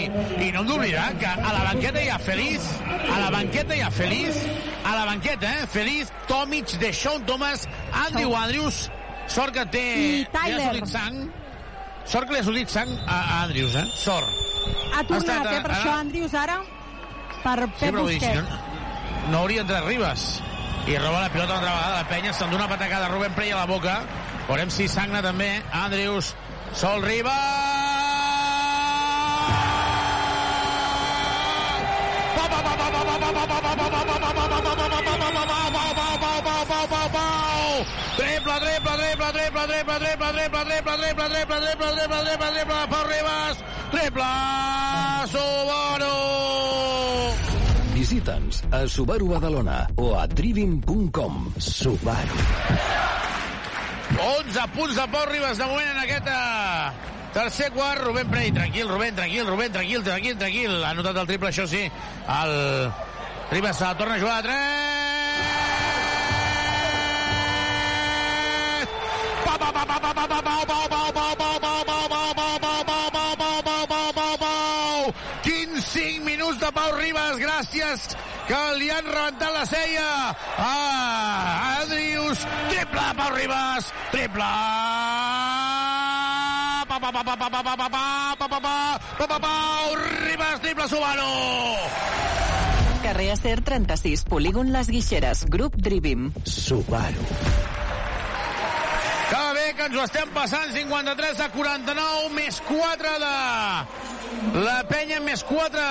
i no hem d'oblidar que a la banqueta hi ha Feliz, a la banqueta hi ha Feliz, a la banqueta, eh? Feliz, Tomic, Deshaun Thomas, Andrew Andrews, sort que té... I ha Tyler. sortit sang, sort que li ha sortit sang a, a Andrews, eh? Sort. Ha tornat, estat, eh, per ara- això Andrius ara, per Sí, Pep si Busquets. no, no hauria entrat Ribas. I roba la pilota una altra vegada. La penya s'endú una patacada. Rubén Prey a la boca. Veurem si sagna també. Andrius. Sol Triple, triple, triple, triple, triple, triple, triple, triple, triple, triple, triple, triple, triple, triple, triple, Pau Ribas, triple, Subaru! Visita'ns a Subaru Badalona o a trivim.com. Subaru. 11 punts de Pau Ribas de moment en aquest eh, tercer quart. Rubén Prey, tranquil, Rubén, tranquil, Rubén, tranquil, tranquil, tranquil. Ha notat el triple, això sí. El Ribas torna a jugar a 3. Quins 5 minuts de Pau Ribas, gràcies que li han rebentat la ceia a ah, Adrius. Triple de Pau Ribas, triple Pau Ribas, triple Subaru carrer Acer 36, polígon Les Guixeres, grup Drivim. Subaru. Que ens ho estem passant, 53 a 49, més 4 de la penya, més 4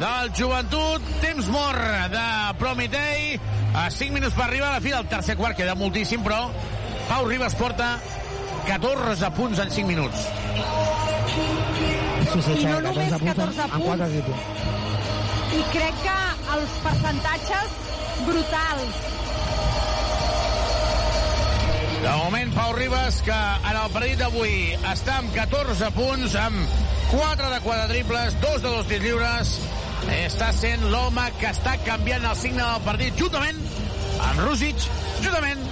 del joventut, temps mort de Prometei, a 5 minuts per arribar a la fi del tercer quart, queda moltíssim, però Pau Ribas porta 14 punts en 5 minuts. Sí, sí, I no només 14 punts en punts. 4 triples. I crec que els percentatges brutals. De moment, Pau Ribas, que en el partit d'avui està amb 14 punts, amb 4 de 4 triples, 2 de 2 tirs lliures, està sent l'home que està canviant el signe del partit, juntament amb Rússic, juntament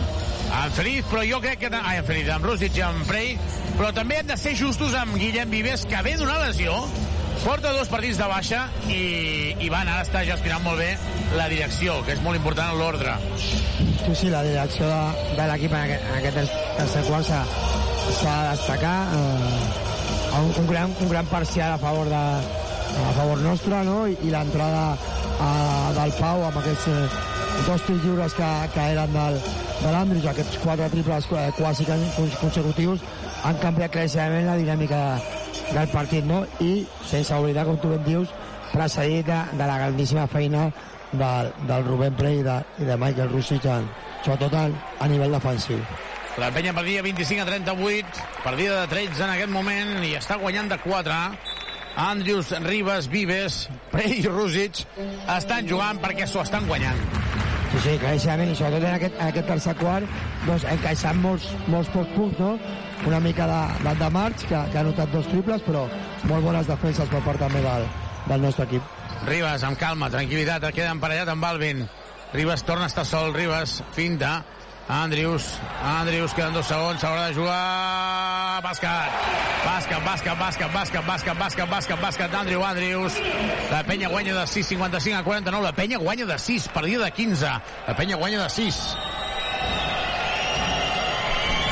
amb Feliz, però jo crec que... Ai, amb Feliz, amb Rússic i amb Frey, però també hem de ser justos amb Guillem Vives, que ve d'una lesió, porta dos partits de baixa i, i van, ara està gestionant molt bé la direcció, que és molt important en l'ordre. Sí, sí, la direcció de, de l'equip en en aquest ter- tercer quart s'ha de destacar. Eh, un, un, gran, un gran parcial a favor, de, a favor nostre, no? I, i l'entrada eh, del Pau amb aquests eh, dos tirs lliures que, que eren del, de l'Andrus, aquests quatre triples eh, quasi consecutius, han canviat claríssimament la dinàmica del partit, no? I, sense oblidar, com tu ben dius, precedit de, de la grandíssima feina del, del Rubén Prey i de, i de Michael Rusic, sobretot a, a nivell defensiu. La penya perdia 25 a 38, partida de 13 en aquest moment i està guanyant de 4. Andrius, Ribas, Vives, Prey i Rússic estan jugant perquè s'ho estan guanyant. Sí, sí, claríssimament, i sobretot en aquest, en aquest tercer quart, doncs, encaixant molts, molts pocs punts, no? Una mica de, de, de marx, que, que ha notat dos triples, però molt bones defenses per part també del, del nostre equip. Ribas, amb calma, tranquil·litat, queda emparellat amb Balvin. Ribas torna a estar sol, Ribas, finta. Andrius, Andrius, queden dos segons, s'haurà de jugar... Bàsquet, bàsquet, bàsquet, bàsquet, bàsquet, bàsquet, bàsquet, bàsquet, bàsquet, Andrew Andrius. La penya guanya de 6, 55 a 49. La penya guanya de 6, partida de 15. La penya guanya de 6.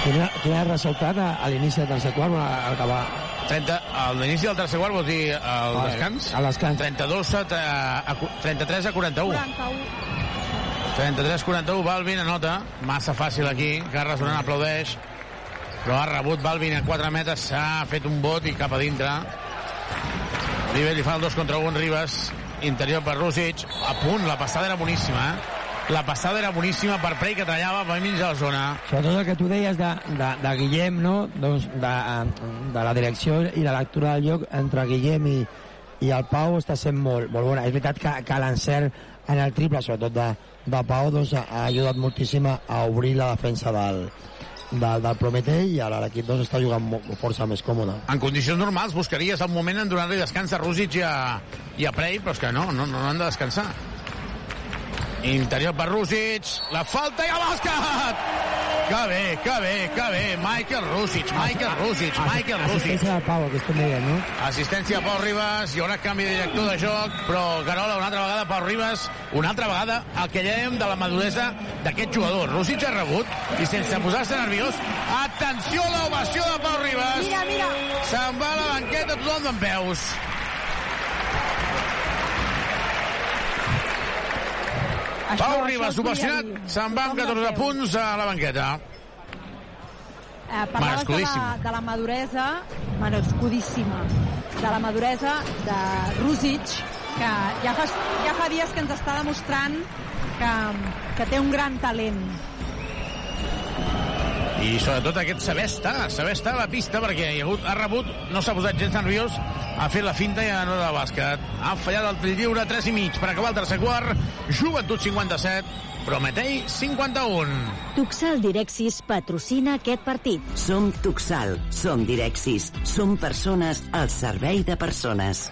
Quin era, quin era el resultat a, a l'inici del tercer quart, al acabar 30, a l'inici del tercer quart vols dir el Al- descans? al descans. 32 a, a, cu- 33 a 41. 41. 33-41, Balvin anota. Massa fàcil aquí. Carles Duran aplaudeix. Però ha rebut Balvin a 4 metres. S'ha fet un bot i cap a dintre. Ribes li fa el 2 contra 1. Ribes, interior per Rússic. A punt, la passada era boníssima, eh? La passada era boníssima per Prey, que tallava per mig de la zona. Sobretot el que tu deies de, de, de Guillem, no? doncs de, de la direcció i la lectura del lloc entre Guillem i, i el Pau està sent molt, molt bona. És veritat que, que l'encert en el triple, sobretot de, de Pau, doncs, ha ajudat moltíssim a, obrir la defensa del, del, del Prometei i ara l'equip doncs, està jugant molt, força més còmode. En condicions normals buscaries el moment en donar-li descans a Rússic i a, i a Prey, però és que no, no, no han de descansar. Interior per Rússic, la falta i el bàsquet! Que bé, que bé, que bé. Michael Rússic, Michael Rússic, Michael Rússic. Assistència del Pau, que estem dient, no? Assistència a Pau Ribas, hi haurà canvi de director de joc, però Carola, una altra vegada Pau Ribas, una altra vegada el que dèiem de la maduresa d'aquest jugador. Rússic ha rebut i sense posar-se nerviós, atenció a l'ovació de Pau Ribas. Mira, mira. Se'n va a la banqueta tothom d'en peus. Això- Pau Ribas, dir. se'n va amb Tothom 14 d'en peus. punts a la banqueta. Eh, parlaves de la, de la maduresa, merescudíssima, de la maduresa de Rússic, que ja fa, ja fa dies que ens està demostrant que, que té un gran talent. I sobretot aquest saber estar, saber estar a la pista, perquè hi ha, hagut, ha rebut, no s'ha posat gens nerviós, ha fet la finta i ha anat al bàsquet. Ha fallat el trill lliure, 3 i mig, per acabar el tercer quart. Joventut 57, Prometei 51. Tuxal Direxis patrocina aquest partit. Som Tuxal, som Direxis, som persones al servei de persones.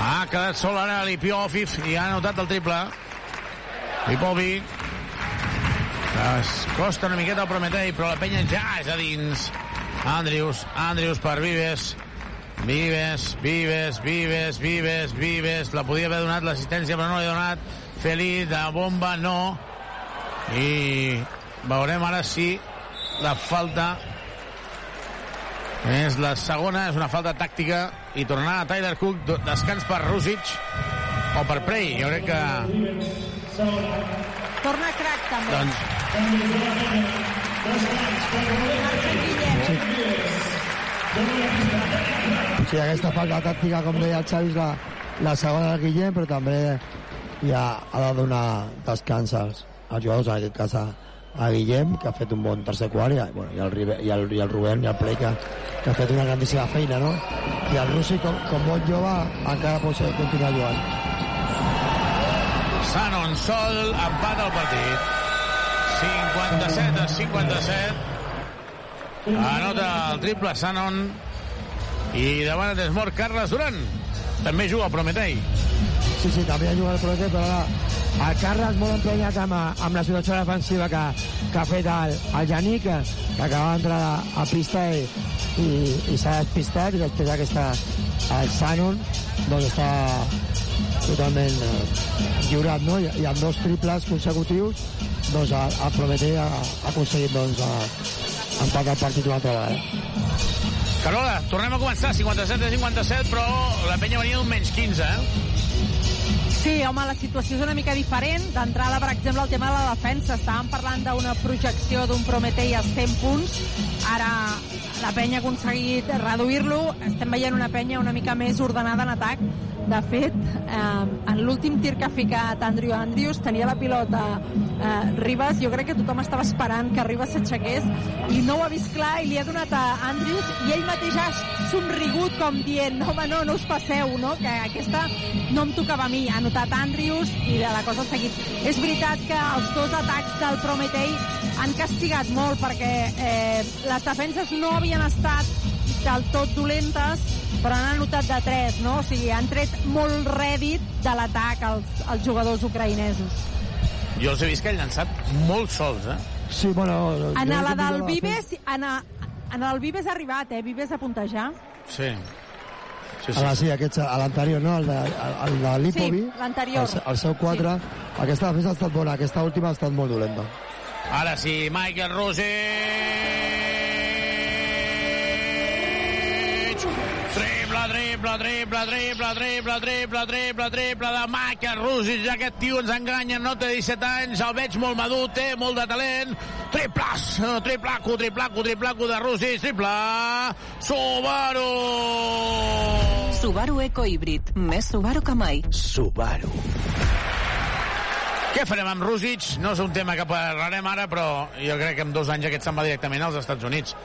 Ha quedat sol ara Lipiovic i ha anotat el triple. Lipovic. Es costa una miqueta el Prometei, però la penya ja és a dins. Andrius, Andrius per Vives. Vives, Vives, Vives, Vives, Vives. La podia haver donat l'assistència, però no l'ha donat. Feliz, de bomba, no. I veurem ara si la falta és la segona, és una falta tàctica i tornar a Tyler Cook, descans per Rusic o per Prey. Jo crec que Torna crac, també. doncs, Sí, aquesta falta tàctica, com deia el Xavi, la, la segona del Guillem, però també ja ha de donar descans als, als jugadors, en aquest cas a, a Guillem, que ha fet un bon tercer quart, i, bueno, i, el, Ribe- i, el, i el Rubén i el Play, que, que ha fet una grandíssima feina, no? I el Russi, com, com bon jove, encara pot ser, continuar jugant. Sanon sol, empat al partit. 57 a 57. Anota el triple Sanon. I davant es mort Carles Duran. També juga al Prometei. Sí, sí, també ha jugat el Prote, però ara el Carles molt emprenyat amb, amb la situació defensiva que, que ha fet el, el que, que acaba d'entrar a, a pista i, i, i s'ha despistat, i després aquesta, el Sanon doncs està totalment eh, lliurat, no? I, I amb dos triples consecutius doncs el, el Prometei ha, ha aconseguit doncs, a, empatar el partit una altra vegada. Carola, tornem a començar, 57 a 57, però la penya venia d'un menys 15, eh? Sí, home, la situació és una mica diferent. D'entrada, per exemple, el tema de la defensa. Estàvem parlant d'una projecció d'un Prometei a 100 punts. Ara la penya ha aconseguit reduir-lo. Estem veient una penya una mica més ordenada en atac. De fet, eh, en l'últim tir que ha ficat Andrew Andrews tenia la pilota eh, Ribas. Jo crec que tothom estava esperant que Ribas s'aixequés i no ho ha vist clar i li ha donat a Andrews i ell mateix ha somrigut com dient no, home, no, no us passeu, no? que aquesta no em tocava a mi. Ha notat Andrews i la cosa ha seguit. És veritat que els dos atacs del Prometei han castigat molt perquè eh, les defenses no havien estat del tot dolentes, però han anotat de 3, no? O sigui, han tret molt rèdit de l'atac als, als jugadors ucraïnesos. Jo els he vist que han llançat molt sols, eh? Sí, bueno... En la del Vives, en, a, en el Vives ha arribat, eh? Vives a puntejar. Sí. Sí, sí, sí, aquest, a l'anterior, no? El de, el de Lipovi. Sí, l'anterior. El, el seu 4. Sí. Aquesta defensa ha estat bona, aquesta última ha estat molt dolenta. Ara sí, Michael Rosic. Triple, triple, triple, triple, triple, triple, triple, de Michael Rosic. Aquest tio ens enganya, no té 17 anys, el veig molt madur, té molt de talent. Triples, triplaco, triplaco, triplaco de Rosic, triple, Subaru. Subaru Eco Híbrid. Més Subaru que mai. Subaru. Què farem amb Rússic? No és un tema que parlarem ara, però jo crec que en dos anys aquest se'n va directament als Estats Units.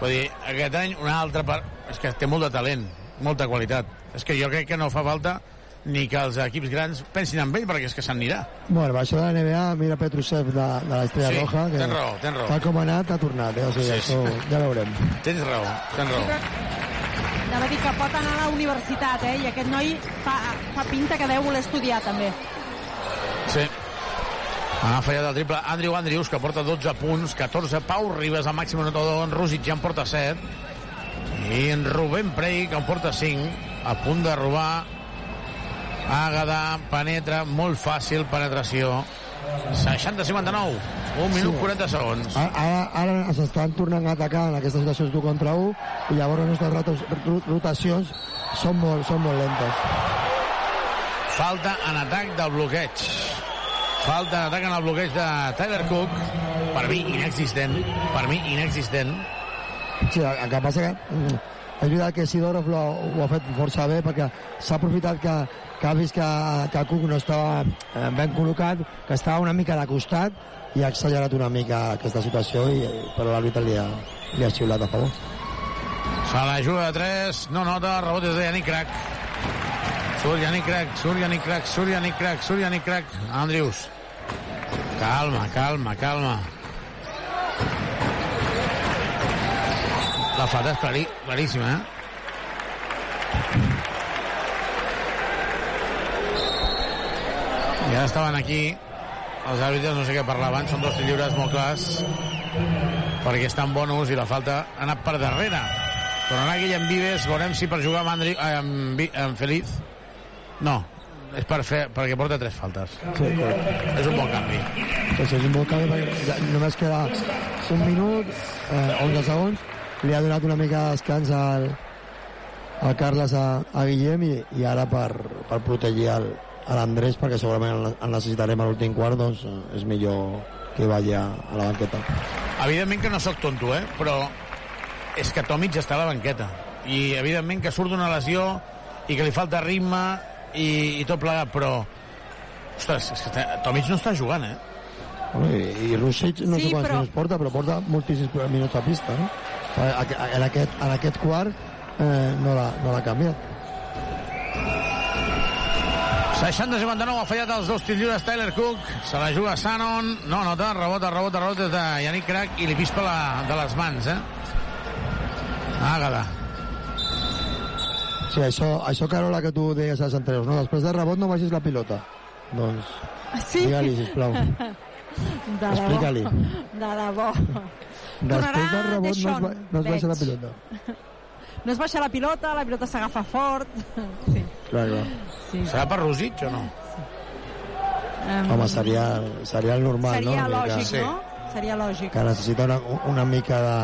Vull dir, aquest any una altra part... És que té molt de talent, molta qualitat. És que jo crec que no fa falta ni que els equips grans pensin en ell, perquè és que s'anirà. Bueno, això de la NBA, mira Petrusev de, de l'Estrella Sí, Roja, que tens raó, tens raó. tal com ha anat, ha tornat, eh? o sigui, Sí, això sí. ja veurem. Tens raó, tens raó. Anava a dir que pot anar a la universitat, eh? I aquest noi fa, fa pinta que deu voler estudiar, també. Sí. Ha fallat el triple Andrew Andrews, que porta 12 punts, 14 Pau Ribas, el màxim anotador, en Rússic ja en porta 7, i en Rubén Prey, que en porta 5, a punt de robar, Àgada, penetra, molt fàcil, penetració, 60-59, 1 minut Sí. 40 segons. Ara, ara, s'estan tornant a atacar en aquestes situacions d'un contra un i llavors les nostres rotacions són molt, són molt lentes. Falta en atac del bloqueig. Falta en atac en el bloqueig de Tyler Cook. Per mi, inexistent. Per mi, inexistent. Sí, el, que passa que mm, és veritat que Sidorov lo, ho ha fet força bé perquè s'ha aprofitat que, que ha vist que, que Cook no estava eh, ben col·locat, que estava una mica de costat i ha accelerat una mica aquesta situació i, però l'àrbitre li, ha, li ha xiulat a favor. Se la juga de 3, no nota, rebot des de Yannick Crac. Surt Yannick Crac, surt Yannick Crac, surt Yannick Crac, surt Yannick Crac. Andrius. Calma, calma, calma. La falta és clarí, claríssima, eh? Ja estaven aquí els àrbitres, no sé què parlaven, són dos lliures molt clars perquè està en bonus i la falta ha anat per darrere. Tornarà aquell en Vives, veurem si per jugar amb, Andri, eh, amb, amb Feliz. No, és per fer, perquè porta tres faltes. Sí, correcte. És un bon canvi. Pues és un bon canvi perquè ja només queda un minut, eh, 11 segons. Li ha donat una mica de descans al, al Carles a, a Guillem i, i ara per, per protegir el, a l'Andrés perquè segurament el, necessitarem a l'últim quart doncs eh, és millor que vagi a, a la banqueta. Evidentment que no sóc tonto, eh? però és que Tomic està a la banqueta. I evidentment que surt d'una lesió i que li falta ritme i, i tot plegat, però... Ostres, és que està- Tomic no està jugant, eh? Bueno, I, i Rusic no Sí, sé quants però- minuts porta, però porta moltíssims minuts a pista, no? A- a- En aquest, en aquest quart eh, no l'ha canviat. 60-59 ha fallat els dos tirs lliures Tyler Cook, se la juga Sanon, no nota, rebota, rebota, rebota des de Yannick Crac i li pispa la, de les mans, eh? Àgada. Sí, això, això Carola, que tu deies als anteriors, no? Després de rebot no baixis la pilota. Doncs, Sí? digue-li, sisplau. <laughs> De debò. Explica-li. De debò. Després del rebot no es, ba no es baixa la pilota. <laughs> No es baixa la pilota, la pilota s'agafa fort. <laughs> Sí. Clar, clar. sí. Serà per Rosic o no? Um, Home, seria, seria el normal, seria no? Lògic, mica- no? Seria lògic. Que necessita una, una mica de,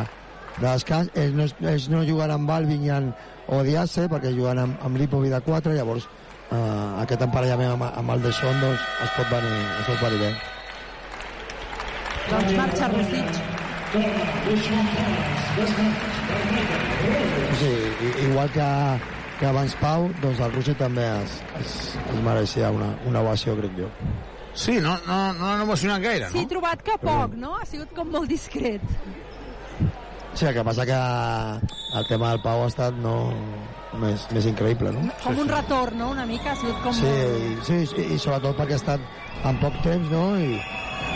de descans. Ells no, ells no juguen amb Balvin i amb Odiase, perquè juguen amb, amb Lipovic de 4, llavors eh, aquest emparellament amb, amb el de Son doncs, es pot venir, es pot venir bé. Doncs marxa Rosic. Sí, i- igual que, que abans Pau, doncs el Rossi també es, es, es mereixia una, una ovació, crec jo. Sí, no, no, no l'han emocionat gaire, Sí, he trobat que poc, no? Ha sigut com molt discret. Sí, el que passa que el tema del Pau ha estat no, més, més increïble, no? Com un retorn, no? Una mica, ha sigut com Sí, molt... sí, sí, i sobretot perquè ha estat en poc temps, no? I,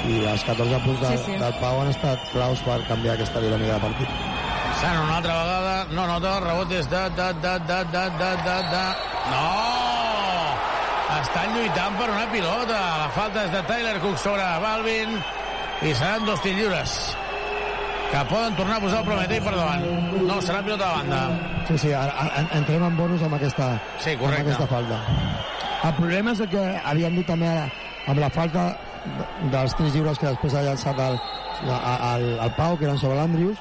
i els 14 punts del, Sí, sí. del Pau han estat claus per canviar aquesta dinàmica de partit. Sant una altra vegada, no nota, rebot és de, de, de, de, de, de, de, de... No! Estan lluitant per una pilota. La falta és de Tyler Cook sobre Balvin i seran dos tirs lliures que poden tornar a posar el Prometei per davant. No, serà pilota de banda. Sí, sí, ara, ara, entrem en bonus amb aquesta, Sí, amb aquesta falta. El problema és el que havíem dit també amb la falta de- dels tres lliures que després ha llançat el, el, el Pau, que eren sobre l'Andrius,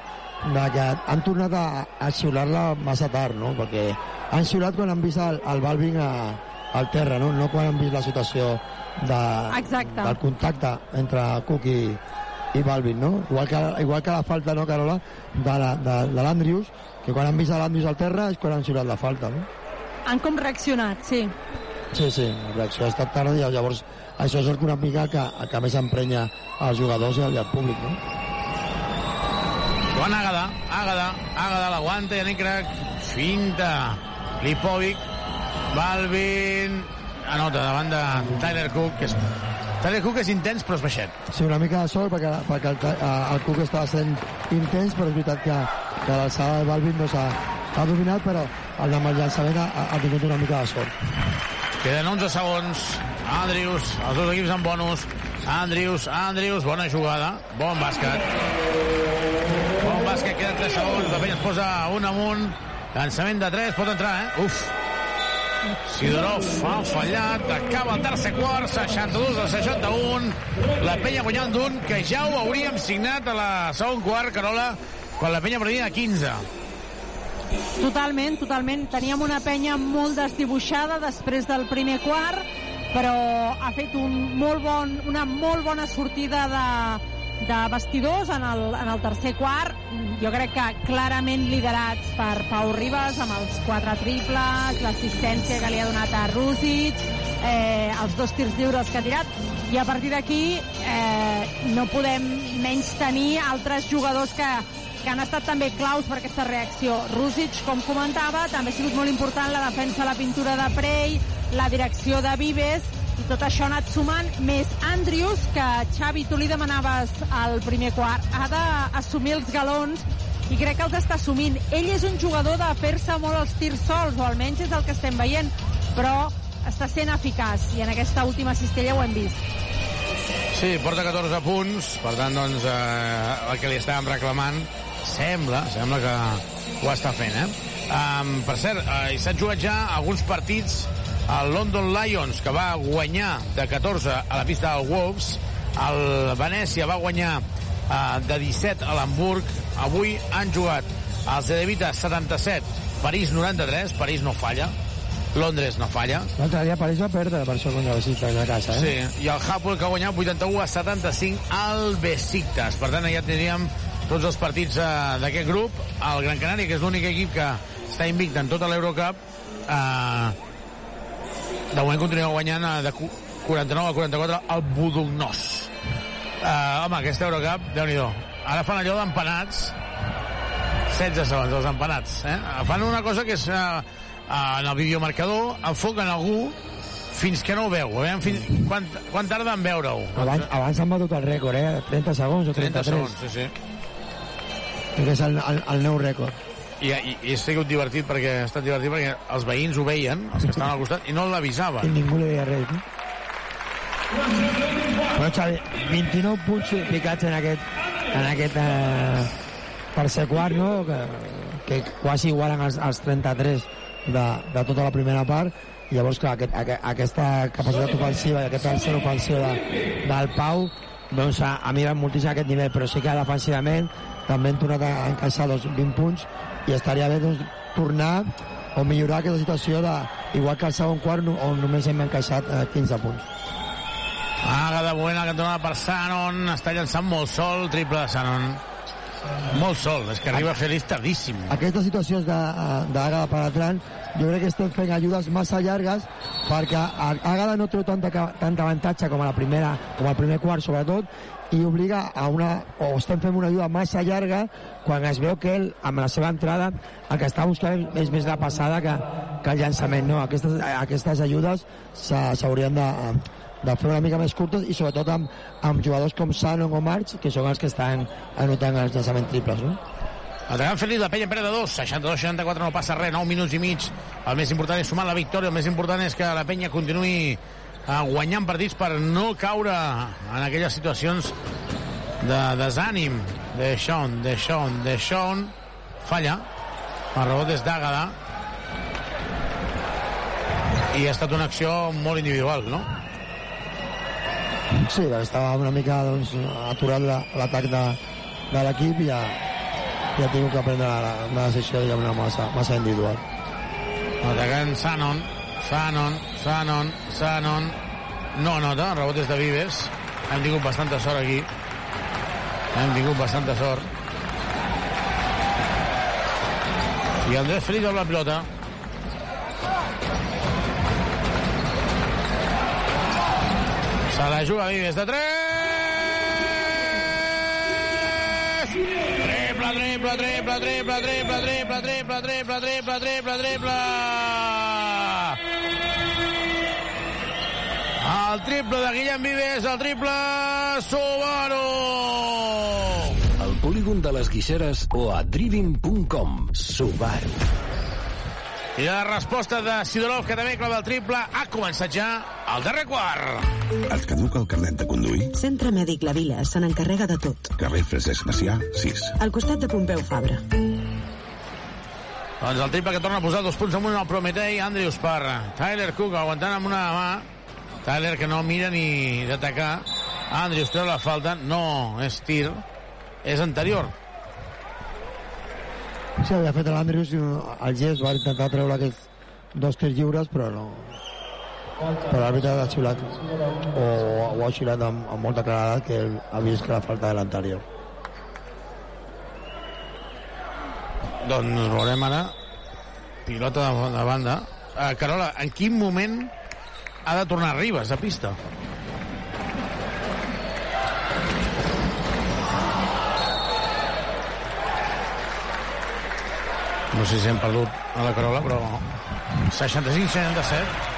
que han tornat a, a xiular-la massa tard, no? Perquè han xiulat quan han vist el, el Balvin a, al terra, no? No quan han vist la situació de, Exacte. del contacte entre Cook i, i Balvin, no? Igual que, igual que la falta, no, Carola, de, la, de, de l'Andrius, que quan han vist l'Andrius al terra és quan han xiulat la falta, no? Han com reaccionat, sí. Sí, sí, la reacció ha estat tarda i llavors això és una mica que, que més emprenya als jugadors i al, i públic, no? Joan Àgada, Àgada, Àgada l'aguanta, Yannick Crac, finta, Lipovic, Balvin, anota davant de Tyler Cook, que és... Tyler Cook és intens però és baixet. Sí, una mica de sort perquè, perquè el, el Cook estava sent intens, però és veritat que, que l'alçada de Balvin no s'ha ha dominat, però el amb el llançament ha, ha tingut una mica de sort. Queden 11 segons. Andrius, els dos equips amb bonus. Andrius, Andrius, bona jugada. Bon bàsquet. Bon bàsquet, queden 3 segons. Penya es posa un amunt. Llançament de 3, pot entrar, eh? Uf. Sidorov ha fallat, acaba el tercer quart, 62 a 61. La penya guanyant d'un que ja ho hauríem signat a la segon quart, Carola, quan la penya perdia 15. Totalment, totalment. Teníem una penya molt desdibuixada després del primer quart, però ha fet un molt bon, una molt bona sortida de, de vestidors en el, en el tercer quart, jo crec que clarament liderats per Pau Ribas amb els quatre triples, l'assistència que li ha donat a Rússic, eh, els dos tirs lliures que ha tirat, i a partir d'aquí eh, no podem menys tenir altres jugadors que, que han estat també claus per aquesta reacció. Rússic, com comentava, també ha sigut molt important la defensa, la pintura de Prey, la direcció de Vives, i tot això ha anat sumant, més Andrius, que Xavi, tu li demanaves al primer quart, ha d'assumir els galons i crec que els està assumint. Ell és un jugador de fer-se molt els tirs sols, o almenys és el que estem veient, però està sent eficaç, i en aquesta última cistella ho hem vist. Sí, porta 14 punts, per tant, doncs, eh, el que li estàvem reclamant sembla, sembla que ho està fent, eh? Um, per cert, eh, s'han jugat ja alguns partits el London Lions, que va guanyar de 14 a la pista del Wolves, el Venècia va guanyar eh, de 17 a l'Hamburg, avui han jugat els Zedevita 77, París 93, París no falla, Londres no falla. L'altre dia París va perdre per això contra Besiktas a casa, eh? Sí, i el Hapoel que ha guanyat 81 a 75 al Besiktas. Per tant, ja tindríem tots els partits eh, d'aquest grup. El Gran Canària, que és l'únic equip que està invicte en tota l'Eurocup, eh, de moment continua guanyant eh, de 49 a 44 el Budugnós. Eh, home, aquesta Eurocup, déu nhi Ara fan allò d'empanats, 16 segons, els empanats. Eh? Fan una cosa que és... Eh, en el videomarcador enfoquen algú fins que no ho veu. A veure, fins, quan, quan tarda en veure-ho? Abans, abans han batut el rècord, eh? 30 segons o 33. 30 segons, sí, sí. Que és el, el, el nou rècord. I, i, i ha sigut divertit perquè ha estat divertit perquè els veïns ho veien, els que estaven al costat, i no l'avisaven. I ningú li deia res, no? Però, Xavi, 29 punts picats en aquest, en aquest eh, tercer quart, no? Que, que quasi igualen els, els 33 de, de tota la primera part i llavors clar, aquest, aquest, aquesta capacitat ofensiva i aquest tercer ofensiu de, del Pau doncs ha, ha mirat moltíssim aquest nivell però sí que defensivament també hem tornat a encaixar doncs, 20 punts i estaria bé doncs, tornar o millorar aquesta situació de, igual que al segon quart on només hem encaixat eh, 15 punts Aga de moment la cantonada per Sanon està llançant molt sol, triple de Sanon molt sol, és que arriba Feliz tardíssim. Aquestes situacions d'Àgada per Atlant, jo crec que estem fent ajudes massa llargues perquè Àgada no treu tanta, tanta avantatge com a la primera, com al primer quart sobretot, i obliga a una, o estem fent una ajuda massa llarga quan es veu que ell, amb la seva entrada, el que està buscant és més la passada que, que el llançament, no? Aquestes, aquestes ajudes s'haurien de, de fer una mica més curtes i sobretot amb, amb jugadors com Sanon o March que són els que estan anotant els llançaments triples no? Atacant Feliç, la penya perd de 2, 62-64, no passa res, 9 minuts i mig. El més important és sumar la victòria, el més important és que la penya continuï guanyant partits per no caure en aquelles situacions de desànim. De Sean, de Sean, de Sean, falla. El rebot és d'Àgada. I ha estat una acció molt individual, no? Sí, estava una mica doncs, aturat l'atac de, de l'equip i ja, ja ha tingut que prendre una decisió diguem, massa, massa individual. Atacant Sanon, Sanon, Sanon, Sanon. No nota, el rebot és de Vives. Hem tingut bastanta sort aquí. Hem tingut bastanta sort. I Andrés Feliz amb la pilota. Se la juga Vives de 3! Triple, triple, triple, triple, triple, triple, triple, triple, triple, triple, triple! El triple de Guillem Vives, el triple Subaru! Al polígon de les Guixeres o a driving.com. Subaru. I la resposta de Sidorov, que també clava el triple, ha començat ja el darrer quart. Et caduca el carnet de conduir? Centre Mèdic La Vila se n'encarrega de tot. Carrer Francesc Macià, 6. Al costat de Pompeu Fabra. Doncs el triple que torna a posar dos punts amunt al Prometei, Andrius per Tyler Cook, aguantant amb una mà. Tyler que no mira ni d'atacar. Andrius treu la falta, no és tir, és anterior. Sí, havia fet l'Andrius i el gest va intentar treure aquests dos tirs lliures, però no, però l'àrbitre ha xiulat o, o ha xiulat amb, amb molta claredat que ha vist que la falta de l'anterior. Doncs veurem ara pilota de, de banda. Uh, Carola, en quin moment ha de tornar Ribas a pista? No sé si hem perdut a la Carola, però 65-67.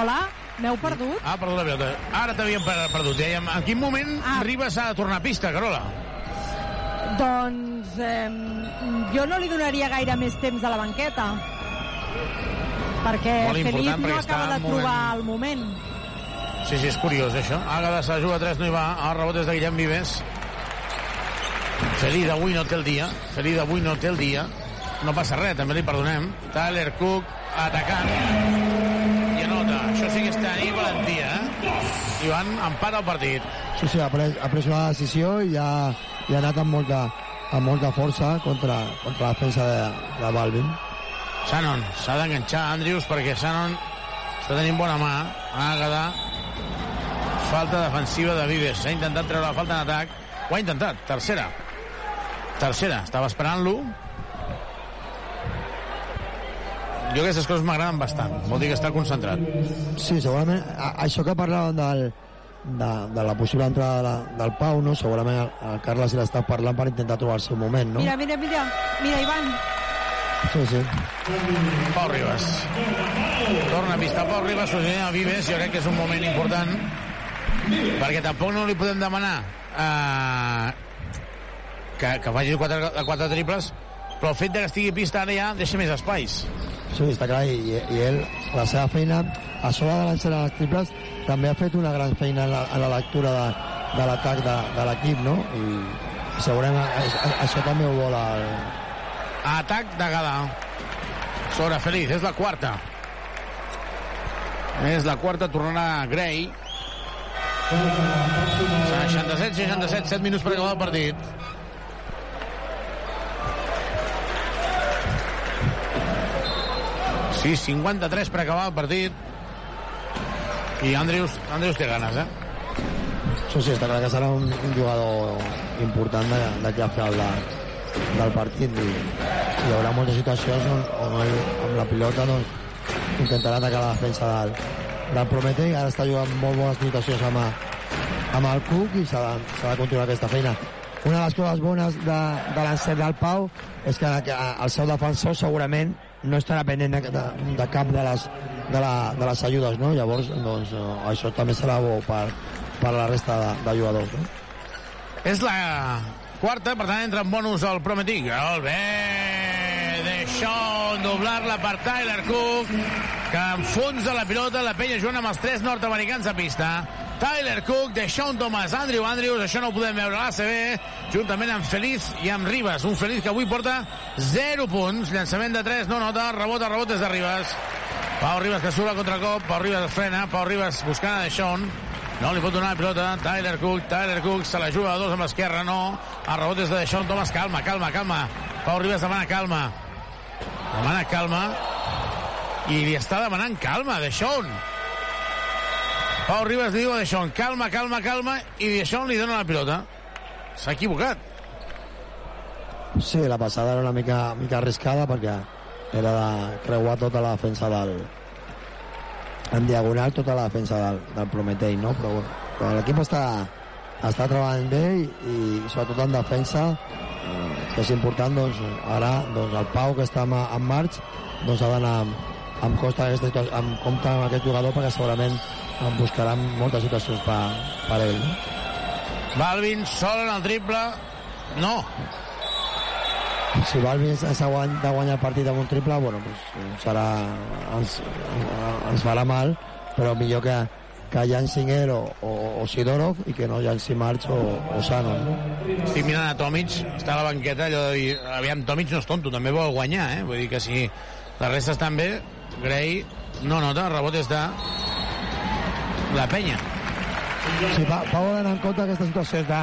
Hola, m'heu perdut? Ah, perdó la pilota. Ara t'havíem per- perdut. Dèiem, en quin moment ah. Ribas ha de tornar a pista, Carola? Doncs eh, jo no li donaria gaire més temps a la banqueta. Perquè Feliz no perquè està acaba de trobar moment- el moment. Sí, sí, és curiós, això. Ágada se la juga 3, no hi va. El rebot és de Guillem Vives. Feliz avui no té el dia. Feliz avui no té el dia. No passa res, també li perdonem. Tyler Cook atacant. I anota. Això sí que és tenir valentia, eh? Ivan, empat el partit. Sí, sí, ha pres, ha pres una decisió i ha, i ha anat amb molta, amb molta força contra, contra la defensa de, de Balvin. Shannon s'ha d'enganxar Andrius perquè Shannon està tenint bona mà. Àgada. Falta defensiva de Vives. S'ha intentat treure la falta en atac. Ho ha intentat. Tercera. Tercera. Estava esperant-lo. Jo aquestes coses m'agraden bastant. Vol dir que està concentrat. Sí, segurament a, això que parlàvem del, de, de la possible entrada de la, del Pau, no? segurament el, el Carles l'està parlant per intentar trobar el seu moment, no? Mira, mira, mira, mira, Ivan. Sí, sí. Pau Ribas. Torna a pista Pau Ribas, sorgint a Vives. Jo crec que és un moment important perquè tampoc no li podem demanar eh, que, que faci quatre, quatre triples però el fet de que estigui pista ara ja deixa més espais. Sí, està clar, i, i ell, la seva feina, a sobre de l'encer les triples, també ha fet una gran feina en la, en la lectura de, de l'atac de, de l'equip, no? I segurament a, a, això també ho vol el... Atac de Gala. Sobre Feliz, és la quarta. És la quarta, tornarà Gray. 67-67, 7 minuts per acabar el partit. Sí, 53 per acabar el partit. I Andrius, Andrius té ganes, eh? Sí, sí, està clar que serà un, jugador important d'aquí a final de, del partit i hi haurà moltes situacions on, on ell, amb la pilota doncs, intentarà atacar la defensa del, del Prometei ara està jugant molt bones situacions amb, amb el Cook i s'ha de, de continuar aquesta feina una de les coses bones de, de l'encert del Pau és que, el seu defensor segurament no estarà pendent de, de, de cap de les, de, la, de les ajudes, no? Llavors, doncs, això també serà bo per, per la resta de, de jugadors, no? És la quarta, per tant entra en bonus el Prometí. Molt bé, Deixón, doblar-la per Tyler Cook, que enfonsa la pilota, la penya jugant amb els tres nord-americans a pista. Tyler Cook, Deixón Thomas, Andrew Andrews, això no ho podem veure a l'ACB, juntament amb Feliz i amb Ribas. Un Feliz que avui porta 0 punts, llançament de 3, no nota, rebot a rebot des de Ribas. Pau Ribas que surt a contracop, Pau Ribas frena, Pau Ribas buscant a Deixón, no li pot donar la pilota. Tyler Cook, Tyler Cook se la juga a dos amb l'esquerra, no. El rebot és de Deixón Thomas. Calma, calma, calma. Pau Ribas demana calma. Demana calma. I li està demanant calma, Deixón. Pau Ribas li diu a Deixón, calma, calma, calma, i Deixón li dona la pilota. S'ha equivocat. Sí, la passada era una mica, mica arriscada perquè era de creuar tota la defensa del en diagonal tota la defensa del, del Prometei, no? Però, bueno, però l'equip està, està treballant bé i, i sobretot en defensa eh, que és important, doncs ara doncs, el Pau que està en, en marx doncs ha d'anar amb, amb, costa aquesta amb compte amb aquest jugador perquè segurament en buscaran moltes situacions per, per ell. Balvin sol en el triple. No. Si Balvin ens ha guany- de guanyar el partit amb un triple, bueno, pues, serà, ens, ens farà mal, però millor que, que llanci Singer o, o, o Sidorov i que no llanci March o, o Sano. No? Estic mirant a Tomic, està a la banqueta, allò de dir, aviam, Tomic no és tonto, també vol guanyar, eh? Vull dir que si la resta estan bé, Gray no nota, el rebot és de la penya. Sí, pa, Pau ha d'anar en compte aquestes situacions de,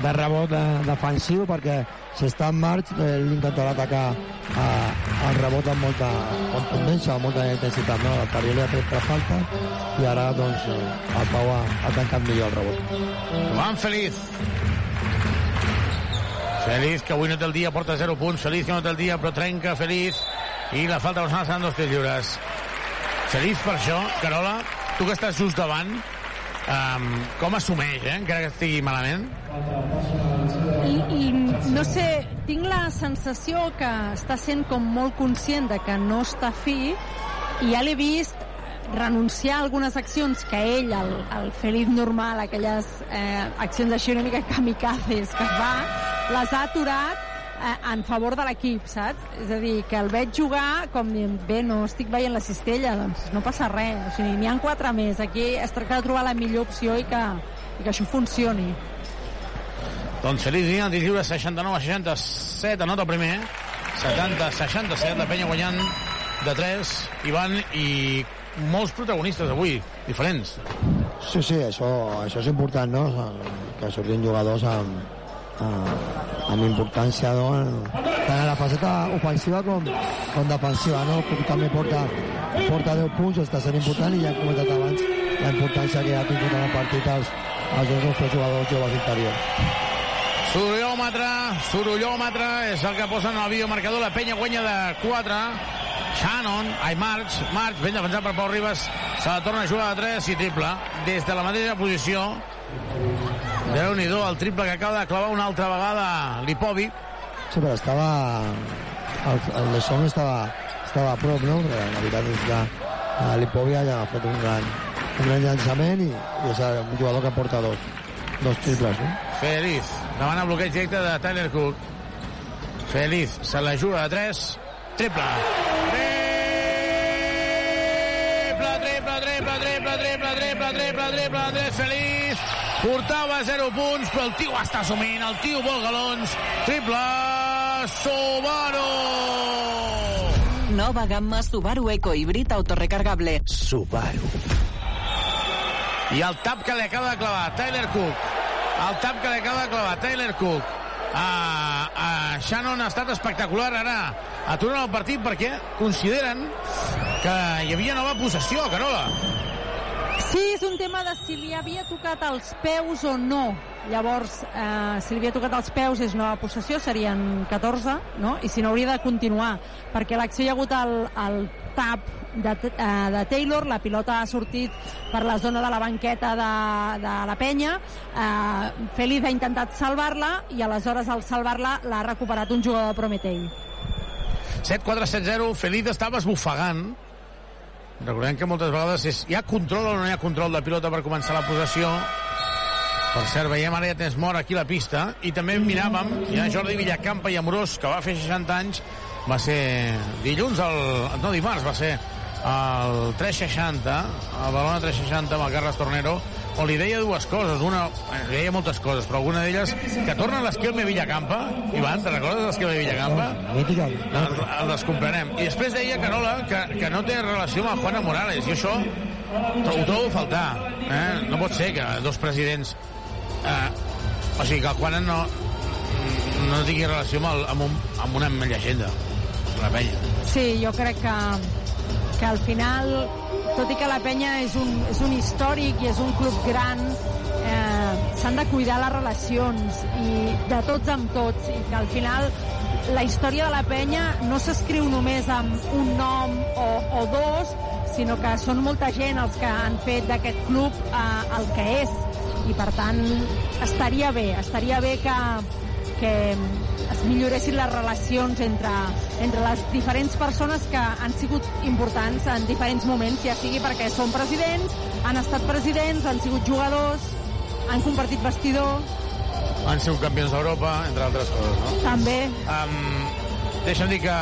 de rebot de, defensiu perquè si està en marx eh, l'intentarà atacar eh, el rebot amb molta contundència, amb molta intensitat. No? El Parioli ha tret per falta i ara doncs, eh, el Pau ha, ha tancat millor el rebot. Joan Feliz. Feliz, que avui no té el dia, porta 0 punts. Feliz, que no té el dia, però trenca. Feliz. I la falta personal seran dos tirs lliures. Feliz per això. Carola, tu que estàs just davant, um, com assumeix, eh? encara que estigui malament? I, I no sé, tinc la sensació que està sent com molt conscient de que no està fi i ja l'he vist renunciar a algunes accions que ell, el, el Feliz normal, aquelles eh, accions així una mica kamikazes que fa, les ha aturat en favor de l'equip, saps? És a dir, que el veig jugar com dient, bé, no estic veient la cistella, doncs no passa res. O sigui, n'hi han quatre més. Aquí es tracta de trobar la millor opció i que, i que això funcioni. Doncs Feliz Dia, tir lliure 69 a 67, anota el primer. 70 a 67, la penya guanyant de 3. Ivan, i molts protagonistes avui, diferents. Sí, sí, això, això és important, no? Que surtin jugadors amb, amb, amb importància no? tant a la faceta ofensiva com, com defensiva no? Cook també porta, porta 10 punts està sent important i ja hem comentat abans la importància que ha tingut en el partit els, els dos nostres jugadors joves interiors Sorollòmetre, sorollòmetre, és el que posa en el videomarcador. La penya guanya de 4. Shannon, ai, March, March, ben defensat per Pau Ribas, se la torna a jugar de 3 i triple. Des de la mateixa posició, déu nhi el triple que acaba de clavar una altra vegada Lipovic. Sí, però estava... El, el Lesson estava, estava a prop, no? Però la veritat és que eh, ja ha fet un gran, un gran llançament i, i és un jugador que porta dos, dos triples, no? Feliz, el bloqueig directe de Tyler Cook. Feliz, se la juga de 3, triple. Triple, triple, triple, triple, triple, triple, triple, triple, Andrés Feliz. Portava 0 punts, però el tio està assumint, el tio vol galons. Triple, Subaru! Nova gamma Subaru Eco Híbrid autorecargable. Subaru. I el tap que li acaba de clavar Tyler Cook. El tap que li acaba de clavar Tyler Cook. A, a Shannon ha estat espectacular ara aturen el partit perquè consideren que hi havia nova possessió, Carola. Sí, és un tema de si li havia tocat els peus o no. Llavors, eh, si li havia tocat els peus és nova possessió, serien 14, no? I si no hauria de continuar, perquè l'acció hi ha hagut el, el tap de, eh, de Taylor, la pilota ha sortit per la zona de la banqueta de, de la penya, eh, Feliz ha intentat salvar-la i aleshores al salvar-la l'ha recuperat un jugador de Prometei. 7-4-7-0, Feliz estava esbufegant. Recordem que moltes vegades és, hi ha control o no hi ha control de pilota per començar la possessió. Per cert, veiem ara ja tens mort aquí la pista. I també miràvem, hi ha Jordi Villacampa i Amorós, que va fer 60 anys, va ser dilluns, el, no dimarts, va ser el 360, el Balona 360 amb el Carles Tornero, on li deia dues coses. Una, eh, li deia moltes coses, però alguna d'elles que torna l'esquelme Villacampa. Ivan, te recordes l'esquelme Villacampa? El, el descomprenem. I després deia Carola que, que no té relació amb Juana Morales, i això ho trobo a faltar. Eh? No pot ser que dos presidents... Eh, o sigui, que el Juana no, no tingui relació amb, el, amb, un, amb una llegenda, la penya. Sí, jo crec que, que al final, tot i que la penya és un, és un històric i és un club gran, eh, s'han de cuidar les relacions i de tots amb tots i que al final la història de la penya no s'escriu només amb un nom o, o dos, sinó que són molta gent els que han fet d'aquest club eh, el que és. I per tant estaria bé, estaria bé que, que es milloressin les relacions entre, entre les diferents persones que han sigut importants en diferents moments, ja sigui perquè són presidents, han estat presidents, han sigut jugadors, han compartit vestidor... Han sigut campions d'Europa, entre altres coses, no? També. Um, deixa'm dir que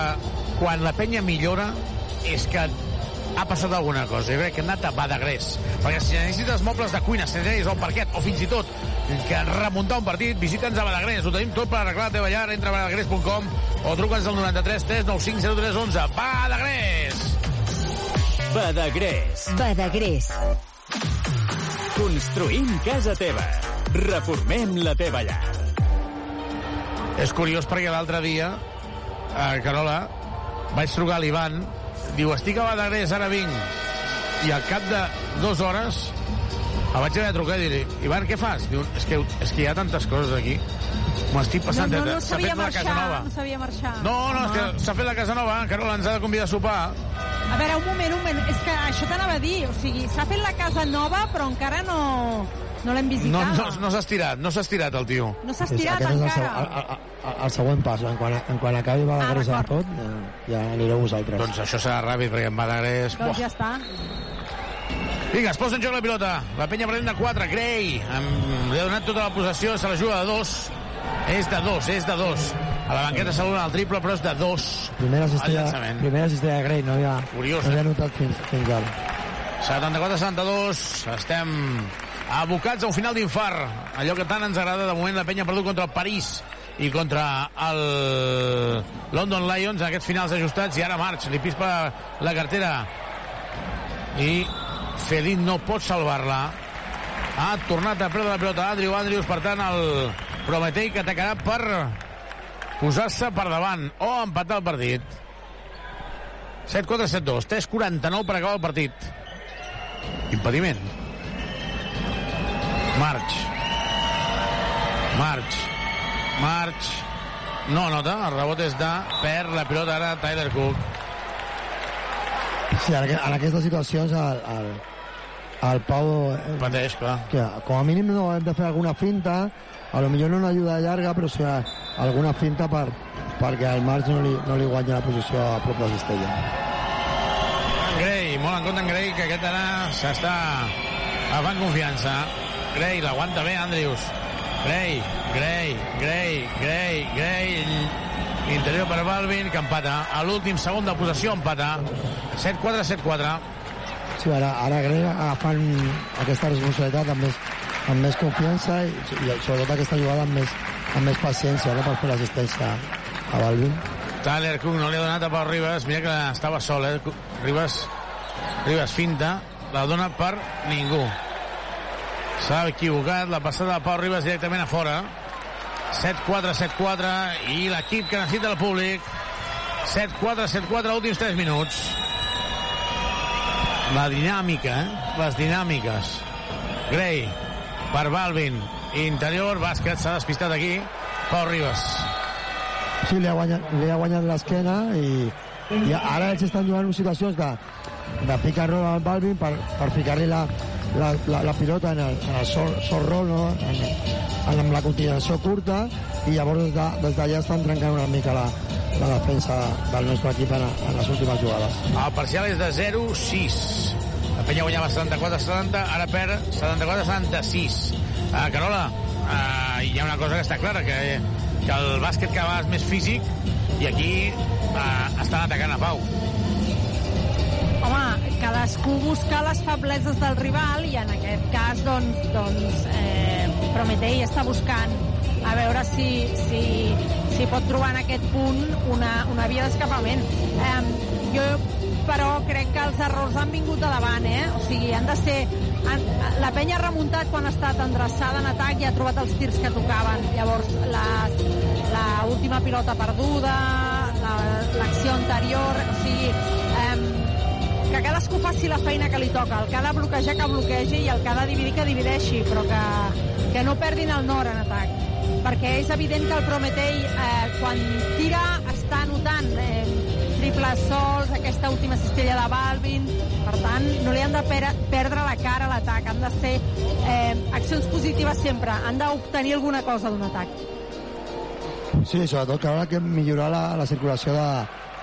quan la penya millora és que ha passat alguna cosa. Jo crec que hem anat a Badagrés. Perquè si necessites mobles de cuina, serveis o parquet, o fins i tot que remuntar un partit, visita'ns a Badagrés. Ho tenim tot per arreglar la teva llar. Entra a badagrés.com o truca'ns al 93 395 0311. Badagrés! Badagrés. Badagrés. Construïm casa teva. Reformem la teva llar. És curiós perquè l'altre dia, a Carola, vaig trucar a l'Ivan, diu, estic a Badagrés, ara vinc. I al cap de dues hores el vaig haver de trucar i dir Ivan, què fas? Diu, és que, és que hi ha tantes coses aquí. M'ho estic No, passant. no, no S'ha sabia marxar, casa nova. no sabia marxar. No, no, és que s'ha fet la casa nova. Carola ens ha de convidar a sopar. A veure, un moment, un moment. És que això t'anava a dir. O sigui, s'ha fet la casa nova, però encara no, no l'hem No, visitada. no, no s'ha estirat, no s'ha estirat el tio. No s'ha estirat aquest és el, encara. seg- el, el, el següent pas. En quan, en quan acabi Badagrés Ah, a tot, ja, ja anireu vosaltres. Doncs això serà ràpid, perquè en Badagrés... Doncs ja està. Vinga, es posa en joc la pilota. La penya pren de 4. Gray amb... li ha donat tota la possessió, se la juga de 2. És de 2, és de 2. A la banqueta saluden el triple, però és de 2. Primera El cistella, primera cistella de Grey, no havia, Curiós, no havia eh? notat fins, fins ara. 74-72. Estem abocats a un final d'infart. Allò que tant ens agrada, de moment la penya ha perdut contra el París i contra el London Lions. Aquests finals ajustats i ara March li pispa la cartera. I Felip no pot salvar-la. Ha tornat a perdre la pilota Andrew Andrews. Per tant el Prometei que atacarà per posar-se per davant o empatar el partit. 7-4-7-2 3-49 per acabar el partit. Impediment March March March no nota, el rebot és de per la pilota ara Tyler Cook Sí, en, aqu- en aquestes situacions el, el, el Pau... eh, Pateix, clar. Que, com a mínim no hem de fer alguna finta, a lo millor no una ajuda llarga, però sí alguna finta per, perquè el March no li, no li guanya la posició a prop de la cistella. Gray, molt en compte en Gray, que aquest ara s'està agafant confiança. Gray, l'aguanta bé, Andrews. Gray, Gray, Gray, Gray, Gray, interior per Balvin, que empata. A l'últim segon de possessió empata. 7-4, 7-4. Sí, ara, ara Grey agafant aquesta responsabilitat amb més, amb més confiança i, i sobretot aquesta jugada amb més, amb més paciència no? per fer l'assistència a Balvin. Tyler Cook no li ha donat a Pau Ribas. Mira que estava sol, eh? Ribas, Ribas finta, la dona per ningú. S'ha equivocat, la passada de Pau Ribas directament a fora. 7-4, 7-4, i l'equip que necessita el públic. 7-4, 7-4, últims 3 minuts. La dinàmica, eh? Les dinàmiques. Gray, per Balvin, interior, bàsquet, s'ha despistat aquí. Pau Ribas. Sí, li ha guanyat, li ha guanyat l'esquena i, i ara ells estan en situacions de, de picar roll al Balvin per, per ficar-li la, la, la, la pilota en el, en el sol, sol roll, no? en, en, amb la continuació curta i llavors des d'allà de, estan trencant una mica la, la defensa del nostre equip en, en les últimes jugades. El parcial és de 0-6. La penya guanyava 74-70, ara perd 74-76. Uh, Carola, uh, hi ha una cosa que està clara, que, que el bàsquet cada vegada és més físic i aquí uh, estan atacant a Pau. Cadascú busca les febleses del rival i en aquest cas, doncs, doncs eh, Prometei està buscant a veure si, si, si pot trobar en aquest punt una, una via d'escapament. Eh, jo, però, crec que els errors han vingut de davant, eh? O sigui, han de ser... Han, la penya ha remuntat quan ha estat endreçada en atac i ha trobat els tirs que tocaven. Llavors, la, la última pilota perduda, la- l'acció anterior... O sigui, que cadascú faci la feina que li toca. El que ha de bloquejar, que bloquegi, i el que ha de dividir, que divideixi, però que, que no perdin el nord en atac. Perquè és evident que el Prometei, eh, quan tira, està notant eh, triples sols, aquesta última cistella de Balvin, per tant, no li han de per perdre la cara a l'atac, han de ser eh, accions positives sempre, han d'obtenir alguna cosa d'un atac. Sí, sobretot que haurà que millorar la, la circulació de,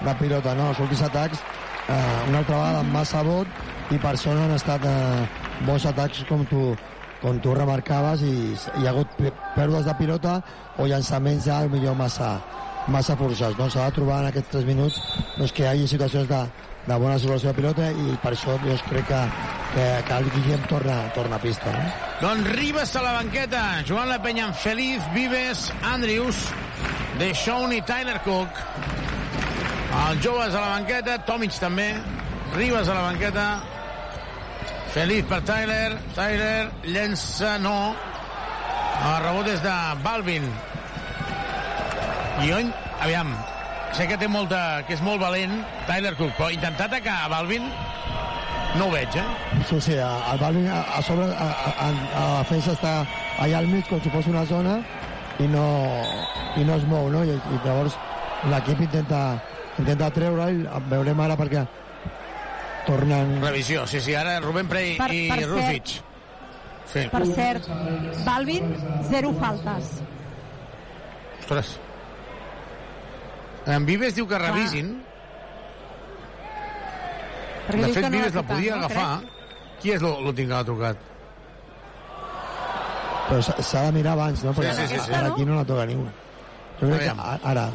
de pilota, no? Els últims atacs, eh, una altra vegada amb massa vot, i per no han estat eh, bons atacs com tu, com tu remarcaves i hi ha hagut pèrdues de pilota o llançaments ja millor massa, massa forçats. No? S'ha de trobar en aquests 3 minuts doncs, que hi hagi situacions de, de bona circulació de pilota i per això doncs, crec que, que, que el Guillem torna, torna a pista. No? Doncs Ribas a la banqueta, jugant la penya Feliz, Vives, Andrews, Deixón i Tyler Cook. Els joves a la banqueta, Tomic també, Ribas a la banqueta, Feliz per Tyler, Tyler llença, no, El rebot és de Balvin. I on, aviam, sé que té molta, que és molt valent Tyler Cook, però intentar atacar a Balvin no ho veig, eh? Sí, sí, el Balvin a, a sobre, a, a, a la defensa està allà al mig com si fos una zona i no, i no es mou, no? I, i llavors l'equip intenta, intenta treure'l, veurem ara perquè tornen... Revisió, sí, sí, ara Rubén Prey Per- i per cert- Rússic. Sí. Per cert, Balvin, zero faltes. Ostres. En Vives diu que revisin. Perquè De fet, no Vives la podia no? agafar. Qui és l'ú- l'últim que l'ha tocat? Però s'ha de mirar abans, no? Perquè Sí, sí, sí, sí. aquí no la toca ningú. Jo crec que ara,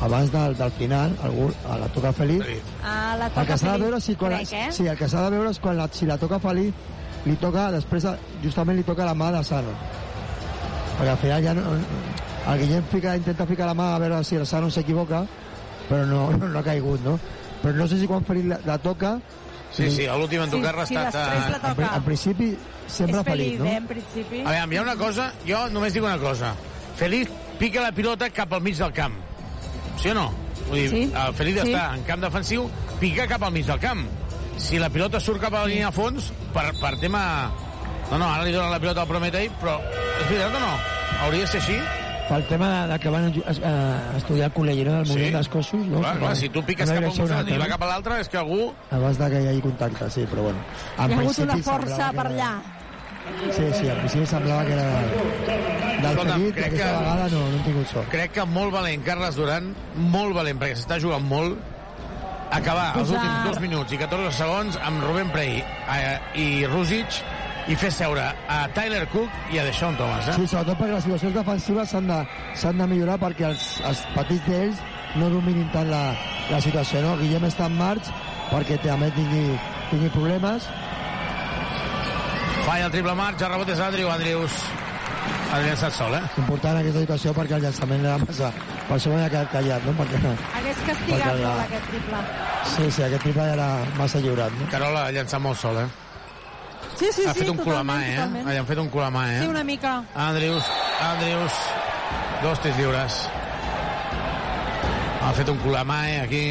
abans del, del final, algú la toca Felip. Ah, la El toca que s'ha de veure si quan, crec, eh? sí, el que s'ha de veure és quan la, si la toca Felip, li toca, després, justament li toca la mà de Sano. Perquè al final ja no, el Guillem fica, intenta ficar la mà a veure si el Sano s'equivoca, però no, no, no ha caigut, no? Però no sé si quan Felip la, la toca... Sí, sí, l'últim en tocar sí, estat... després la eh, En, en principi, sempre és Felip, Felip, no? eh, en principi. A veure, hi ha una cosa, jo només dic una cosa. Feliz pica la pilota cap al mig del camp. Sí o no? Vull dir, Sí. el Feliz Sí. està en camp defensiu, pica cap al mig del camp. Si la pilota surt cap a la línia a fons, per, per tema... No, no, ara li donen la pilota al Prometei, però és veritat o no? Hauria de ser així? Pel tema de, de que van a, a estudiar al col·legi, no? Del Sí. moviment dels cossos, no? Clar, clar, si tu piques cap a un costat i va cap a l'altre, és que algú... Abans de que hi hagi contacte, sí, però bueno. Hi ha hagut una força per que allà. Era... Sí, sí, al principi semblava que era del Escolta'm, Felip, crec aquesta que- vegada no, no hem tingut sort. Crec que molt valent, Carles Duran, molt valent, perquè s'està jugant molt, acabar els Posar- últims dos minuts i 14 segons amb Rubén Prey eh, i Rússic i fer seure a Tyler Cook i a Deshaun Thomas. Eh? Sí, sobretot perquè les situacions defensives s'han de, s'han de millorar perquè els, els petits d'ells no dominin tant la, la situació, no? Guillem està en marx perquè també tingui, tingui problemes. Falla el triple marxa, rebot és Andrew Andrews. Ha llançat sol, eh? Important aquesta situació perquè el llançament era massa... Per això m'ha quedat callat, no? Perquè, Hagués castigat Perquè la- molt aquest triple. sí, sí, aquest triple era massa lliurat, no? Carola ha llançat molt sol, eh? Sí, sí, ha sí, fet un colamà, totalment, eh? totalment. Allà han fet un colamà, eh? Sí, una mica. Andrews, Andrews, dos tirs lliures. Ha fet un colamà, eh, aquí,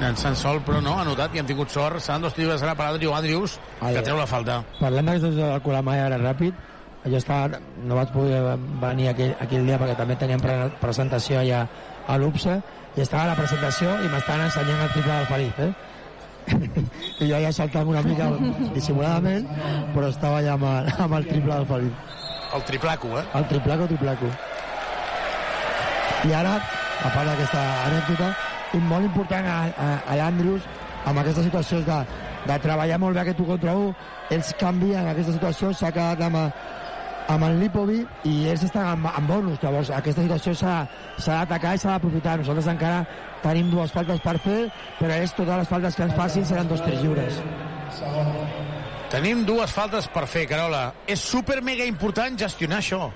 llançant sol, però no, ha notat i hem tingut sort. Seran dos lliures ara per Andrew Andrews, que treu la falta. Parlant d'aquesta situació del Colamai ara ràpid, jo estava, no vaig poder venir aquell, aquell dia perquè també teníem pre presentació allà a l'UPSA i estava a la presentació i m'estaven ensenyant el triple del Felip, eh? <laughs> I jo ja saltava una mica dissimuladament, però estava allà amb el, amb el triple del Felip. El triplaco, eh? El triplaco, triplaco. I ara, a part d'aquesta anècdota, molt important a, a, a l'Andrews, amb aquestes situacions de, de treballar molt bé aquest 1 contra 1, ells canvien aquesta situació, s'ha quedat amb, amb el Lipovi i ells estan amb, amb bonus. Llavors, aquesta situació s'ha d'atacar i s'ha d'aprofitar. Nosaltres encara tenim dues faltes per fer, però ells totes les faltes que ens facin seran dos tres lliures. Tenim dues faltes per fer, Carola. És super mega important gestionar això.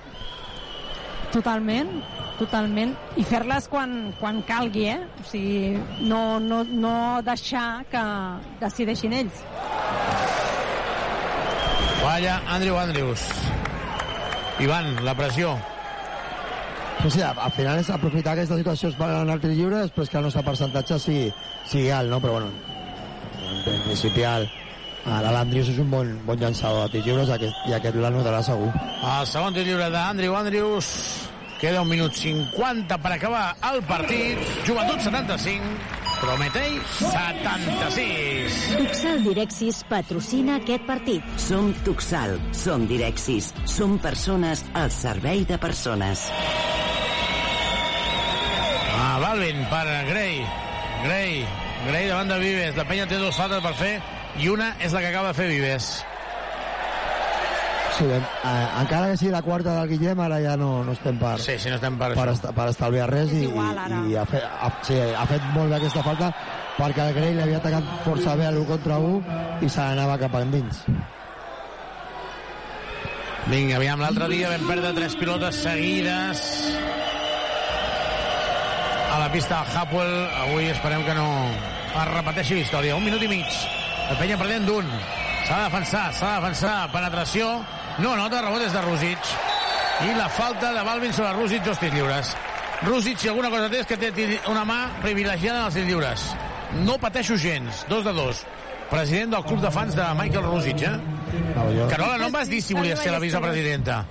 Totalment, totalment. I fer-les quan, quan calgui, eh? O sigui, no, no, no deixar que decideixin ells. Falla Andrew Andrews. Ivan, la pressió. Sí, sí, al final és aprofitar aquesta situació per anar al tir lliure després que el nostre percentatge sigui, sigui alt, no? Però bueno, en principi el, l'Andrius és un bon, bon llançador de tirs lliures aquest, i aquest l'anotarà segur. El segon tir lliure d'Andrew Andrews. Queda un minut 50 per acabar el partit. Joventut 75, Prometei 76. Tuxal Direxis patrocina aquest partit. Som Tuxal, som Direxis, som persones al servei de persones. Ah, Balvin per Gray. Gray. Gray davant de Vives. La penya té dues faltes per fer i una és la que acaba de fer Vives. Sí, ben, eh, encara que sigui la quarta del Guillem, ara ja no, no estem per, Sí, sí, no estem per, per, això. est per estalviar res i, i, i ha, fet, ha, sí, ha fet molt bé aquesta falta perquè el Gray l'havia atacat força bé a l'1 contra 1 i se n'anava cap endins. Vinga, aviam, l'altre dia vam perdre tres pilotes seguides a la pista del Hapwell. Avui esperem que no es repeteixi la història. Un minut i mig. La penya perdent d'un. S'ha de defensar, s'ha de defensar. Penetració. No nota, rebot és de Rosic. I la falta de Balvin sobre Rússic, dos tirs lliures. Rússic, si alguna cosa té, és que té una mà privilegiada en els tirs lliures. No pateixo gens, dos de dos. President del club de fans de Michael Rússic, eh? Carola, no em vas dir si volies ser la vicepresidenta.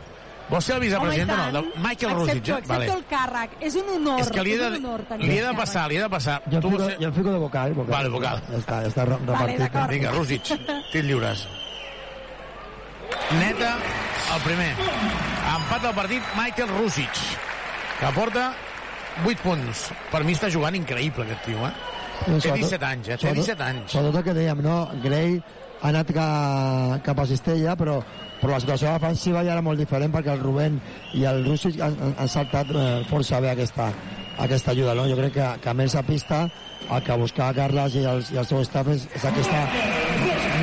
Vols ser la vicepresidenta o no? De Michael accepto, eh? accepto el càrrec. És un honor. És que li he de, honor li he de passar, li he de passar. Jo Tu fico, vols ser- jo em fico de vocal. vocal. Vale, vocal. Ja està, ja està re- repartit. Vinga, Rússic, <laughs> tirs lliures. Neta, el primer. Empat al partit, Michael Rússic, que porta 8 punts. Per mi està jugant increïble, aquest tio, eh? Té Sobretot- 17 anys, eh? Té sobretot- 17 anys. Sobretot el que dèiem, no? Gray ha anat ca, cap a Cistella, però, però la situació defensiva ja era molt diferent perquè el Rubén i el Rússic han, han, han saltat eh, força bé aquesta, aquesta ajuda, no? Jo crec que, que a més a pista el que buscava Carles i el, i el seu staff és, és aquesta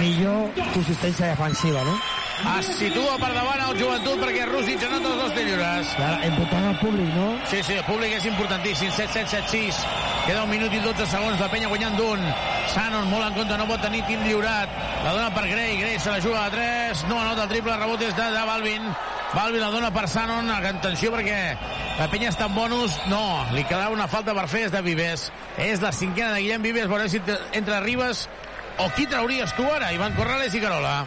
millor consistència defensiva, no? Es situa per davant el joventut perquè Rússic anota els dos tirs lliures. Ara, important el públic, no? Sí, sí, el públic és importantíssim. 7, 7, 7, 6. Queda un minut i 12 segons. La penya guanyant d'un. Sanon molt en compte, no pot tenir tir lliurat. La dona per Gray. Gray se la juga a 3. No anota el triple. Rebot és de, de Balvin. Balvin la dona per Sanon. Atenció perquè la penya està en bonus. No, li quedava una falta per fer. És de Vives. És la cinquena de Guillem Vives. Veurem si entre Ribes o qui trauries tu ara? Ivan Corrales i Carola.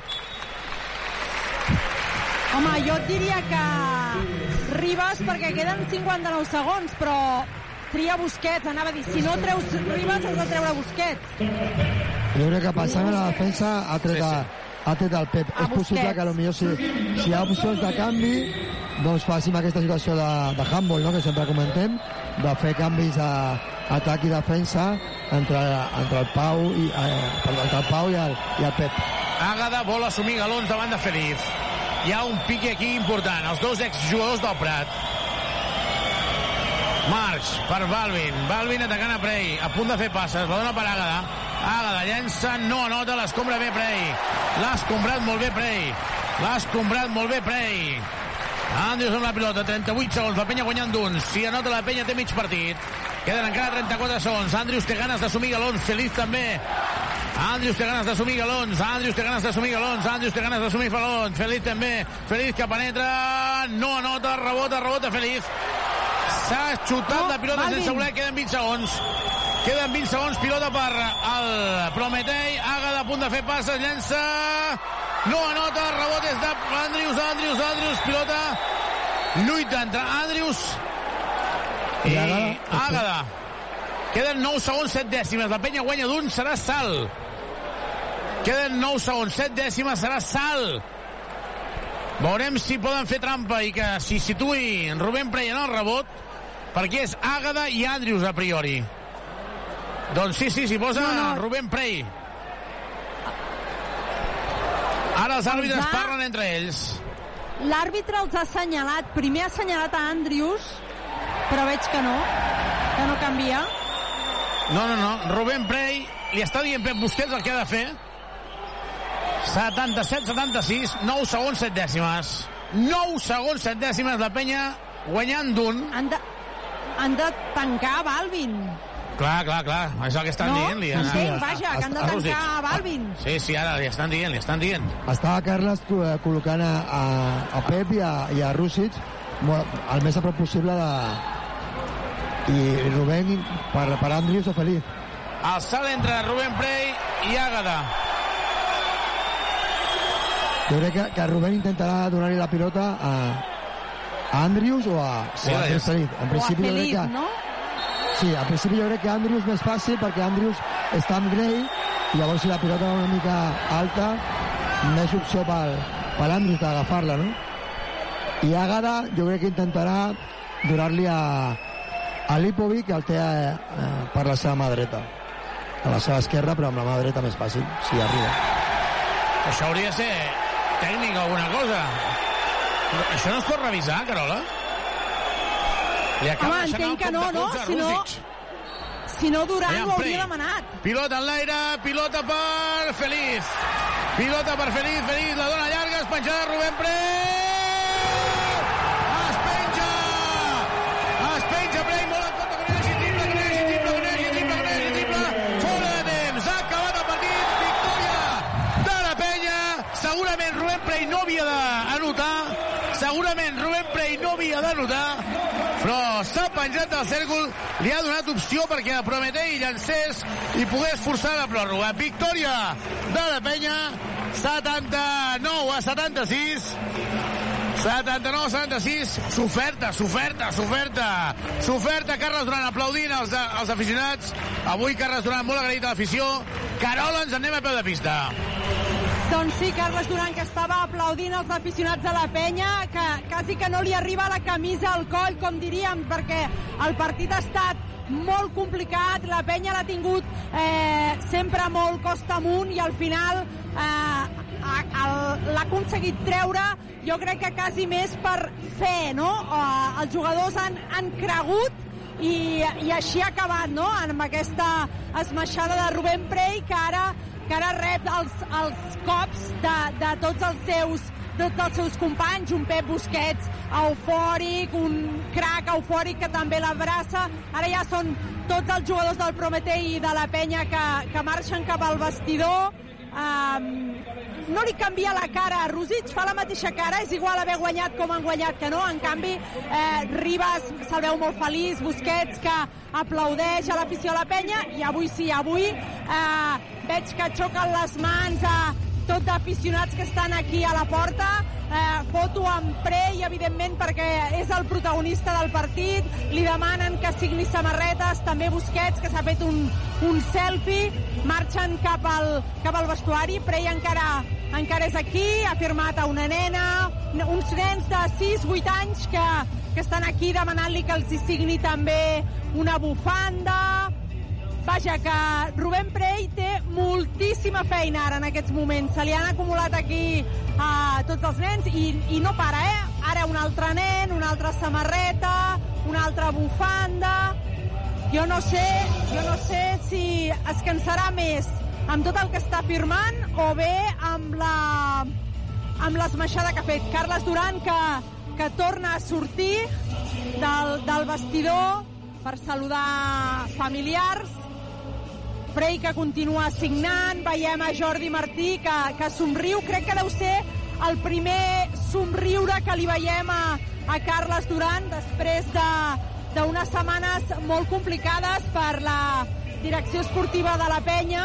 Home, jo et diria que Ribas perquè queden 59 segons, però tria Busquets, anava a dir, si no treus Ribas has de treure Busquets. Jo crec que passant a la defensa ha tret, a, ha tret el Pep. A és possible que potser si, si hi ha opcions de canvi doncs facin aquesta situació de, de handball, no? que sempre comentem, de fer canvis a atac i defensa entre, entre el Pau i, eh, entre el Pau i el, i el Pep. Àgada vol assumir galons davant de Feliz. Hi ha un pique aquí important. Els dos exjugadors del Prat. Marx per Balvin. Balvin atacant a Prey. A punt de fer passes. La dona per Àgada. Àgada llença, no anota, l'escombra bé Prey. L'ha escombrat molt bé Prey. L'ha escombrat molt bé Prey. Andrews amb la pilota, 38 segons, la penya guanyant d'un. Si anota la penya té mig partit. Queden encara 34 segons. Andrews té ganes d'assumir galons, Feliz també. Andrews té ganes d'assumir galons, Andrews té ganes d'assumir galons, Andrews té ganes d'assumir galons, Feliz també, Feliz que penetra, no anota, rebota, rebota Feliz. S'ha xutat No, la pilota sense voler, queden 20 segons. Queden 20 segons, pilota per el Prometei, Àgada a punt de fer passes, llença... No anota, rebot és d'Andrius, Andrius, Andrius, pilota... Lluita entre Andrius i Àgada? Àgada. Queden 9 segons, 7 dècimes. La penya guanya d'un, serà salt. Queden 9 segons, 7 dècimes, serà salt. Veurem si poden fer trampa i que s'hi situï Rubén Prey en el rebot, perquè és Àgada i Andrius a priori. Doncs sí, sí, s'hi posa No, no. Rubén Prey. Ara els àrbitres Els ha- parlen entre ells. L'àrbitre els ha assenyalat, primer ha assenyalat a Andrius, però veig que no, que no canvia. No, no, no. Rubén Prey li està dient Pep Busquets el que ha de fer. 77-76, 9 segons, 7 dècimes. 9 segons, 7 dècimes, la penya guanyant d'un. Han de, han de tancar Balvin. Clar, clar, clar, és el que estan no? dient. Li, Entenc, vaja, que han de a tancar Balvin. Sí, sí, ara li estan dient, li estan dient. Estava Carles eh, col·locant a, a, a Pep i a, i a Rússic el més a prop possible de... I Rubén per, per Andrius o Feliz. El salt entre Rubén Prey i Àgada. Jo crec que, que Rubén intentarà donar-li la pilota a, a Andrius o a, Sí, o a Feliz. En O a principi jo crec Feliz, que, no? Sí, al principi jo crec que Andrius més fàcil perquè Andrius està amb Gray i llavors si la pilota va una mica alta més opció per, per Andrius d'agafar-la, no? I Àgada jo crec que intentarà donar-li a, a Lipovic el té eh, per la seva mà dreta. A la seva esquerra, però amb la mà dreta més fàcil, si arriba. Això hauria de ser tècnic o alguna cosa. Això no es pot revisar, Carola? Li Home, entenc que no, no? Si no, si no Duran Aviam, ho hauria demanat. Pilota en l'aire, pilota per Feliz. Pilota per Feliz, Feliz, la dona llarga, es penjarà Rubén Prey. Es penja! Es penja Prey, molt en compte, que no hi hagi triple, que no hi hagi triple, que no hi hagi triple, que no hi hagi triple. Fora de temps, ha acabat el partit, victòria de la penya. Segurament Rubén Prey no havia d'anotar, segurament Rubén Prey no havia de notar, però s'ha penjat del cèrcol, li ha donat opció perquè Prometei llancés i pogués forçar la pròrroga. Victòria de la penya, 79 a 76. 79-76, s'oferta, s'oferta, s'oferta, s'oferta, Carles Duran aplaudint els, els aficionats, avui Carles Duran molt agraït a l'afició, Carola, ens anem a peu de pista. Doncs sí, Carles Duran, que estava aplaudint els aficionats de la penya, que quasi que no li arriba la camisa al coll, com diríem, perquè el partit ha estat molt complicat, la penya l'ha tingut eh, sempre molt costa amunt i al final eh, l'ha aconseguit treure jo crec que quasi més per fe, no? Eh, els jugadors han, han cregut i, i així ha acabat, no?, amb aquesta esmaixada de Rubén Prey, que ara, que ara rep els, els cops de, de tots els seus tots els seus companys, un Pep Busquets eufòric, un crac eufòric que també l'abraça. Ara ja són tots els jugadors del Prometei i de la penya que, que marxen cap al vestidor. Um, no li canvia la cara a Rosic, fa la mateixa cara, és igual haver guanyat com han guanyat que no, en canvi eh, Ribas se'l veu molt feliç, Busquets que aplaudeix a l'afició a la penya i avui sí, avui eh, veig que xoquen les mans a tot d'aficionats que estan aquí a la porta eh, foto amb Prey, evidentment, perquè és el protagonista del partit. Li demanen que signi samarretes, també Busquets, que s'ha fet un, un selfie. Marxen cap al, cap al vestuari. Prey encara, encara és aquí, ha firmat a una nena, uns nens de 6-8 anys que, que estan aquí demanant-li que els signi també una bufanda, Vaja, que Rubén Prey té moltíssima feina ara en aquests moments. Se li han acumulat aquí a tots els nens i, i no para, eh? Ara un altre nen, una altra samarreta, una altra bufanda... Jo no sé, jo no sé si es cansarà més amb tot el que està firmant o bé amb la amb l'esmaixada que ha fet Carles Duran que, que torna a sortir del, del vestidor per saludar familiars Frey que continua signant, veiem a Jordi Martí que, que somriu, crec que deu ser el primer somriure que li veiem a, a Carles Duran després d'unes de, setmanes molt complicades per la direcció esportiva de la penya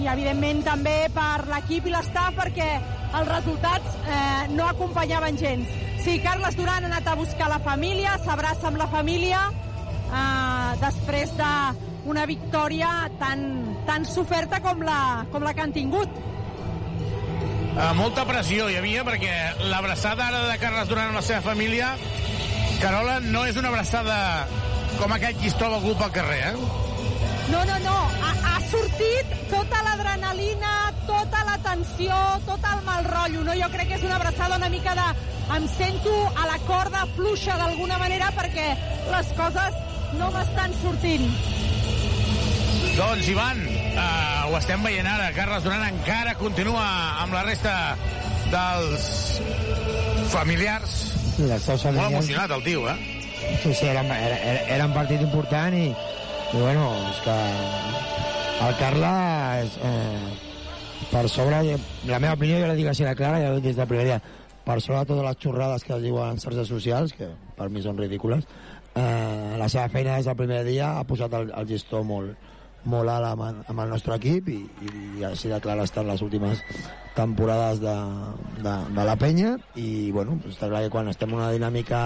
i evidentment també per l'equip i l'estaf perquè els resultats eh, no acompanyaven gens. Sí, Carles Duran ha anat a buscar la família, s'abraça amb la família eh, després de una victòria tan, tan soferta com la, com la que han tingut. Uh, molta pressió hi havia perquè l'abraçada ara de Carles Duran amb la seva família Carola, no és una abraçada com aquell qui es troba algú pel carrer, eh? No, no, no. Ha, ha sortit tota l'adrenalina, tota la tensió, tot el mal rotllo, no? Jo crec que és una abraçada una mica de... Em sento a la corda fluixa d'alguna manera perquè les coses no m'estan sortint. Doncs, Ivan, uh, ho estem veient ara. Carles Duran encara continua amb la resta dels familiars. Dels seus familiars. Molt emocionat, el tio, eh? Sí, sí, era, era, era un partit important i, i bueno, és que el Carles, eh, per sobre, la meva opinió, jo la dic així de clara, ja ho des del primer dia, per sobre de totes les xorrades que es diuen en xarxes socials, que per mi són ridícules, eh, la seva feina des del primer dia ha posat el, el gestó molt, molt alt amb, amb el nostre equip i, i així de clar estan les últimes temporades de, de, de la penya i bueno, està clar que quan estem en una dinàmica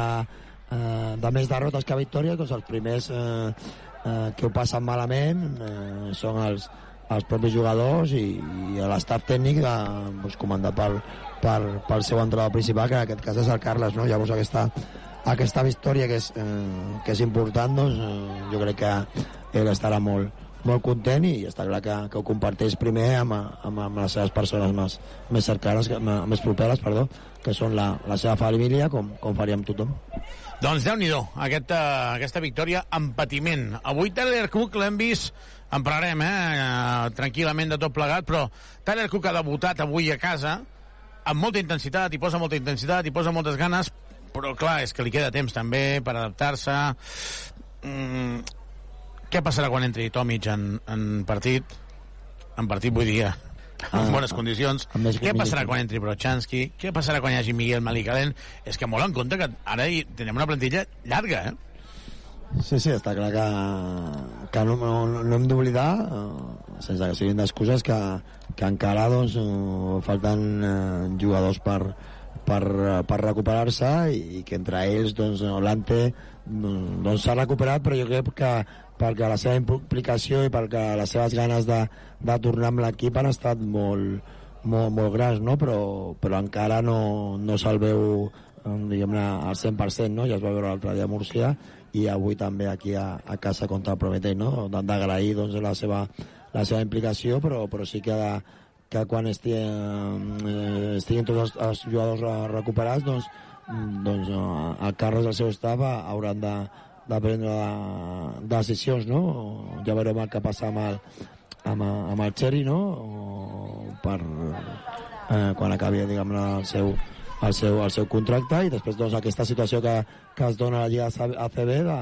eh, de més derrotes que victòries doncs els primers eh, eh, que ho passen malament eh, són els, els propis jugadors i, i l'estaf tècnic de, doncs, comandat pel, per, pel seu entrenador principal que en aquest cas és el Carles no? llavors aquesta, aquesta victòria que és, eh, que és important doncs, eh, jo crec que ell estarà molt, molt content i està clar que, que ho comparteix primer amb, amb, amb les seves persones més, més cercanes, més properes, perdó, que són la, la seva família, com, com faríem tothom. Doncs déu nhi aquesta, aquesta victòria en patiment. Avui Tyler Cook l'hem vist, en parlarem, eh, tranquil·lament de tot plegat, però Tyler Cook ha debutat avui a casa amb molta intensitat, i posa molta intensitat, i posa moltes ganes, però clar, és que li queda temps també per adaptar-se. Mm, què passarà quan entri Tomic en, en partit? En partit vull dir, en bones condicions. més Què passarà quan entri Brochanski? Què passarà quan hi hagi Miguel Malicalent? És que molt en compte que ara hi tenim una plantilla llarga, eh? Sí, sí, està clar que, que no, no, no hem d'oblidar, eh, sense que siguin d'excuses, que, que encara doncs, eh, falten eh, jugadors per, per, per recuperar-se i, i que entre ells doncs, l'Ante mm, doncs, s'ha recuperat, però jo crec que perquè la seva implicació i perquè les seves ganes de, de tornar amb l'equip han estat molt, molt, molt grans, no? però, però encara no, no se'l veu eh, diguem-ne al 100%, no? ja es va veure l'altre dia a Múrcia i avui també aquí a, a casa contra el Prometell, no? d'agrair doncs, la, seva, la seva implicació, però, però sí que, que quan estiguin, eh, estiguin tots els, els jugadors recuperats, doncs, mm, doncs eh, el Carles i el seu eh, hauran de, de prendre de, decisions, no? Ja veurem el que passa amb el, amb, amb el Xeri, no? O per, eh, quan acabi, diguem el seu, el seu, el seu contracte i després doncs, aquesta situació que, que es dona a la ACB de,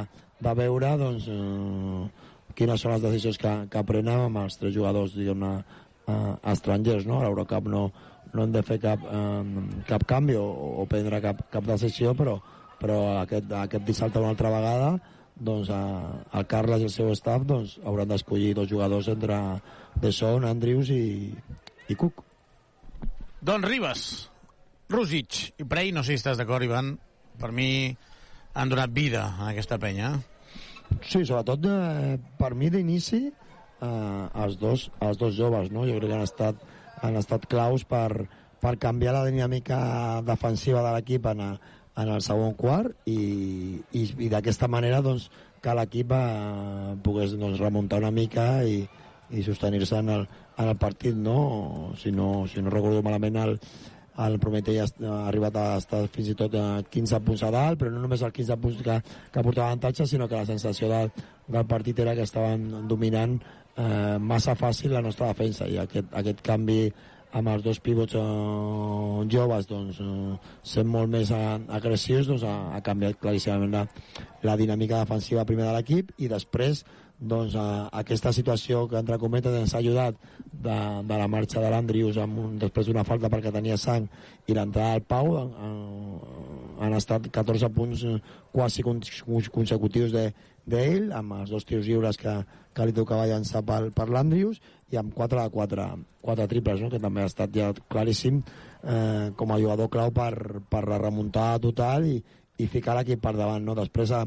de veure doncs, eh, quines són les decisions que, que prenen amb els tres jugadors diguem-ne eh, estrangers no? a l'Eurocup no, no hem de fer cap, eh, cap canvi o, o prendre cap, cap decisió però, però aquest, aquest dissabte una altra vegada doncs, eh, el Carles i el seu staff doncs, hauran d'escollir dos jugadors entre De Son, Andrius i, i Cook Don Ribas, Rússic i Prey, no sé si estàs d'acord, Ivan, per mi han donat vida a aquesta penya. Sí, sobretot eh, per mi d'inici eh, els, dos, els dos joves, no? Jo crec que han estat, han estat claus per, per canviar la dinàmica defensiva de l'equip en, a- en el segon quart i, i, i d'aquesta manera doncs, que l'equip eh, pogués doncs, remuntar una mica i, i sostenir-se en, el, en el partit, no? Si no, si no recordo malament el, el Prometell ha ha arribat a estar fins i tot a 15 punts a dalt, però no només els 15 punts que, que portava avantatge, sinó que la sensació del, del partit era que estaven dominant eh, massa fàcil la nostra defensa i aquest, aquest canvi amb els dos pivots eh, joves doncs, eh, sent molt més eh, agressius doncs, ha, ha canviat claríssimament la, la dinàmica defensiva primer de l'equip i després doncs, eh, aquesta situació que entre cometes ens ha ajudat de, de la marxa de l'Andrius després d'una falta perquè tenia sang i l'entrada del Pau eh, han estat 14 punts eh, quasi con- consecutius de- d'ell amb els dos tirs lliures que, que li tocava llançar per, per l'Andrius i amb 4 de 4, 4 triples no? que també ha estat ja claríssim eh, com a jugador clau per, per la remuntada total i, i ficar l'equip per davant no? després a,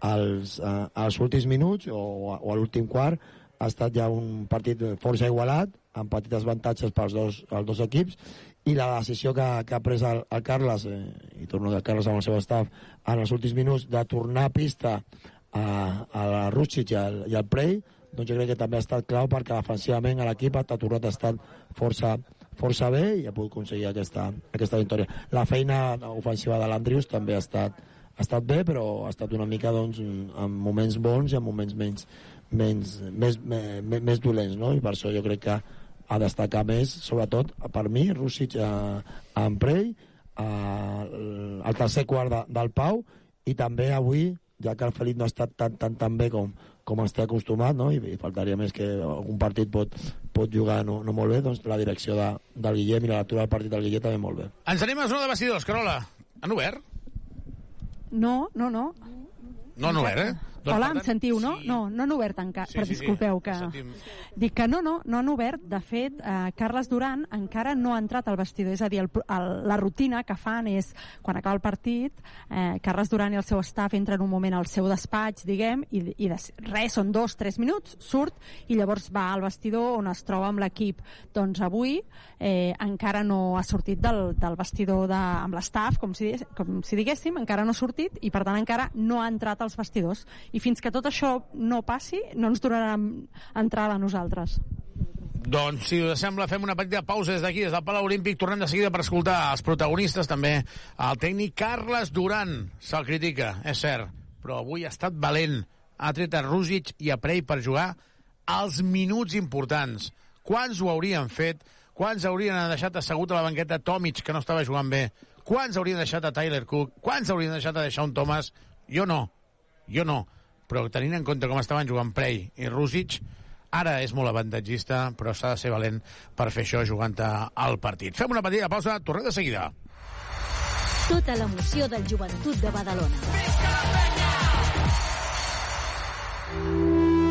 als, a, als últims minuts o, a- o a l'últim quart ha estat ja un partit força igualat amb petites avantatges pels dos, els dos equips i la decisió que, que ha pres el, el Carles eh, i torno del Carles amb el seu staff en els últims minuts de tornar a pista a, a la Rússic i al, i al Prey doncs jo crec que també ha estat clau perquè defensivament l'equip ha tornat a estar força, força bé i ha pogut aconseguir aquesta, aquesta victòria. La feina ofensiva de l'Andrius també ha estat, ha estat bé, però ha estat una mica doncs, en moments bons i en moments menys, menys, més, més, més dolents, no? I per això jo crec que a destacar més, sobretot, per mi, Rússic a, a Emprell, a, al tercer quart de, del Pau, i també avui, ja que el Felip no ha estat tan, tan, tan bé com, com està acostumat, no? I, i faltaria més que algun partit pot, pot jugar no, no molt bé, doncs la direcció de, del Guillem i la lectura del partit del Guillem també molt bé. Ens anem a zona de vestidors, Carola. Han obert? No, no, no. No han obert, eh? Doncs, Hola, per em tant, sentiu, no? No, no han obert encara, Sí, però sí, sí, disculpeu que... ho sentim. Dic que no, no, no han obert. De fet, eh, Carles Duran encara no ha entrat al vestidor. És a dir, el, el, la rutina que fan és, quan acaba el partit, eh, Carles Duran i el seu staff entren un moment al seu despatx, diguem, i, i de, res, són dos, tres minuts, surt, i llavors va al vestidor on es troba amb l'equip. Doncs avui eh, encara no ha sortit del, del vestidor de, amb l'staff, com, si, com si diguéssim, encara no ha sortit, i per tant encara no ha entrat als vestidors. I fins que tot això no passi, no ens donaran entrada a nosaltres. Doncs, si us sembla, fem una petita pausa des d'aquí, des del Palau Olímpic, tornem de seguida per escoltar els protagonistes, també el tècnic Carles Duran. Se'l critica, és cert, però avui ha estat valent. Ha tret a Rússic i a Prey per jugar als minuts importants. Quants ho haurien fet? Quants haurien deixat assegut a la banqueta Tomic, que no estava jugant bé? Quants haurien deixat a Tyler Cook? Quants haurien deixat a deixar un Thomas? Jo no. Jo no. Però tenint en compte com estaven jugant Prey i Rússic, Ara és molt avantatgista, però s'ha de ser valent per fer això jugant al partit. Fem una petita pausa, tornem de seguida. Tota l'emoció del joventut de Badalona.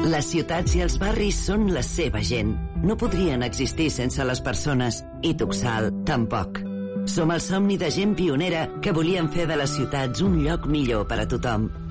Les ciutats i els barris són la seva gent. No podrien existir sense les persones. I Tuxal, tampoc. Som el somni de gent pionera que volien fer de les ciutats un lloc millor per a tothom.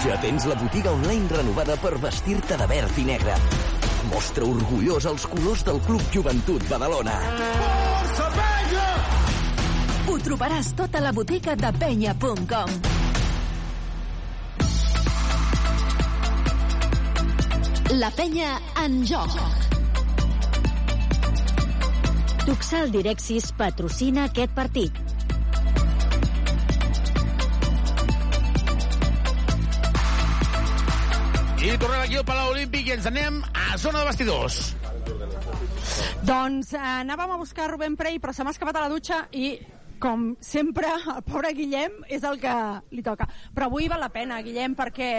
Ja tens la botiga online renovada per vestir-te de verd i negre. Mostra orgullós els colors del Club Joventut Badalona. Força, penya! Ho trobaràs tot a la botiga de penya.com. La penya en joc. Tuxal Direxis patrocina aquest partit. I tornem aquí al Palau Olímpic i ens anem a zona de vestidors. Doncs eh, anàvem a buscar Rubén Prey, però se m'ha escapat a la dutxa i com sempre, el pobre Guillem és el que li toca. Però avui val la pena, Guillem, perquè,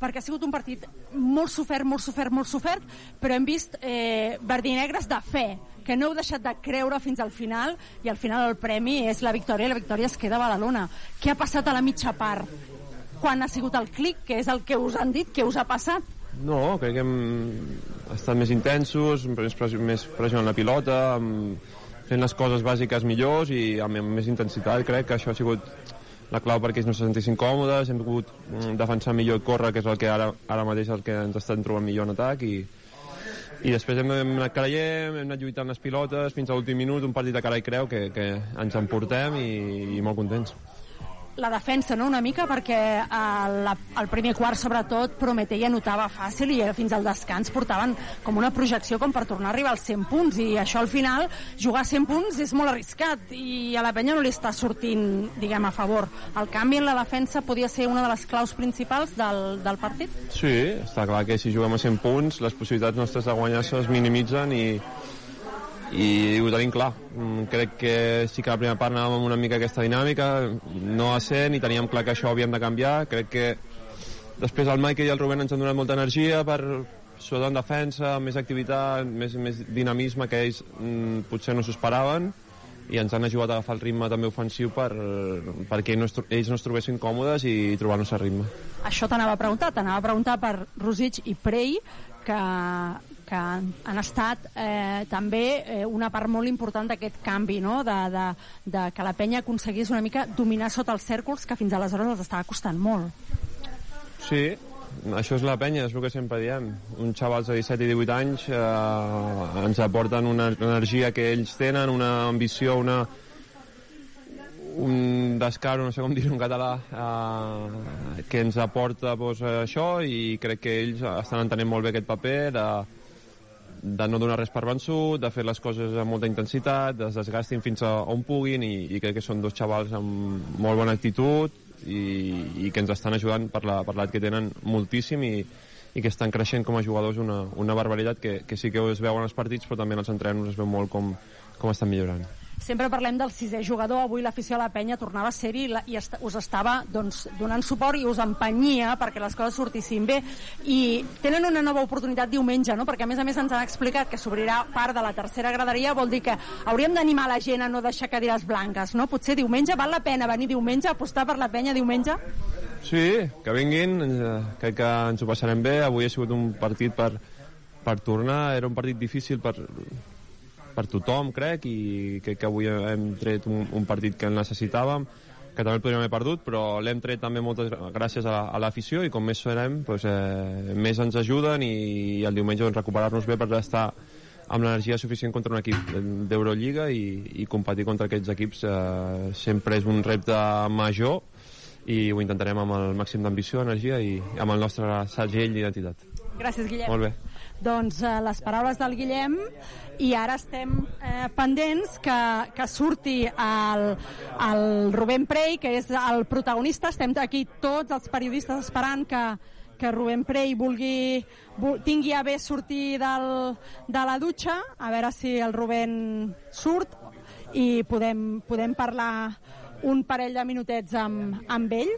perquè ha sigut un partit molt sofert, molt sofert, molt sofert, però hem vist eh, verdinegres de fe, que no heu deixat de creure fins al final, i al final el premi és la victòria, i la victòria es queda a Badalona. Què ha passat a la mitja part? Quan ha sigut el clic, que és el que us han dit, que us ha passat? No, crec que hem estat més intensos, més pressió, més pressió en la pilota, fent les coses bàsiques millors i amb, amb més intensitat. Crec que això ha sigut la clau perquè ells no se sentissin còmodes, hem pogut mm, defensar millor i córrer, que és el que ara, ara mateix el que ens estan trobant millor en atac i, i després hem, hem anat creient, hem anat lluitant les pilotes fins a l'últim minut, un partit de cara i creu que, que ens en portem i, i molt contents la defensa, no?, una mica, perquè el, el primer quart, sobretot, Prometella notava fàcil i fins al descans portaven com una projecció com per tornar a arribar als 100 punts i això al final, jugar 100 punts és molt arriscat i a la penya no li està sortint, diguem, a favor. El canvi en la defensa podia ser una de les claus principals del, del partit? Sí, està clar que si juguem a 100 punts les possibilitats nostres de guanyar es minimitzen i, i ho tenim clar. Mm, crec que sí que la primera part anàvem amb una mica aquesta dinàmica, no a 100 i teníem clar que això ho havíem de canviar. Crec que després el Mike i el Rubén ens han donat molta energia per sobretot en defensa, més activitat, més, més dinamisme que ells mm, potser no s'ho esperaven i ens han ajudat a agafar el ritme també ofensiu per, perquè ells no, ells no es trobessin còmodes i trobar-nos a ritme. Això t'anava a preguntar, t'anava a preguntar per Rosic i Prey, que, que han estat eh, també eh, una part molt important d'aquest canvi, no? de, de, de que la penya aconseguís una mica dominar sota els cèrcols que fins aleshores els estava costant molt. Sí, això és la penya, és el que sempre diem. Un xavals de 17 i 18 anys eh, ens aporten una energia que ells tenen, una ambició, una, un descaro, no sé com dir-ho en català, eh, que ens aporta pues, això i crec que ells estan entenent molt bé aquest paper de, de no donar res per vençut, de fer les coses amb molta intensitat, es desgastin fins a on puguin i, i crec que són dos xavals amb molt bona actitud i, i que ens estan ajudant per l'edat que tenen moltíssim i, i que estan creixent com a jugadors una, una barbaritat que, que sí que es veuen els partits però també en els entrenos es veu molt com, com estan millorant. Sempre parlem del sisè jugador, avui l'afició a la penya tornava a ser-hi i, est us estava doncs, donant suport i us empenyia perquè les coses sortissin bé i tenen una nova oportunitat diumenge, no? perquè a més a més ens han explicat que s'obrirà part de la tercera graderia, vol dir que hauríem d'animar la gent a no deixar cadires blanques, no? Potser diumenge, val la pena venir diumenge, apostar per la penya diumenge? Sí, que vinguin, eh, crec que ens ho passarem bé, avui ha sigut un partit per, per tornar, era un partit difícil per, per tothom, crec, i crec que avui hem tret un, un partit que necessitàvem. que també el podríem haver perdut, però l'hem tret també moltes gràcies a, a l'afició i com més serem, doncs, eh, més ens ajuden i, i el diumenge doncs, recuperar-nos bé per estar amb l'energia suficient contra un equip d'Eurolliga i, i competir contra aquests equips eh, sempre és un repte major i ho intentarem amb el màxim d'ambició, energia i amb el nostre segell d'identitat. Gràcies, Guillem. Molt bé. Doncs eh, les paraules del Guillem i ara estem eh, pendents que, que surti el, el Rubén Prey, que és el protagonista. Estem aquí tots els periodistes esperant que, que Rubén Prey vulgui, vul, tingui a bé sortir del, de la dutxa, a veure si el Rubén surt i podem, podem parlar un parell de minutets amb, amb ell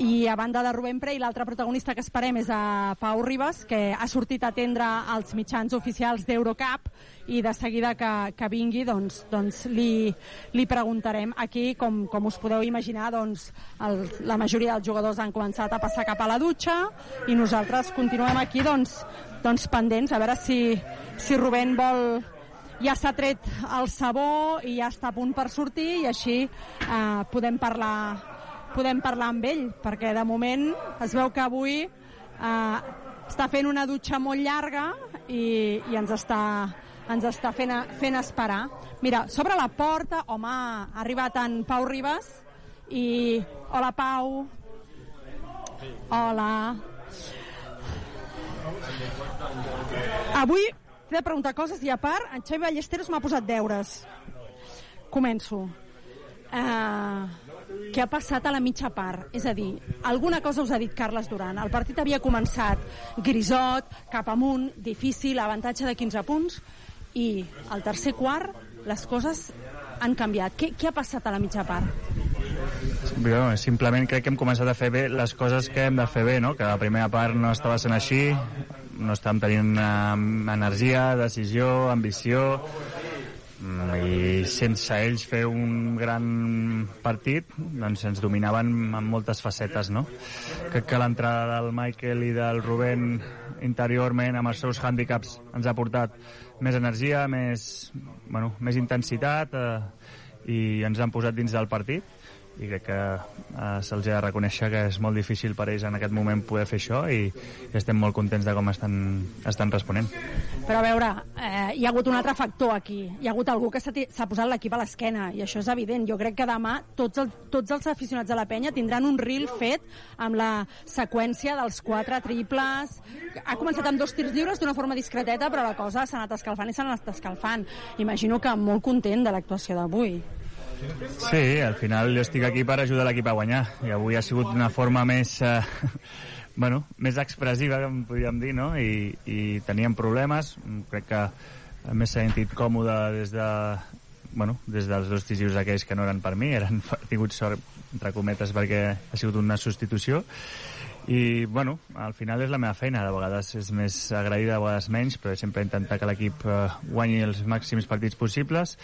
i a banda de Rubén Prey, l'altre protagonista que esperem és a Pau Ribas, que ha sortit a atendre els mitjans oficials d'Eurocup i de seguida que, que vingui doncs, doncs li, li preguntarem aquí, com, com us podeu imaginar doncs, el, la majoria dels jugadors han començat a passar cap a la dutxa i nosaltres continuem aquí doncs, doncs pendents a veure si, si Rubén vol ja s'ha tret el sabó i ja està a punt per sortir i així eh, podem parlar podem parlar amb ell, perquè de moment es veu que avui eh, està fent una dutxa molt llarga i, i ens està, ens està fent, fent esperar. Mira, sobre la porta, home, ha arribat en Pau Ribas i... Hola, Pau. Hola. Avui t'he de preguntar coses i a part en Xavi Ballesteros m'ha posat deures. Començo. Uh, què ha passat a la mitja part. És a dir, alguna cosa us ha dit Carles Duran. El partit havia començat grisot, cap amunt, difícil, avantatge de 15 punts, i al tercer quart les coses han canviat. Què, què ha passat a la mitja part? Jo, simplement crec que hem començat a fer bé les coses que hem de fer bé, no? que la primera part no estava sent així, no estàvem tenint uh, energia, decisió, ambició, i sense ells fer un gran partit doncs ens dominaven en moltes facetes no? crec que l'entrada del Michael i del Rubén interiorment amb els seus hàndicaps ens ha portat més energia, més, bueno, més intensitat eh, i ens han posat dins del partit i crec que eh, se'ls ha de reconèixer que és molt difícil per ells en aquest moment poder fer això i, i estem molt contents de com estan, estan responent. Però a veure, eh, hi ha hagut un altre factor aquí. Hi ha hagut algú que s'ha posat l'equip a l'esquena i això és evident. Jo crec que demà tots, el, tots els aficionats de la penya tindran un reel fet amb la seqüència dels quatre triples. Ha començat amb dos tirs lliures d'una forma discreteta, però la cosa s'ha anat escalfant i s'ha anat escalfant. Imagino que molt content de l'actuació d'avui. Sí, al final jo estic aquí per ajudar l'equip a guanyar i avui ha sigut una forma més eh, <laughs> bueno, més expressiva, com podríem dir, no? I, i teníem problemes, crec que m'he sentit còmode des de bueno, des dels dos tirs aquells que no eren per mi, eren <laughs> tingut sort, entre cometes, perquè ha sigut una substitució i bueno, al final és la meva feina de vegades és més agraïda, de vegades menys però sempre intentar que l'equip eh, guanyi els màxims partits possibles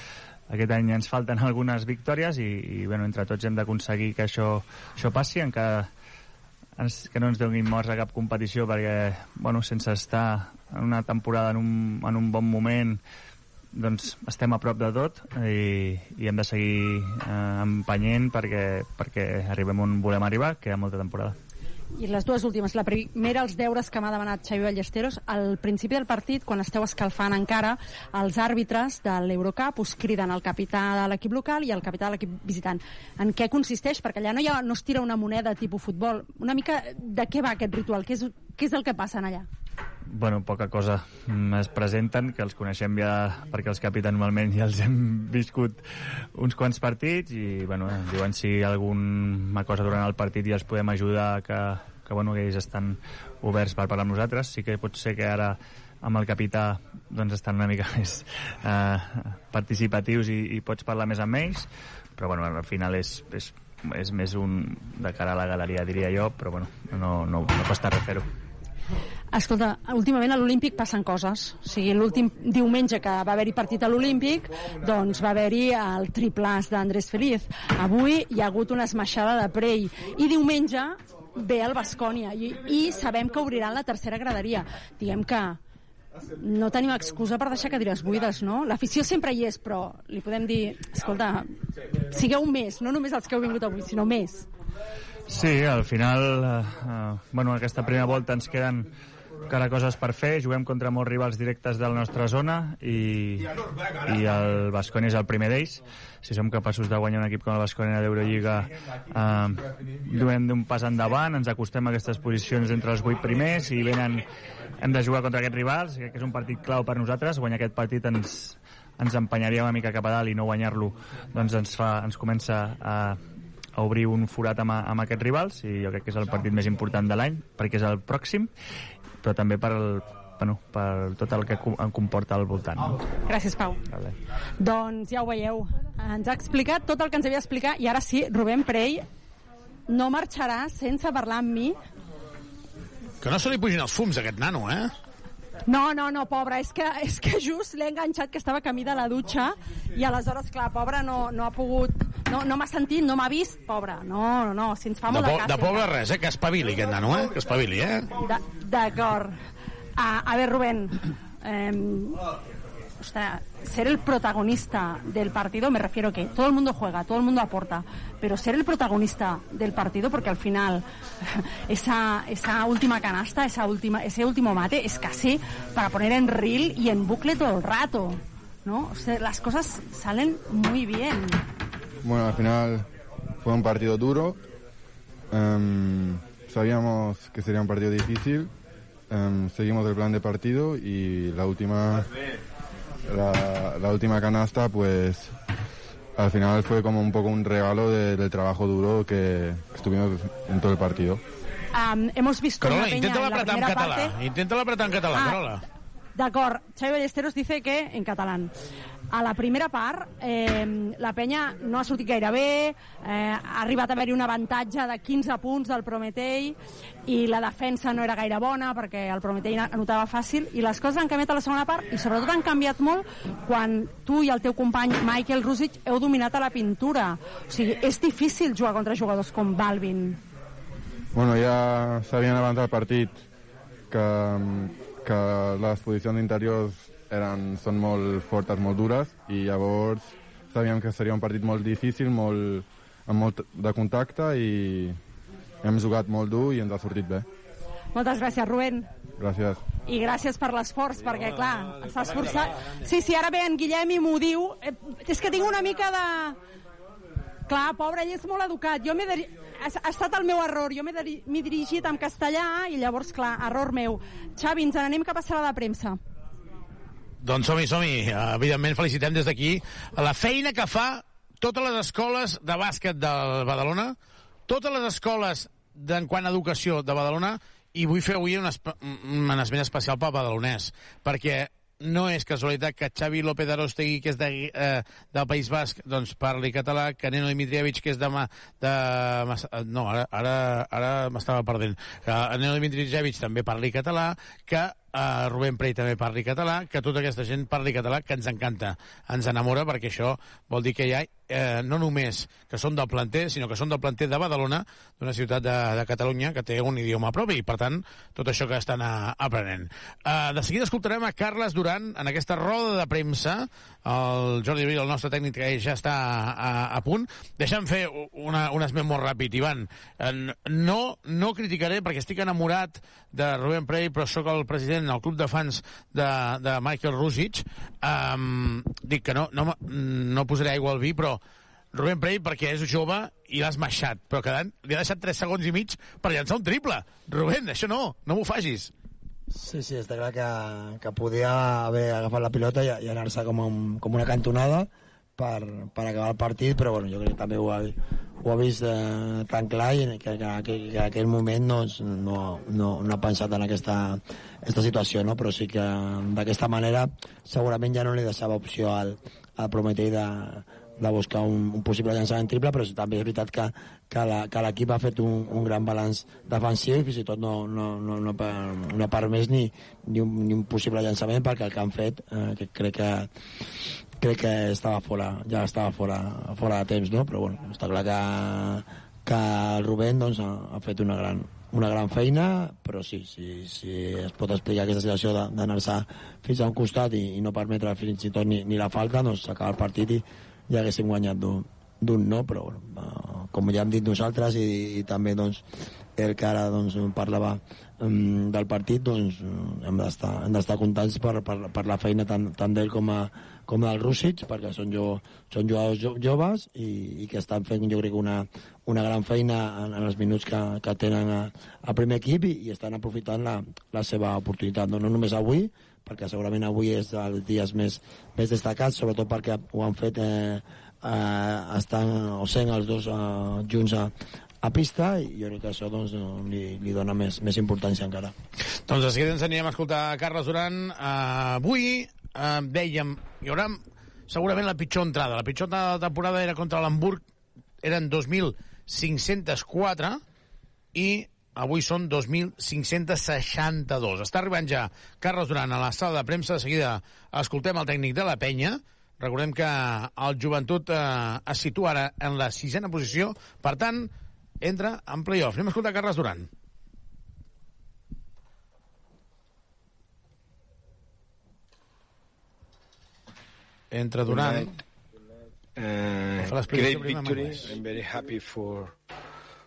aquest any ens falten algunes victòries i, i bueno, entre tots hem d'aconseguir que això, això passi, encara ens, que no ens donin morts a cap competició perquè bueno, sense estar en una temporada en un, en un bon moment doncs estem a prop de tot i, i hem de seguir eh, empenyent perquè, perquè arribem on volem arribar, que hi ha molta temporada. I les dues últimes. La primera, els deures que m'ha demanat Xavi Ballesteros. Al principi del partit, quan esteu escalfant encara, els àrbitres de l'Eurocup us criden el capità de l'equip local i el capità de l'equip visitant. En què consisteix? Perquè allà no, hi ha, no es tira una moneda tipus futbol. Una mica de què va aquest ritual? Què és, què és el que passa allà? Bueno, poca cosa. Es presenten, que els coneixem ja perquè els capitans normalment ja els hem viscut uns quants partits i bueno, diuen si alguna cosa durant el partit i els podem ajudar que, que, bueno, que ells estan oberts per parlar amb nosaltres. Sí que pot ser que ara amb el capità doncs estan una mica <laughs> més eh, participatius i, i pots parlar més amb ells, però bueno, al final és, és, és més un de cara a la galeria, diria jo, però bueno, no, no, no costa res fer-ho. Escolta, últimament a l'Olímpic passen coses. O sigui, l'últim diumenge que va haver-hi partit a l'Olímpic, doncs va haver-hi el triplàs d'Andrés Feliz. Avui hi ha hagut una esmaixada de Prey. I diumenge ve el Bascònia i, i sabem que obriran la tercera graderia. Diguem que no tenim excusa per deixar cadires buides, no? L'afició sempre hi és, però li podem dir, escolta, sigueu més, no només els que heu vingut avui, sinó més. Sí, al final, eh, eh, bueno, aquesta primera volta ens queden encara coses per fer, juguem contra molts rivals directes de la nostra zona i, i el Basconi és el primer d'ells. Si som capaços de guanyar un equip com el Basconi a l'Eurolliga, eh, duem d'un pas endavant, ens acostem a aquestes posicions entre els vuit primers i venen, hem de jugar contra aquests rivals, que és un partit clau per nosaltres, guanyar aquest partit ens, ens empenyaria una mica cap a dalt i no guanyar-lo doncs ens, fa, ens comença a, a obrir un forat amb, amb aquests rivals i jo crec que és el partit més important de l'any perquè és el pròxim però també per, el, bueno, per tot el que em comporta al voltant. No? Gràcies, Pau. Vale. Doncs ja ho veieu. Ens ha explicat tot el que ens havia d'explicar i ara sí, Rubén Prey no marxarà sense parlar amb mi. Que no se li pugin els fums, a aquest nano, eh? No, no, no, pobre, és que, és que just l'he enganxat que estava camí de la dutxa i aleshores, clar, pobre, no, no ha pogut... No, no m'ha sentit, no m'ha vist, pobre. No, no, no, si ens fa De, molt de, gràcia. de pobre res, eh? Que espavili, aquest nano, eh? Que espavili, eh? Da- D'acord. A, a ver, Rubén. Eh, ostras, ser el protagonista del partido, me refiero que todo el mundo juega, todo el mundo aporta, pero ser el protagonista del partido, porque al final <laughs> esa, esa última canasta, esa última, ese último mate es casi para poner en reel y en bucle todo el rato. ¿no? O sea, las cosas salen muy bien. Bueno, al final fue un partido duro. Em, sabíamos que sería un partido difícil. Em, seguimos el plan de partido y la última, la, la última canasta, pues al final fue como un poco un regalo de- del trabajo duro que estuvimos en todo el partido. Hemos visto Carola, intenta en la apretar en parte Intenta apretar en català, Ah. Carola. D'acord, Xavi Ballesteros dice que, en catalán, a la primera part eh, la penya no ha sortit gaire bé, eh, ha arribat a haver-hi un avantatge de 15 punts del Prometei i la defensa no era gaire bona perquè el Prometei anotava fàcil i les coses han canviat a la segona part i sobretot han canviat molt quan tu i el teu company Michael Rusic heu dominat a la pintura. O sigui, és difícil jugar contra jugadors com Balvin. Bueno, ja sabien abans del partit que, que les posicions interiors eren, són molt fortes, molt dures, i llavors sabíem que seria un partit molt difícil, molt, amb molt de contacte, i hem jugat molt dur i ens ha sortit bé. Moltes gràcies, Rubén. Gràcies. I gràcies per l'esforç, perquè, clar, s'ha esforçat. Sí, sí, ara ve en Guillem i m'ho diu. Eh, és que tinc una mica de... Clar, pobre, ell és molt educat. Jo m'he de... ha, ha estat el meu error. Jo m'he dirigit en castellà i llavors, clar, error meu. Xavi, ens n'anem cap a sala de premsa. Doncs som-hi, som-hi. Evidentment, felicitem des d'aquí la feina que fa totes les escoles de bàsquet de Badalona, totes les escoles d'en quant a educació de Badalona, i vull fer avui un, un esment especial pel badalonès, perquè no és casualitat que Xavi López Arostegui, que és de, eh, del País Basc, doncs parli català, que Neno Dimitrievich, que és de... Ma, de eh, no, ara, ara, ara m'estava perdent. Que Neno Dimitrievich també parli català, que eh, Rubén Prey també parli català, que tota aquesta gent parli català, que ens encanta, ens enamora, perquè això vol dir que hi ha eh, no només que són del planter, sinó que són del planter de Badalona, d'una ciutat de, de Catalunya que té un idioma propi, i per tant, tot això que estan a, aprenent. Eh, de seguida escoltarem a Carles Duran en aquesta roda de premsa, el Jordi Abril, el nostre tècnic, que ja està a, a punt. Deixa'm fer una, un esment molt ràpid, Ivan. Eh, no, no criticaré, perquè estic enamorat de Rubén Prey, però sóc el president del club de fans de, de Michael Rusic. Um, dic que no, no, no posaré aigua al vi, però Rubén Prey perquè és jove i l'has maixat, però quedant, li ha deixat 3 segons i mig per llançar un triple. Rubén, això no, no m'ho facis. Sí, sí, està clar que, que podia haver agafat la pilota i, i anar-se com, un, com una cantonada per, per acabar el partit, però bueno, jo crec que també ho ha, ho ha vist eh, tan clar i que, que, que, que en aquell moment no, no, no, no ha pensat en aquesta, aquesta situació, no? però sí que d'aquesta manera segurament ja no li deixava opció al, al Prometei de, de buscar un, un possible llançament triple, però també és veritat que, que l'equip ha fet un, un gran balanç defensiu i fins i tot no, no, no, no, per- no ha permès ni, ni, un, ni un possible llançament perquè el que han fet eh, que crec que crec que estava fora, ja estava fora, fora de temps, no? però bueno, està clar que, que el Rubén doncs, ha, ha fet una gran, una gran feina, però sí, sí, sí es pot explicar aquesta situació d'anar-se fins a un costat i, i no permetre fins i tot ni, ni la falta, doncs s'acaba el partit i ja haguéssim guanyat d'un no, però bueno, com ja hem dit nosaltres i, i també doncs, el que ara doncs, parlava um, del partit, doncs hem d'estar contents per, per, per la feina tant, tant d'ell com, a, com del Rússic, perquè són, jo, són jugadors jo, joves i, i que estan fent, jo crec, una, una gran feina en, en els minuts que, que tenen al primer equip i, i estan aprofitant la, la seva oportunitat, no, no només avui, perquè segurament avui és dels dies més, més destacats, sobretot perquè ho han fet eh, eh, estan o sent els dos eh, junts a, a pista i jo crec que això doncs, li, li dona més, més importància encara. Doncs de seguida ens anirem a escoltar Carles Duran. Uh, avui uh, dèiem, hi haurà segurament la pitjor entrada. La pitjor entrada de la temporada era contra l'Hamburg, eren 2.504 i avui són 2.562. Està arribant ja Carles Duran a la sala de premsa. De seguida escoltem el tècnic de la penya. Recordem que el joventut eh, es situa ara en la sisena posició. Per tant, entra en playoff. Anem a escoltar Carles Duran. Entra Duran. Uh, great victory. I'm very happy for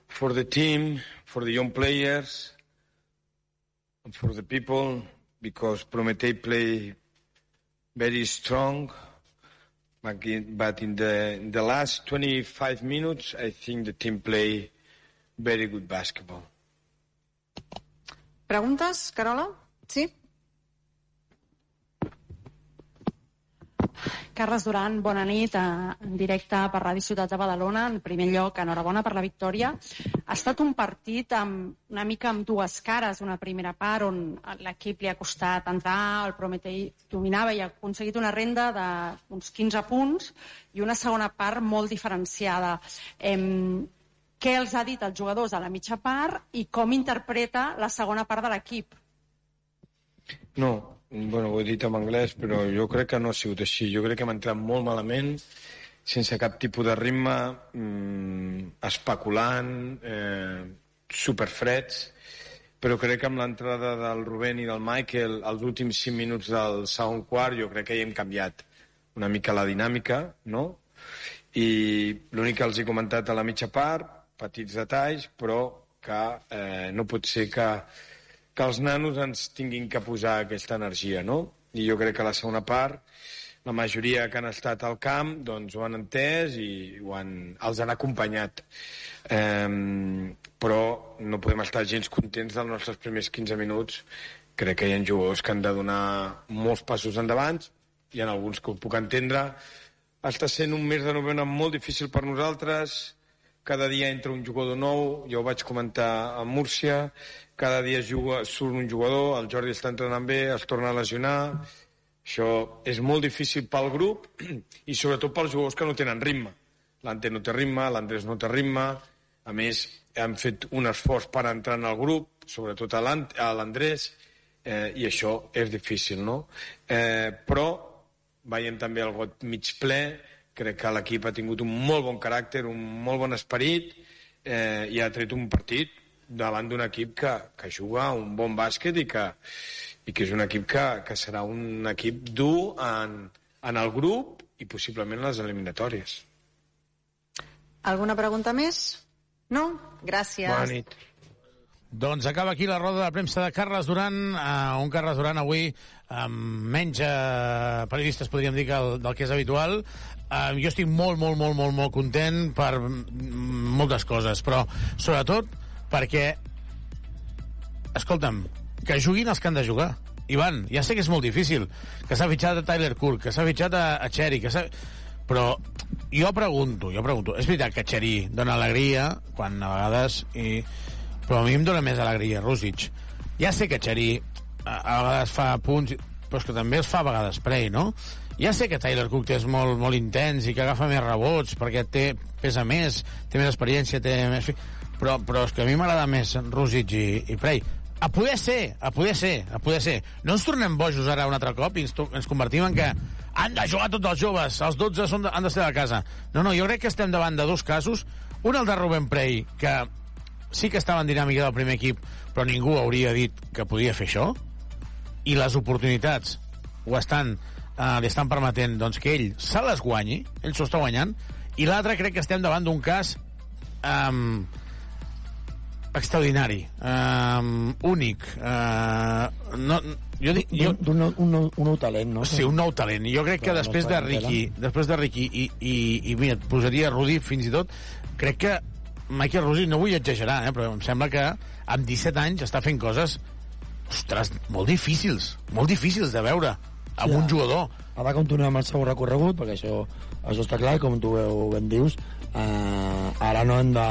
for the team, for the young players, and for the people because Prometei play very strong. But in, but in the in the last 25 minutes, I think the team play very good basketball. Preguntes, Carola? Sí? Carles Duran, bona nit, eh, en directe per Ràdio Ciutat de Badalona. En primer lloc, enhorabona per la victòria. Ha estat un partit amb, una mica amb dues cares, una primera part on l'equip li ha costat entrar, el Prometei dominava i ha aconseguit una renda d'uns 15 punts i una segona part molt diferenciada. Em, què els ha dit els jugadors a la mitja part i com interpreta la segona part de l'equip? No, bueno, ho he dit en anglès, però jo crec que no ha sigut així. Jo crec que hem entrat molt malament, sense cap tipus de ritme, mmm, especulant, eh, superfreds, però crec que amb l'entrada del Rubén i del Michael els últims 5 minuts del segon quart jo crec que hi hem canviat una mica la dinàmica, no? I l'únic que els he comentat a la mitja part, petits detalls, però que eh, no pot ser que, que els nanos ens tinguin que posar aquesta energia, no? I jo crec que la segona part, la majoria que han estat al camp doncs ho han entès i ho han, els han acompanyat. Eh, però no podem estar gens contents dels nostres primers 15 minuts. Crec que hi ha jugadors que han de donar molts passos endavant, hi ha alguns que ho puc entendre. Està sent un mes de novembre molt difícil per nosaltres, cada dia entra un jugador nou, ja ho vaig comentar a Múrcia, cada dia juga, surt un jugador, el Jordi està entrenant bé, es torna a lesionar, això és molt difícil pel grup <clears throat> i sobretot pels jugadors que no tenen ritme. L'Ante no té ritme, l'Andrés no té ritme, a més han fet un esforç per entrar en el grup, sobretot a l'Andrés, eh, i això és difícil, no? Eh, però veiem també el got mig ple, crec que l'equip ha tingut un molt bon caràcter, un molt bon esperit, eh, i ha tret un partit davant d'un equip que, que juga un bon bàsquet i que, i que és un equip que, que serà un equip dur en, en el grup i possiblement en les eliminatòries. Alguna pregunta més? No? Gràcies. Bona nit. Doncs acaba aquí la roda de premsa de Carles Duran, uh, un Carles Duran avui amb menys uh, periodistes, podríem dir, que el, del que és habitual. Uh, jo estic molt, molt, molt, molt, molt content per mm, moltes coses, però sobretot perquè, escolta'm, que juguin els que han de jugar. Ivan, ja sé que és molt difícil, que s'ha fitxat a Tyler Kirk, que s'ha fitxat a, a Cherry, que s'ha... Però jo pregunto, jo pregunto, és veritat que Cherry dona alegria, quan a vegades... I... Però a mi em dona més alegria, Rússic. Ja sé que Cherry a, a vegades fa punts, però és que també els fa a vegades Prey, no? Ja sé que Tyler Cook és molt, molt intens i que agafa més rebots perquè té, pesa més, té més experiència, té més... Però, però és que a mi m'agrada més Rússic i, i Prey. A poder ser, a poder ser, a poder ser. No ens tornem bojos ara un altre cop i ens, ens convertim en que han de jugar tots els joves, els 12 són de, han de ser de casa. No, no, jo crec que estem davant de dos casos Un, el de Rubén Prey, que sí que estava en dinàmica del primer equip, però ningú hauria dit que podia fer això, i les oportunitats ho estan, eh, li estan permetent doncs, que ell se les guanyi, ell s'ho està guanyant, i l'altre crec que estem davant d'un cas um, extraordinari, um, únic. Uh, no, jo dic, jo, Un, un, un, un nou talent, no? Sí, un nou talent. Jo crec que després de Ricky, després de Ricky i, i, i mira, et posaria Rudi fins i tot, crec que Michael Rudi, no vull exagerar, eh, però em sembla que amb 17 anys està fent coses ostres, molt difícils, molt difícils de veure amb Sí, un jugador. De continuar amb el seu recorregut, perquè això, això està clar, com tu ben dius, eh, ara no hem de,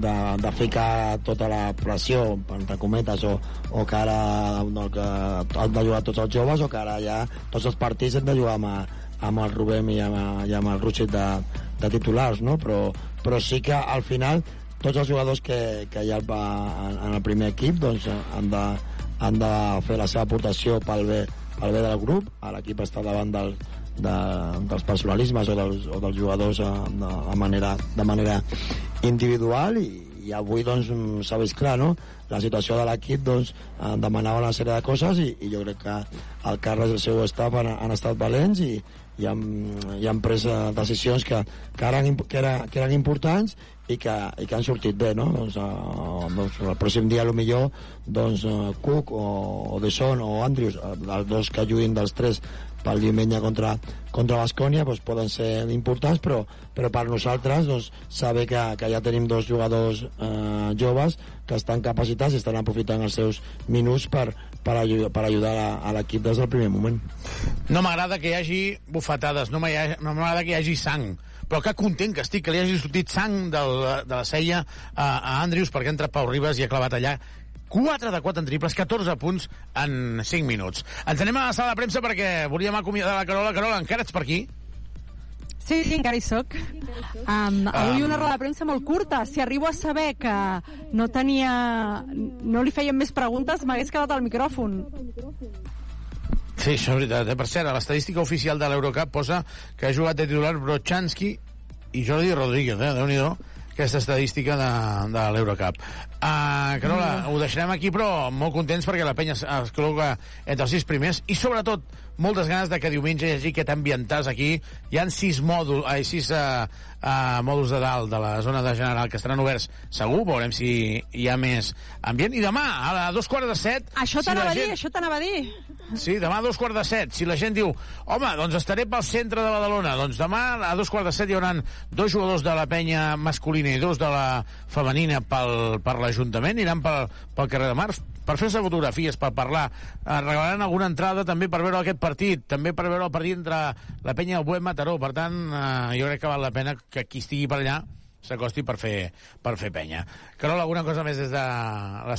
de, de ficar tota la pressió, entre cometes, o, o que ara no, que han de jugar tots els joves, o que ara ja tots els partits hem de jugar amb, amb el Rubem i amb, i amb el Rússit de, de titulars, no? Però, però sí que al final tots els jugadors que, que hi ha en, en el primer equip doncs, han, de, han de fer la seva aportació pel bé, pel bé del grup. L'equip està davant del, de, dels personalismes o dels, o dels jugadors eh, de, de, manera, de manera individual i, i avui doncs s'ha vist clar no? la situació de l'equip doncs, eh, demanava una sèrie de coses i, i jo crec que el Carles i el seu staff han, han estat valents i, i han, i han pres eh, decisions que, que, eren, que, era, que eren importants i que, i que han sortit bé, no? Doncs, uh, doncs el pròxim dia, millor doncs, uh, Cook o, o De Son o Andrews, eh, els dos que juguin dels tres pel diumenge contra, contra Bascònia doncs poden ser importants, però, però per nosaltres doncs, saber que, que ja tenim dos jugadors eh, joves que estan capacitats i estan aprofitant els seus minuts per, per, ajudar, per ajudar a, a l'equip des del primer moment. No m'agrada que hi hagi bufetades, no m'agrada que hi hagi sang, però que content que estic, que li hagi sortit sang del, de la cella a, a Andrius perquè ha entrat Pau Ribas i ha clavat allà 4 de 4 en triples, 14 punts en 5 minuts. Ens anem a la sala de premsa perquè volíem acomiadar la Carola. Carola, encara ets per aquí? Sí, sí, encara hi soc. Um, avui Um. una roda de premsa molt curta. Si arribo a saber que no tenia... no li feien més preguntes, m'hagués quedat al micròfon. Sí, això és veritat. Eh? Per cert, l'estadística oficial de l'Eurocup posa que ha jugat de titular Brochanski i Jordi Rodríguez, eh? Déu-n'hi-do aquesta estadística de, de l'Eurocup. Uh, Carola, ho deixarem aquí, però molt contents perquè la penya es, es col·loca entre els sis primers i, sobretot, moltes ganes de que diumenge hi hagi aquest ambientàs aquí. Hi han sis mòduls, ai, sis uh, uh, mòduls de dalt de la zona de general que estaran oberts segur, veurem si hi ha més ambient. I demà, a dos quarts de set... Això si t'anava a dir, gent- això t'anava a dir. Sí, demà a dos quarts de set. Si la gent diu, home, doncs estaré pel centre de Badalona, doncs demà a dos quarts de set hi haurà dos jugadors de la penya masculina i dos de la femenina pel, per l'Ajuntament, iran pel, pel carrer de Mar per fer-se fotografies, per parlar. Eh, regalaran alguna entrada també per veure aquest partit, també per veure el partit entre la penya i el Buet Mataró. Per tant, eh, jo crec que val la pena que qui estigui per allà s'acosti per fer, per fer penya. Carola, alguna cosa més des de la sala